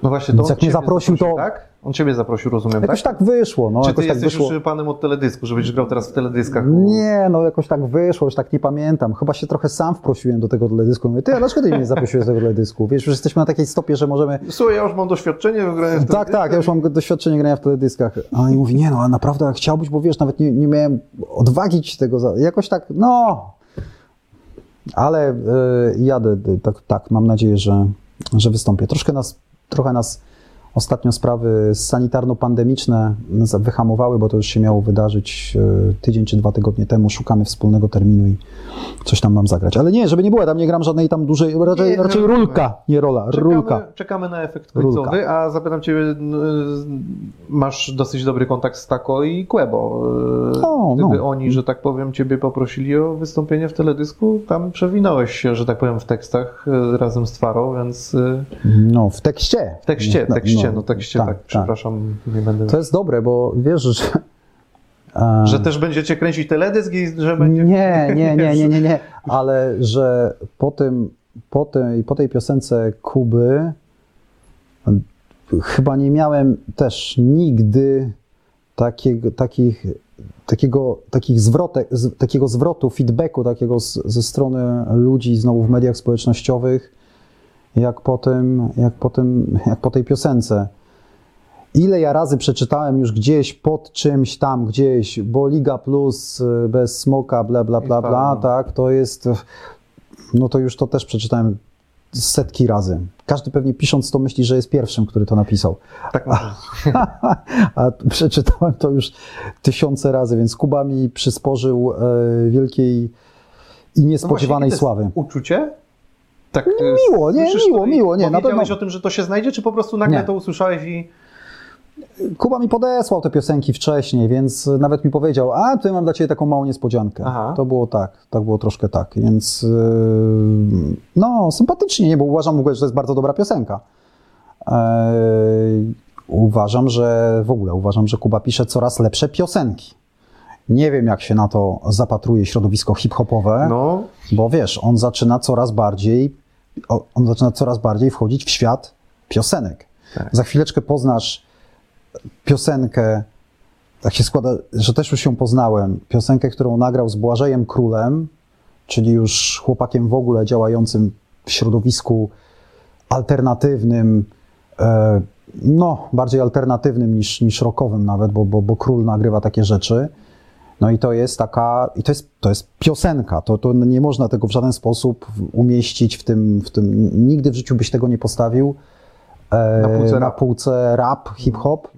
[SPEAKER 3] No właśnie, to
[SPEAKER 2] Więc jak mnie zaprosił, to-
[SPEAKER 3] Tak? On ciebie zaprosił, rozumiem,
[SPEAKER 2] Jakoś
[SPEAKER 3] tak?
[SPEAKER 2] tak wyszło, no
[SPEAKER 3] Czy ty
[SPEAKER 2] jakoś tak
[SPEAKER 3] jesteś
[SPEAKER 2] wyszło.
[SPEAKER 3] już panem od teledysku, że będziesz grał teraz w teledyskach?
[SPEAKER 2] Nie, no jakoś tak wyszło, już tak nie pamiętam. Chyba się trochę sam wprosiłem do tego teledysku. Mówię, ty, a dlaczego ty mnie nie zaprosiłeś do tego teledysku? Wiesz, już jesteśmy na takiej stopie, że możemy...
[SPEAKER 3] Słuchaj, ja już mam doświadczenie w graniu w
[SPEAKER 2] Tak, tak, ja już mam doświadczenie grania w teledyskach. A on mówi, nie no, ale naprawdę chciałbyś, bo wiesz, nawet nie, nie miałem odwagi ci tego... Za... Jakoś tak, no... Ale y, jadę, y, tak, tak, mam nadzieję, że, że wystąpię. Troszkę nas, trochę nas ostatnio sprawy sanitarno-pandemiczne wyhamowały, bo to już się miało wydarzyć y, tydzień czy dwa tygodnie temu. Szukamy wspólnego terminu i coś tam mam zagrać. Ale nie, żeby nie było, tam nie gram żadnej tam dużej, raczej,
[SPEAKER 3] Nie,
[SPEAKER 2] raczej
[SPEAKER 3] no,
[SPEAKER 2] rulka, nie rola, rulka.
[SPEAKER 3] Czekamy, czekamy na efekt
[SPEAKER 2] Rulka.
[SPEAKER 3] końcowy, a zapytam n- masz dosyć dobry kontakt z Tako i Quebo.
[SPEAKER 2] O,
[SPEAKER 3] Gdyby
[SPEAKER 2] no.
[SPEAKER 3] oni, że tak powiem, ciebie poprosili o wystąpienie w teledysku, tam przewinąłeś się, że tak powiem, w tekstach e, razem z Twarą, więc e,
[SPEAKER 2] No, w tekście.
[SPEAKER 3] w tekście, w tekście, no tekście, tak, przepraszam, nie będę...
[SPEAKER 2] To jest dobre, bo wiesz, że...
[SPEAKER 3] Że też będziecie kręcić teledysk i że będzie...
[SPEAKER 2] Nie, nie, nie, nie, nie, nie, ale że po tym, po tej, po tej piosence Kuby chyba nie miałem też nigdy takiego, takich, takiego, takich zwrotek, takiego zwrotu, feedbacku takiego z, ze strony ludzi znowu w mediach społecznościowych, jak po tym, jak po tym, jak po tej piosence. Ile ja razy przeczytałem już gdzieś pod czymś tam, gdzieś, bo Liga Plus y, bez smoka, bla, bla, bla, bla, tak, to jest, no to już to też przeczytałem setki razy. Każdy pewnie pisząc to myśli, że jest pierwszym, który to napisał.
[SPEAKER 3] Tak może.
[SPEAKER 2] A przeczytałem to już tysiące razy, więc Kuba mi przysporzył e, wielkiej i niespodziewanej
[SPEAKER 3] No właśnie,
[SPEAKER 2] sławy.
[SPEAKER 3] Uczucie? Tak, e,
[SPEAKER 2] miło, nie,
[SPEAKER 3] słyszysz
[SPEAKER 2] miło, miło, nie, na
[SPEAKER 3] Powiedziałeś
[SPEAKER 2] pewno-
[SPEAKER 3] o tym, że to się znajdzie, czy po prostu nagle
[SPEAKER 2] Nie.
[SPEAKER 3] to usłyszałeś i...
[SPEAKER 2] Kuba mi podesłał te piosenki wcześniej, więc nawet mi powiedział, a tutaj mam dla Ciebie taką małą niespodziankę.
[SPEAKER 3] Aha.
[SPEAKER 2] To było tak, tak było troszkę tak, więc yy, no sympatycznie, nie, bo uważam w ogóle, że to jest bardzo dobra piosenka. Eee, uważam, że w ogóle uważam, że Kuba pisze coraz lepsze piosenki. Nie wiem, jak się na to zapatruje środowisko hip-hopowe,
[SPEAKER 3] No,
[SPEAKER 2] bo wiesz, on zaczyna coraz bardziej, on zaczyna coraz bardziej wchodzić w świat piosenek.
[SPEAKER 3] Tak.
[SPEAKER 2] Za chwileczkę poznasz piosenkę, tak się składa, że też już ją poznałem, piosenkę, którą nagrał z Błażejem Królem, czyli już chłopakiem w ogóle działającym w środowisku alternatywnym, e, no, bardziej alternatywnym niż, niż rockowym nawet, bo, bo, bo Król nagrywa takie rzeczy. No i to jest taka, i to jest, to jest piosenka, to, to nie można tego w żaden sposób umieścić w tym, w tym, nigdy w życiu byś tego nie postawił. E,
[SPEAKER 3] Na półce
[SPEAKER 2] na półce rap, hip-hop.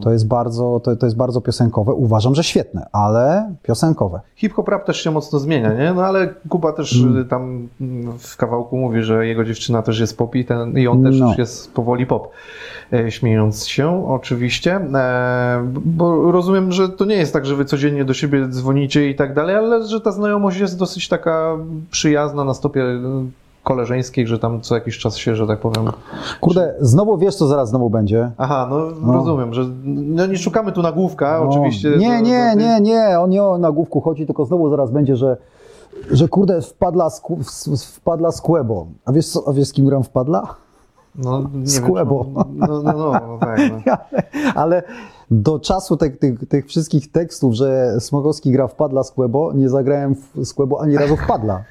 [SPEAKER 2] To jest bardzo, to, to jest bardzo piosenkowe. Uważam, że świetne, ale piosenkowe.
[SPEAKER 1] Hip-hop rap też się mocno zmienia, nie? No ale Kuba też
[SPEAKER 2] Mm.
[SPEAKER 1] y, tam mm, w kawałku mówi, że jego dziewczyna też jest pop i, ten, i on też
[SPEAKER 2] No.
[SPEAKER 1] już jest powoli pop. E, Śmiejąc się oczywiście, e, bo rozumiem, że to nie jest tak, że wy codziennie do siebie dzwonicie i tak dalej, ale że ta znajomość jest dosyć taka przyjazna na stopie y, koleżeńskiej, że tam co jakiś czas się, że tak powiem.
[SPEAKER 2] Kurde, znowu wiesz, co zaraz znowu będzie.
[SPEAKER 1] Aha, no,
[SPEAKER 2] No.
[SPEAKER 1] rozumiem, że no nie szukamy tu nagłówka,
[SPEAKER 2] No.
[SPEAKER 1] oczywiście.
[SPEAKER 2] Nie, nie,
[SPEAKER 1] tej-
[SPEAKER 2] nie, nie, on nie o nagłówku chodzi, tylko znowu zaraz będzie, że, że kurde, wpadla, z, wpadla z Kłebo. A wiesz, co, a wiesz z kim gram wpadla?
[SPEAKER 1] No, nie
[SPEAKER 2] Z Kłebo.
[SPEAKER 1] No, no, no, no tak. No.
[SPEAKER 2] Ale do czasu tych, tych, tych wszystkich tekstów, że Smogowski gra wpadla z Kłebo, nie zagrałem w, z Kłebo ani razu wpadla.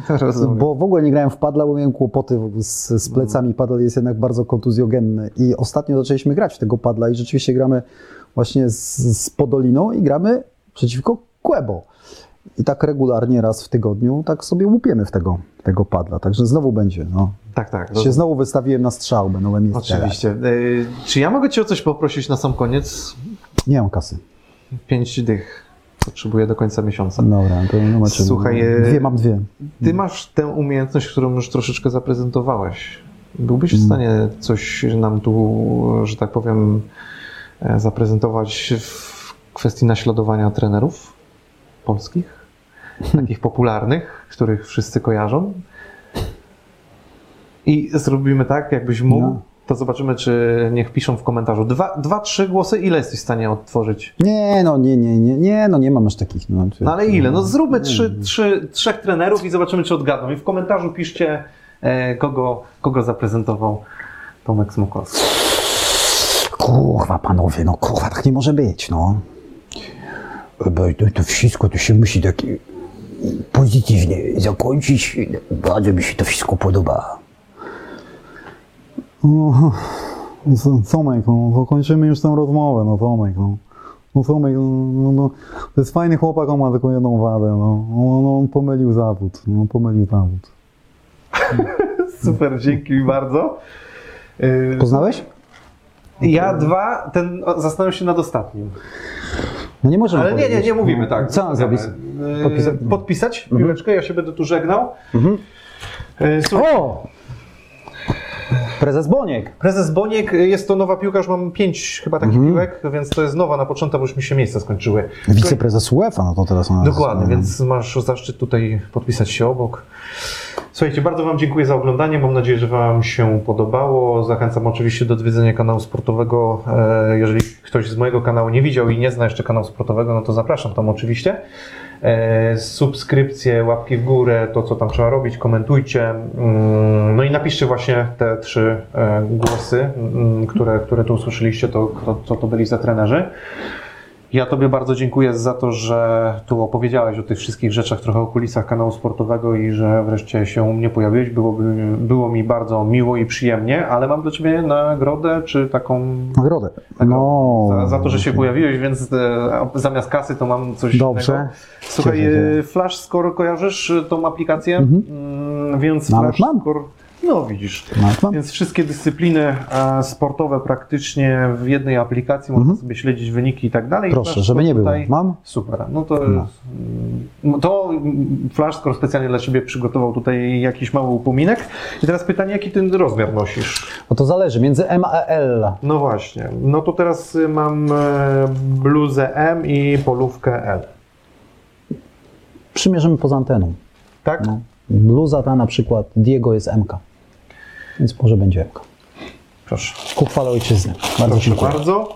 [SPEAKER 1] Rozumiem.
[SPEAKER 2] Bo w ogóle nie grałem w padla, bo miałem kłopoty z, z plecami. Padel jest jednak bardzo kontuzjogenny. I ostatnio zaczęliśmy grać w tego padla i rzeczywiście gramy właśnie z, z Podoliną i gramy przeciwko Kłebo. I tak regularnie raz w tygodniu tak sobie łupiemy w tego, tego padla. Także znowu będzie. No.
[SPEAKER 1] Tak, tak.
[SPEAKER 2] Się znowu wystawiłem na strzał, będą miejsce.
[SPEAKER 1] Oczywiście. Y, Czy ja mogę Cię o coś poprosić na sam koniec?
[SPEAKER 2] Nie mam kasy.
[SPEAKER 1] Pięć dych potrzebuję do końca miesiąca.
[SPEAKER 2] Dobra, to czym.
[SPEAKER 1] Słuchaj, e,
[SPEAKER 2] Dwie mam dwie.
[SPEAKER 1] Ty masz tę umiejętność, którą już troszeczkę zaprezentowałeś. Byłbyś
[SPEAKER 2] Mm.
[SPEAKER 1] w stanie coś nam tu, że tak powiem, e, zaprezentować w kwestii naśladowania trenerów polskich? Takich popularnych, których wszyscy kojarzą? I zrobimy tak, jakbyś mógł,
[SPEAKER 2] No.
[SPEAKER 1] To zobaczymy, czy niech piszą w komentarzu. Dwa, dwa, trzy głosy, ile jesteś w stanie odtworzyć?
[SPEAKER 2] Nie, no nie, nie, nie, nie, no nie mam aż takich. No,
[SPEAKER 1] No ale ile? No zróbmy trzy, trzy, trzech trenerów i zobaczymy, czy odgadną. I w komentarzu piszcie, e, kogo, kogo zaprezentował Tomek Smokowski.
[SPEAKER 2] Kurwa, panowie, no kurwa, tak nie może być, no.
[SPEAKER 4] Bo to, to wszystko to się musi tak pozytywnie zakończyć. Bardzo mi się to wszystko podoba.
[SPEAKER 2] No, Co- Tomek, no, kończymy już tę rozmowę, no Tomek, no. No Tomek, no, no, no, to jest fajny chłopak, on ma tylko jedną wadę, no. On, on pomylił zawód, no, on pomylił zawód.
[SPEAKER 1] Super, dzięki bardzo. E,
[SPEAKER 2] Poznałeś?
[SPEAKER 1] Ja dwa, ten zastanawiam się nad ostatnim.
[SPEAKER 2] No nie możemy
[SPEAKER 1] Ale nie, nie,
[SPEAKER 2] powiedzieć.
[SPEAKER 1] nie mówimy tak.
[SPEAKER 2] Co zrobić?
[SPEAKER 1] E,
[SPEAKER 2] Podpisać?
[SPEAKER 1] Podpisać piłeczkę, ja się będę tu żegnał. E, Słuchaj,
[SPEAKER 2] O! Prezes Boniek.
[SPEAKER 1] Prezes Boniek, jest to nowa piłka, już mam pięć chyba takich piłek, więc to jest nowa na początek, bo już mi się miejsca skończyły.
[SPEAKER 2] Wiceprezes UEFA, no to teraz... ona-
[SPEAKER 1] Dokładnie, więc masz zaszczyt tutaj podpisać się obok. Słuchajcie, bardzo Wam dziękuję za oglądanie. Mam nadzieję, że Wam się podobało. Zachęcam oczywiście do odwiedzenia kanału sportowego. E, Jeżeli ktoś z mojego kanału nie widział i nie zna jeszcze kanału sportowego, no to zapraszam tam oczywiście. E, Subskrypcje, łapki w górę, to co tam trzeba robić, komentujcie. Mm, No i napiszcie właśnie te trzy e, głosy, mm, które, które tu usłyszeliście, to to, to byli za trenerzy. Ja Tobie bardzo dziękuję za to, że tu opowiedziałeś o tych wszystkich rzeczach, trochę o kulisach kanału sportowego i że wreszcie się u mnie pojawiłeś. Byłoby, było mi bardzo miło i przyjemnie, ale mam dla Ciebie nagrodę, czy taką
[SPEAKER 2] Nagrodę.
[SPEAKER 1] taką
[SPEAKER 2] No.
[SPEAKER 1] za, za to, że się pojawiłeś, więc e, zamiast kasy to mam coś
[SPEAKER 2] Dobrze.
[SPEAKER 1] innego. Słuchaj,
[SPEAKER 2] Cieszę
[SPEAKER 1] e, Flash Score kojarzysz e, tą aplikację? Mm, Więc
[SPEAKER 2] Nawet
[SPEAKER 1] Flash
[SPEAKER 2] mam.
[SPEAKER 1] Score, no widzisz.
[SPEAKER 2] Nawet mam.
[SPEAKER 1] Więc wszystkie dyscypliny e, sportowe praktycznie w jednej aplikacji, można sobie śledzić wyniki i tak dalej.
[SPEAKER 2] Mhm. Proszę,
[SPEAKER 1] Flash
[SPEAKER 2] żeby nie było. Mam?
[SPEAKER 1] Super. No to,
[SPEAKER 2] No.
[SPEAKER 1] mm, to mm, Flashscore specjalnie dla Ciebie przygotował tutaj jakiś mały upominek. I teraz pytanie, jaki Ty rozmiar nosisz?
[SPEAKER 2] Bo to zależy, między M a L.
[SPEAKER 1] No właśnie. No to teraz y, mam e, bluzę M i polówkę L.
[SPEAKER 2] Przymierzymy poza anteną.
[SPEAKER 1] Tak?
[SPEAKER 2] No. Bluza ta na przykład Diego jest MK. Więc może będzie MK.
[SPEAKER 1] Proszę.
[SPEAKER 2] Ku chwale ojczyzny. Bardzo
[SPEAKER 1] Proszę
[SPEAKER 2] dziękuję.
[SPEAKER 1] bardzo.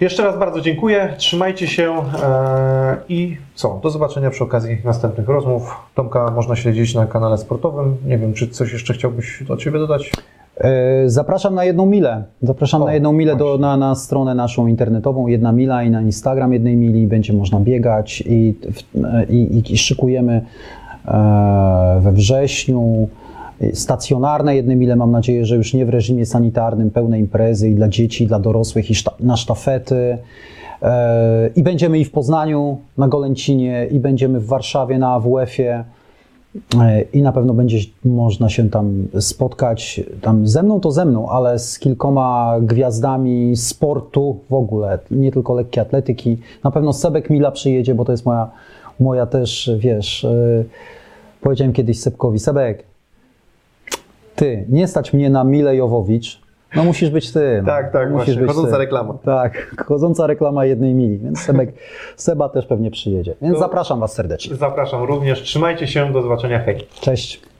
[SPEAKER 1] Jeszcze raz bardzo dziękuję. Trzymajcie się e, i co? Do zobaczenia przy okazji następnych rozmów. Tomka można śledzić na kanale sportowym. Nie wiem, czy coś jeszcze chciałbyś od Ciebie dodać?
[SPEAKER 2] E, Zapraszam na jedną milę. Zapraszam
[SPEAKER 1] O,
[SPEAKER 2] na jedną milę do, na, na stronę naszą internetową. Jedna mila i na Instagram jednej mili będzie można biegać i, i, i szykujemy e, we wrześniu stacjonarne jedne mile. Mam nadzieję, że już nie w reżimie sanitarnym, pełne imprezy i dla dzieci, i dla dorosłych, i szta, na sztafety. E, I będziemy i w Poznaniu na Golęcinie, i będziemy w Warszawie na AWF-ie. E, I na pewno będzie można się tam spotkać. Tam ze mną to ze mną, ale z kilkoma gwiazdami sportu w ogóle, nie tylko lekkiej atletyki. Na pewno Sebek Mila przyjedzie, bo to jest moja, moja też, wiesz, e, powiedziałem kiedyś Sebkowi, Sebek, ty, nie stać mnie na Milę Jowowicz, no musisz być ty. No.
[SPEAKER 3] Tak, tak,
[SPEAKER 2] musisz
[SPEAKER 3] właśnie, chodząca reklama.
[SPEAKER 2] Tak, chodząca reklama jednej mili, więc Sebek, Seba też pewnie przyjedzie. Więc
[SPEAKER 3] To-
[SPEAKER 2] zapraszam Was serdecznie.
[SPEAKER 3] Zapraszam również. Trzymajcie się. Do zobaczenia. Hej.
[SPEAKER 2] Cześć.